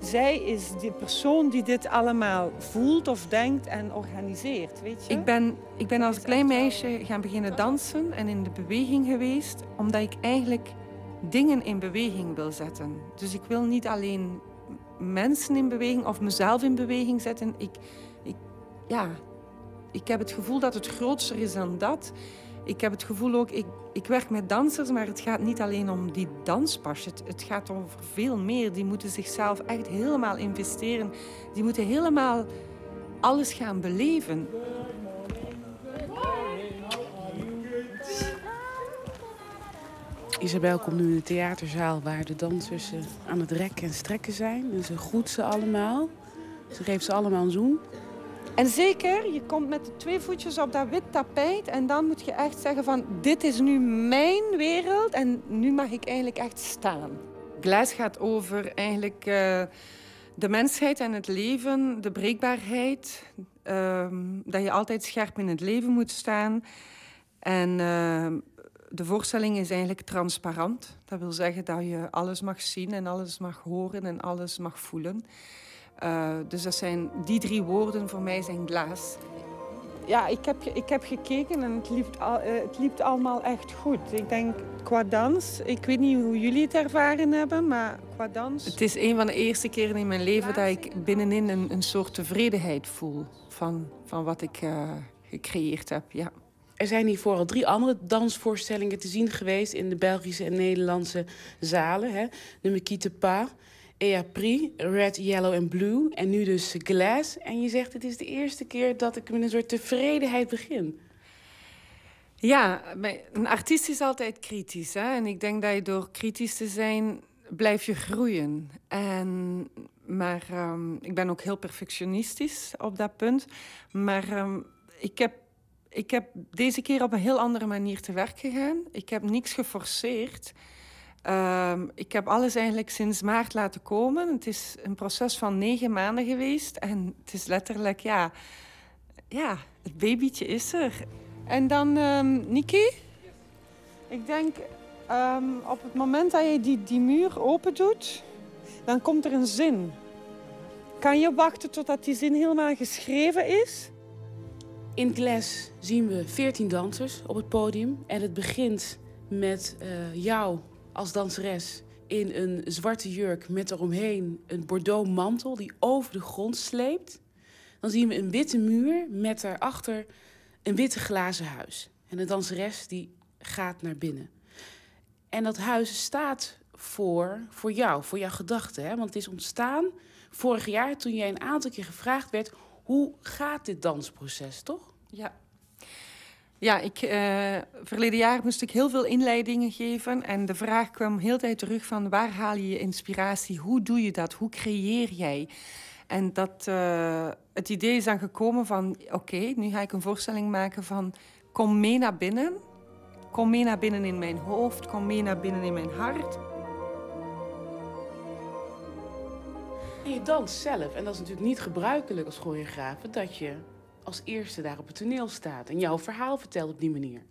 zij is de persoon die dit allemaal voelt of denkt en organiseert, weet je? Ik ben, ik ben als klein meisje gaan beginnen dansen en in de beweging geweest, omdat ik eigenlijk dingen in beweging wil zetten. Dus ik wil niet alleen mensen in beweging of mezelf in beweging zetten. Ik, ik, ja, ik heb het gevoel dat het groter is dan dat. Ik heb het gevoel ook, ik, ik werk met dansers, maar het gaat niet alleen om die danspas. Het, gaat over veel meer. Die moeten zichzelf echt helemaal investeren. Die moeten helemaal alles gaan beleven. Isabel komt nu in de theaterzaal waar de dansers eh, aan het rekken en strekken zijn. En ze groet ze allemaal. Ze geeft ze allemaal een zoen. En zeker, je komt met de twee voetjes op dat wit tapijt en dan moet je echt zeggen van dit is nu mijn wereld en nu mag ik eigenlijk echt staan. Glass gaat over eigenlijk eh, de mensheid en het leven, de breekbaarheid. ehm, dat je altijd scherp in het leven moet staan. En ehm, de voorstelling is eigenlijk transparant. Dat wil zeggen dat je alles mag zien en alles mag horen en alles mag voelen. Eh, dus dat zijn die drie woorden voor mij zijn glaas. Ja, ik heb, ik heb gekeken en het liep, al, eh, het liep allemaal echt goed. Ik denk qua dans, ik weet niet hoe jullie het ervaren hebben, maar qua dans... Het is een van de eerste keren in mijn leven dat ik binnenin een, een soort tevredenheid voel van, van wat ik eh, gecreëerd heb. Ja. Er zijn hiervoor al drie andere dansvoorstellingen te zien geweest in de Belgische en Nederlandse zalen. Hè. De Me Quitte Pas, Et Pris, Red, Yellow en Blue. En nu dus Glass. En je zegt het is de eerste keer dat ik met een soort tevredenheid begin. Ja, een artiest is altijd kritisch. Hè? En ik denk dat je door kritisch te zijn, blijf je groeien. En, maar ehm, ik ben ook heel perfectionistisch op dat punt. Maar ehm, ik, heb, ik heb deze keer op een heel andere manier te werk gegaan. Ik heb niks geforceerd. Ehm, ik heb alles eigenlijk sinds maart laten komen. Het is een proces van negen maanden geweest. En het is letterlijk, ja, ja het babytje is er. En dan, ehm Niki, ik denk ehm, op het moment dat je die, die muur open doet, dan komt er een zin. Kan je wachten totdat die zin helemaal geschreven is? In Glass zien we 14 dansers op het podium. En het begint met eh, jou als danseres in een zwarte jurk met eromheen een bordeaux mantel die over de grond sleept. Dan zien we een witte muur met daarachter een witte glazen huis. En de danseres die gaat naar binnen. En dat huis staat voor, voor jou, voor jouw gedachten. Hè? Want het is ontstaan vorig jaar toen jij een aantal keer gevraagd werd... hoe gaat dit dansproces, toch? Ja. Ja, ik, eh, verleden jaar moest ik heel veel inleidingen geven. En de vraag kwam heel tijd terug van waar haal je je inspiratie? Hoe doe je dat? Hoe creëer jij? En dat, eh, het idee is dan gekomen van... Oké, nu ga ik een voorstelling maken van... Kom mee naar binnen. Kom mee naar binnen in mijn hoofd. Kom mee naar binnen in mijn hart. En je danst zelf. En dat is natuurlijk niet gebruikelijk als choreograaf... dat je als eerste daar op het toneel staat... en jouw verhaal vertelt op die manier.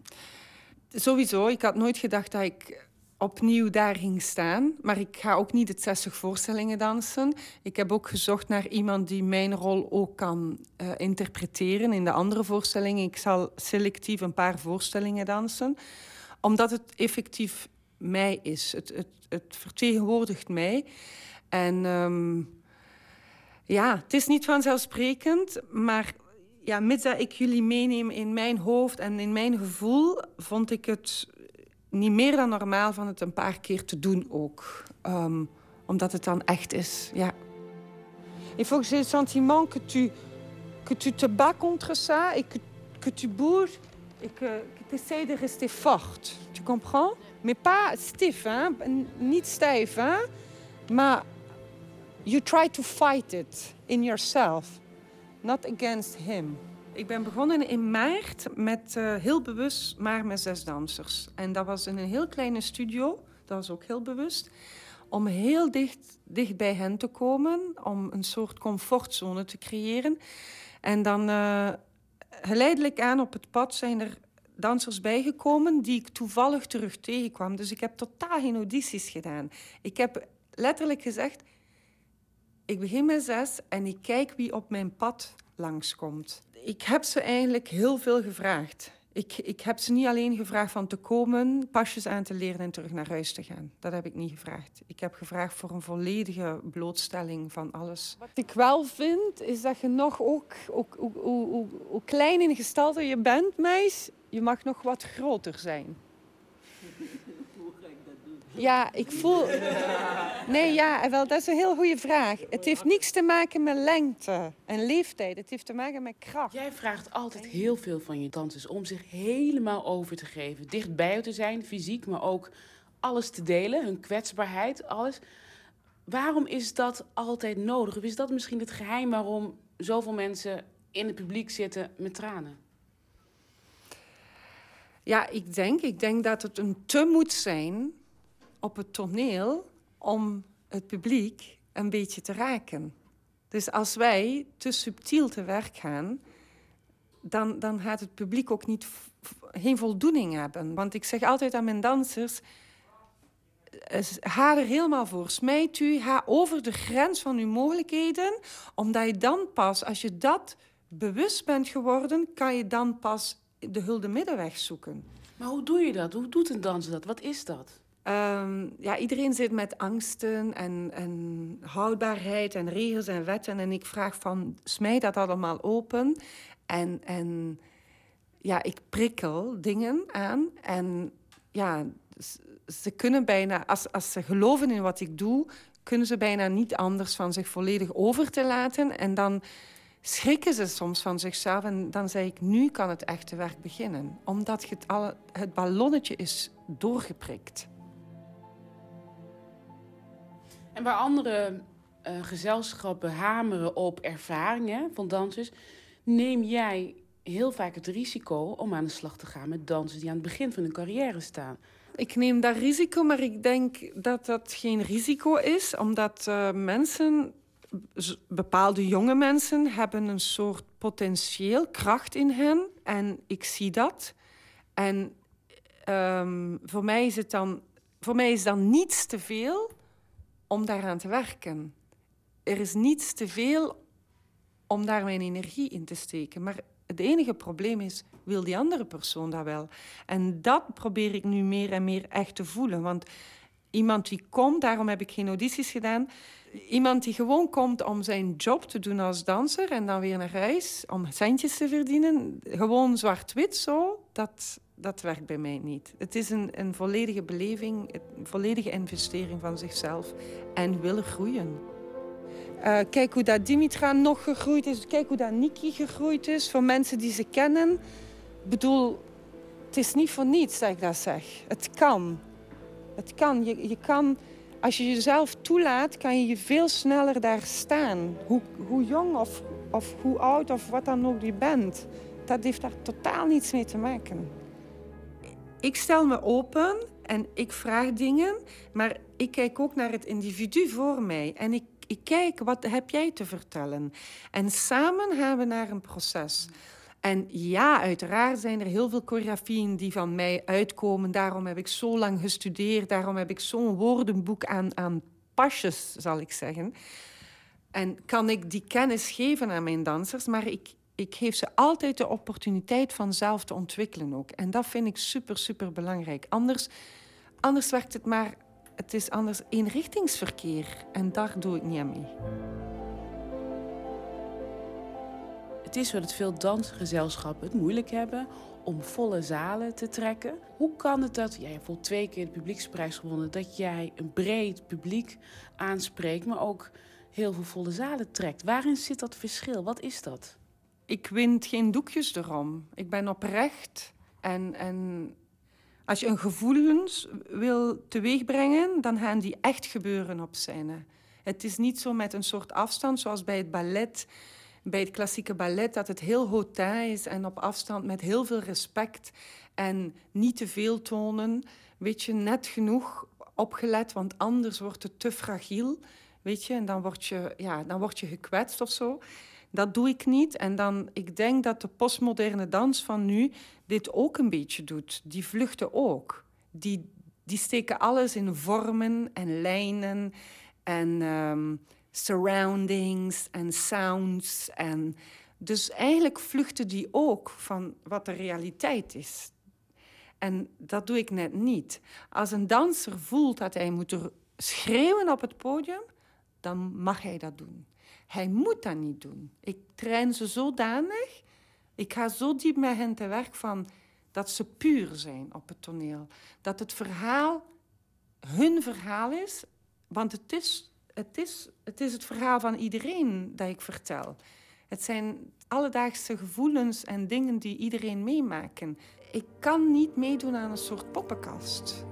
Sowieso, ik had nooit gedacht dat ik opnieuw daar ging staan. Maar ik ga ook niet het 60 voorstellingen dansen. Ik heb ook gezocht naar iemand die mijn rol ook kan uh, interpreteren in de andere voorstellingen. Ik zal selectief een paar voorstellingen dansen, omdat het effectief mij is. Het, het, het vertegenwoordigt mij. En um, ja, het is niet vanzelfsprekend, maar ja, mits dat ik jullie meeneem in mijn hoofd en in mijn gevoel, vond ik het niet meer dan normaal van het een paar keer te doen ook. Um, omdat het dan echt is, ja. Il faut que sentiment que tu, que tu te bats contre ça et que, tu bouges et que, que tu essaies de rester forte. Tu comprends? Mais pas stiff, hein? niet stijf, hein? maar you try to fight it in yourself, not against him. Ik ben begonnen in maart met uh, heel bewust maar met zes dansers. En dat was in een heel kleine studio, dat was ook heel bewust. Om heel dicht, dicht bij hen te komen, om een soort comfortzone te creëren. En dan uh, geleidelijk aan op het pad zijn er dansers bijgekomen die ik toevallig terug tegenkwam. Dus ik heb totaal geen audities gedaan. Ik heb letterlijk gezegd, ik begin met zes en ik kijk wie op mijn pad langskomt. Ik heb ze eigenlijk heel veel gevraagd. Ik, ik heb ze niet alleen gevraagd van te komen, pasjes aan te leren en terug naar huis te gaan. Dat heb ik niet gevraagd. Ik heb gevraagd voor een volledige blootstelling van alles. Wat ik wel vind, is dat je nog ook, ook hoe, hoe, klein in gestalte je bent, meis, je mag nog wat groter zijn. Ja, ik voel. Nee, ja, wel, dat is een heel goede vraag. Het heeft niks te maken met lengte en leeftijd. Het heeft te maken met kracht. Jij vraagt altijd heel veel van je dansers om zich helemaal over te geven. Dichtbij te zijn, fysiek, maar ook alles te delen, hun kwetsbaarheid, alles. Waarom is dat altijd nodig? Of is dat misschien het geheim waarom zoveel mensen in het publiek zitten met tranen? Ja, ik denk, ik denk dat het een te moet zijn op het toneel om het publiek een beetje te raken. Dus als wij te subtiel te werk gaan, dan, dan gaat het publiek ook niet, geen voldoening hebben. Want ik zeg altijd aan mijn dansers, ga er helemaal voor. Smijt u, ga over de grens van uw mogelijkheden, omdat je dan pas, als je dat bewust bent geworden, kan je dan pas de hulde middenweg zoeken. Maar hoe doe je dat? Hoe doet een danser dat? Wat is dat? Um, ja, iedereen zit met angsten en, en, houdbaarheid en regels en wetten. En ik vraag van, smijt dat allemaal open. En, en ja, ik prikkel dingen aan. En ja, ze kunnen bijna, als, als ze geloven in wat ik doe, kunnen ze bijna niet anders van zich volledig over te laten. En dan schrikken ze soms van zichzelf. En dan zeg ik, nu kan het echte werk beginnen. Omdat het, alle, het ballonnetje is doorgeprikt. En waar andere uh, gezelschappen hameren op ervaringen van dansers, neem jij heel vaak het risico om aan de slag te gaan met dansers die aan het begin van hun carrière staan. Ik neem dat risico, maar ik denk dat dat geen risico is, omdat uh, mensen, bepaalde jonge mensen, hebben een soort potentieel, kracht in hen. En ik zie dat. En um, voor mij is het dan, voor mij is dan niets te veel om daaraan te werken. Er is niets te veel om daar mijn energie in te steken. Maar het enige probleem is, wil die andere persoon dat wel? En dat probeer ik nu meer en meer echt te voelen. Want iemand die komt, daarom heb ik geen audities gedaan. Iemand die gewoon komt om zijn job te doen als danser en dan weer naar huis om centjes te verdienen. Gewoon zwart-wit zo, dat, dat werkt bij mij niet. Het is een, een volledige beleving, een volledige investering van zichzelf en willen groeien. Uh, kijk hoe dat Dimitra nog gegroeid is. Kijk hoe dat Niki gegroeid is. Voor mensen die ze kennen. Ik bedoel, het is niet voor niets dat ik dat zeg. Het kan. Het kan. Je, je kan. Als je jezelf toelaat, kan je je veel sneller daar staan. Hoe, hoe jong of, of hoe oud of wat dan ook je bent. Dat heeft daar totaal niets mee te maken. Ik stel me open en ik vraag dingen, maar ik kijk ook naar het individu voor mij. En ik, ik kijk, wat heb jij te vertellen? En samen gaan we naar een proces. En ja, uiteraard zijn er heel veel choreografieën die van mij uitkomen. Daarom heb ik zo lang gestudeerd. Daarom heb ik zo'n woordenboek aan, aan pasjes, zal ik zeggen. En kan ik die kennis geven aan mijn dansers, maar ik, ik geef ze altijd de opportuniteit van zelf te ontwikkelen ook. En dat vind ik super, super belangrijk. Anders, anders werkt het maar, het is anders eenrichtingsverkeer. En daar doe ik niet aan mee. Het is zo dat veel dansgezelschappen het moeilijk hebben om volle zalen te trekken. Hoe kan het dat, jij bijvoorbeeld twee keer de publieksprijs gewonnen, dat jij een breed publiek aanspreekt, maar ook heel veel volle zalen trekt? Waarin zit dat verschil? Wat is dat? Ik wint geen doekjes erom. Ik ben oprecht. En, en als je een gevoelens wil teweegbrengen, dan gaan die echt gebeuren op scène. Het is niet zo met een soort afstand, zoals bij het ballet, bij het klassieke ballet, dat het heel hautain is en op afstand met heel veel respect en niet te veel tonen. Weet je, net genoeg opgelet, want anders wordt het te fragiel. Weet je, en dan word je, ja, dan word je gekwetst of zo. Dat doe ik niet. En dan, ik denk dat de postmoderne dans van nu dit ook een beetje doet. Die vluchten ook. Die, die steken alles in vormen en lijnen en ehm, surroundings en sounds. En dus eigenlijk vluchten die ook van wat de realiteit is. En dat doe ik net niet. Als een danser voelt dat hij moet schreeuwen op het podium, dan mag hij dat doen. Hij moet dat niet doen. Ik train ze zodanig, ik ga zo diep met hen te werk van dat ze puur zijn op het toneel. Dat het verhaal hun verhaal is, want het is het, is, het is het verhaal van iedereen dat ik vertel. Het zijn alledaagse gevoelens en dingen die iedereen meemaken. Ik kan niet meedoen aan een soort poppenkast.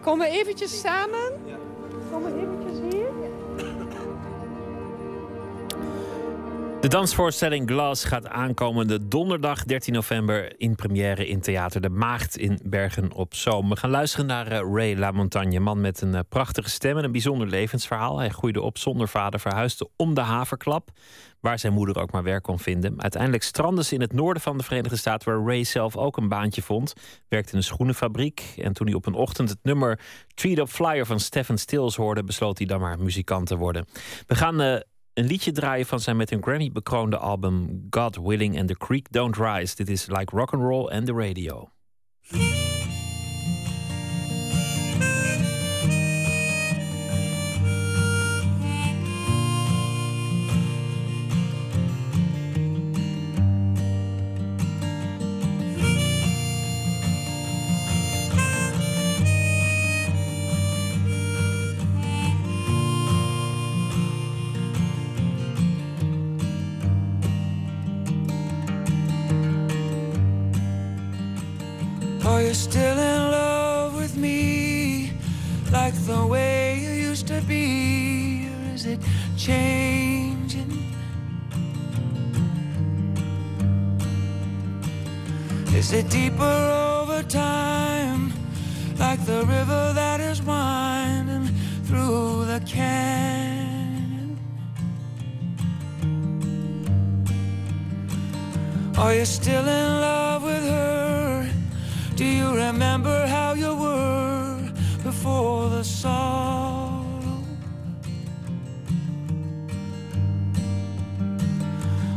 Kom we eventjes samen? Kom we eventjes hier? De dansvoorstelling Glass gaat aankomende donderdag 13 november in première in Theater De Maagd in Bergen op Zoom. We gaan luisteren naar eh, Ray LaMontagne, man met een eh, prachtige stem en een bijzonder levensverhaal. Hij groeide op zonder vader, verhuisde om de haverklap, waar zijn moeder ook maar werk kon vinden. Uiteindelijk strandde ze in het noorden van de Verenigde Staten, waar Ray zelf ook een baantje vond. Werkte in een schoenenfabriek en toen hij op een ochtend het nummer Treat Up Flyer van Stephen Stills hoorde, besloot hij dan maar muzikant te worden. We gaan... Een liedje draaien van zijn met een Grammy bekroonde album God Willing and the Creek Don't Rise. Dit is Like Rock and Roll and the Radio. Is it deeper over time like the river that is winding through the canyon? Are you still in love with her? Do you remember how you were before the sorrow?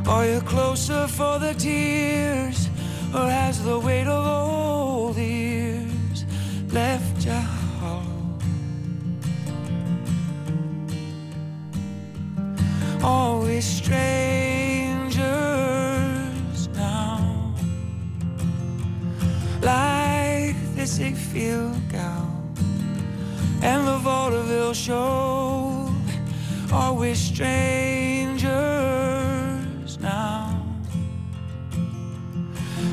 Are you closer for the tears, or has the weight of old years left you hollow? Always strangers now. Like the feel gown. And the vaudeville show. We strangers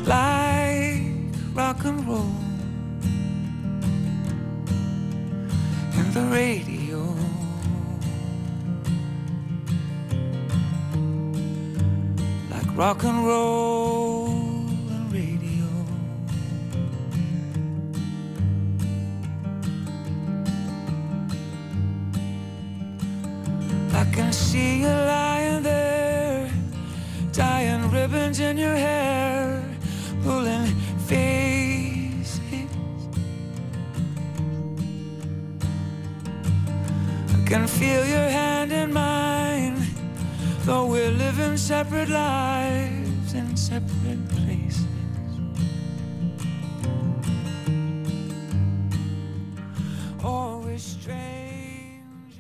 like rock and roll. And the radio. Like rock and roll and radio. I can see you lying there, tying ribbons in your hair. Can feel your hand in mine, though we're living separate lives in separate places. Always strange.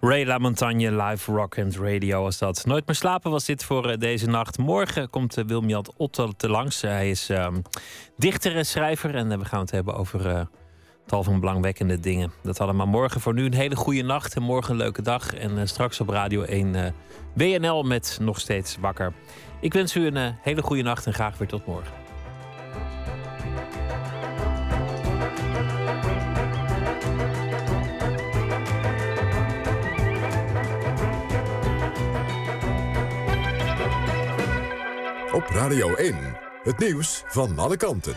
Ray LaMontagne live rock and radio was dat. Nooit meer slapen was dit voor eh, deze nacht. Morgen komt uh, Wilmiat Otto te langs. hij is ehm, dichter en schrijver en eh, we gaan het hebben over eh, tal van belangwekkende dingen. Dat allemaal morgen. Voor nu een hele goede nacht en morgen een leuke dag. En eh, straks op Radio 1 eh, WNL met Nog Steeds Wakker. Ik wens u een eh, hele goede nacht en graag weer tot morgen. Op Radio 1, het nieuws van alle kanten.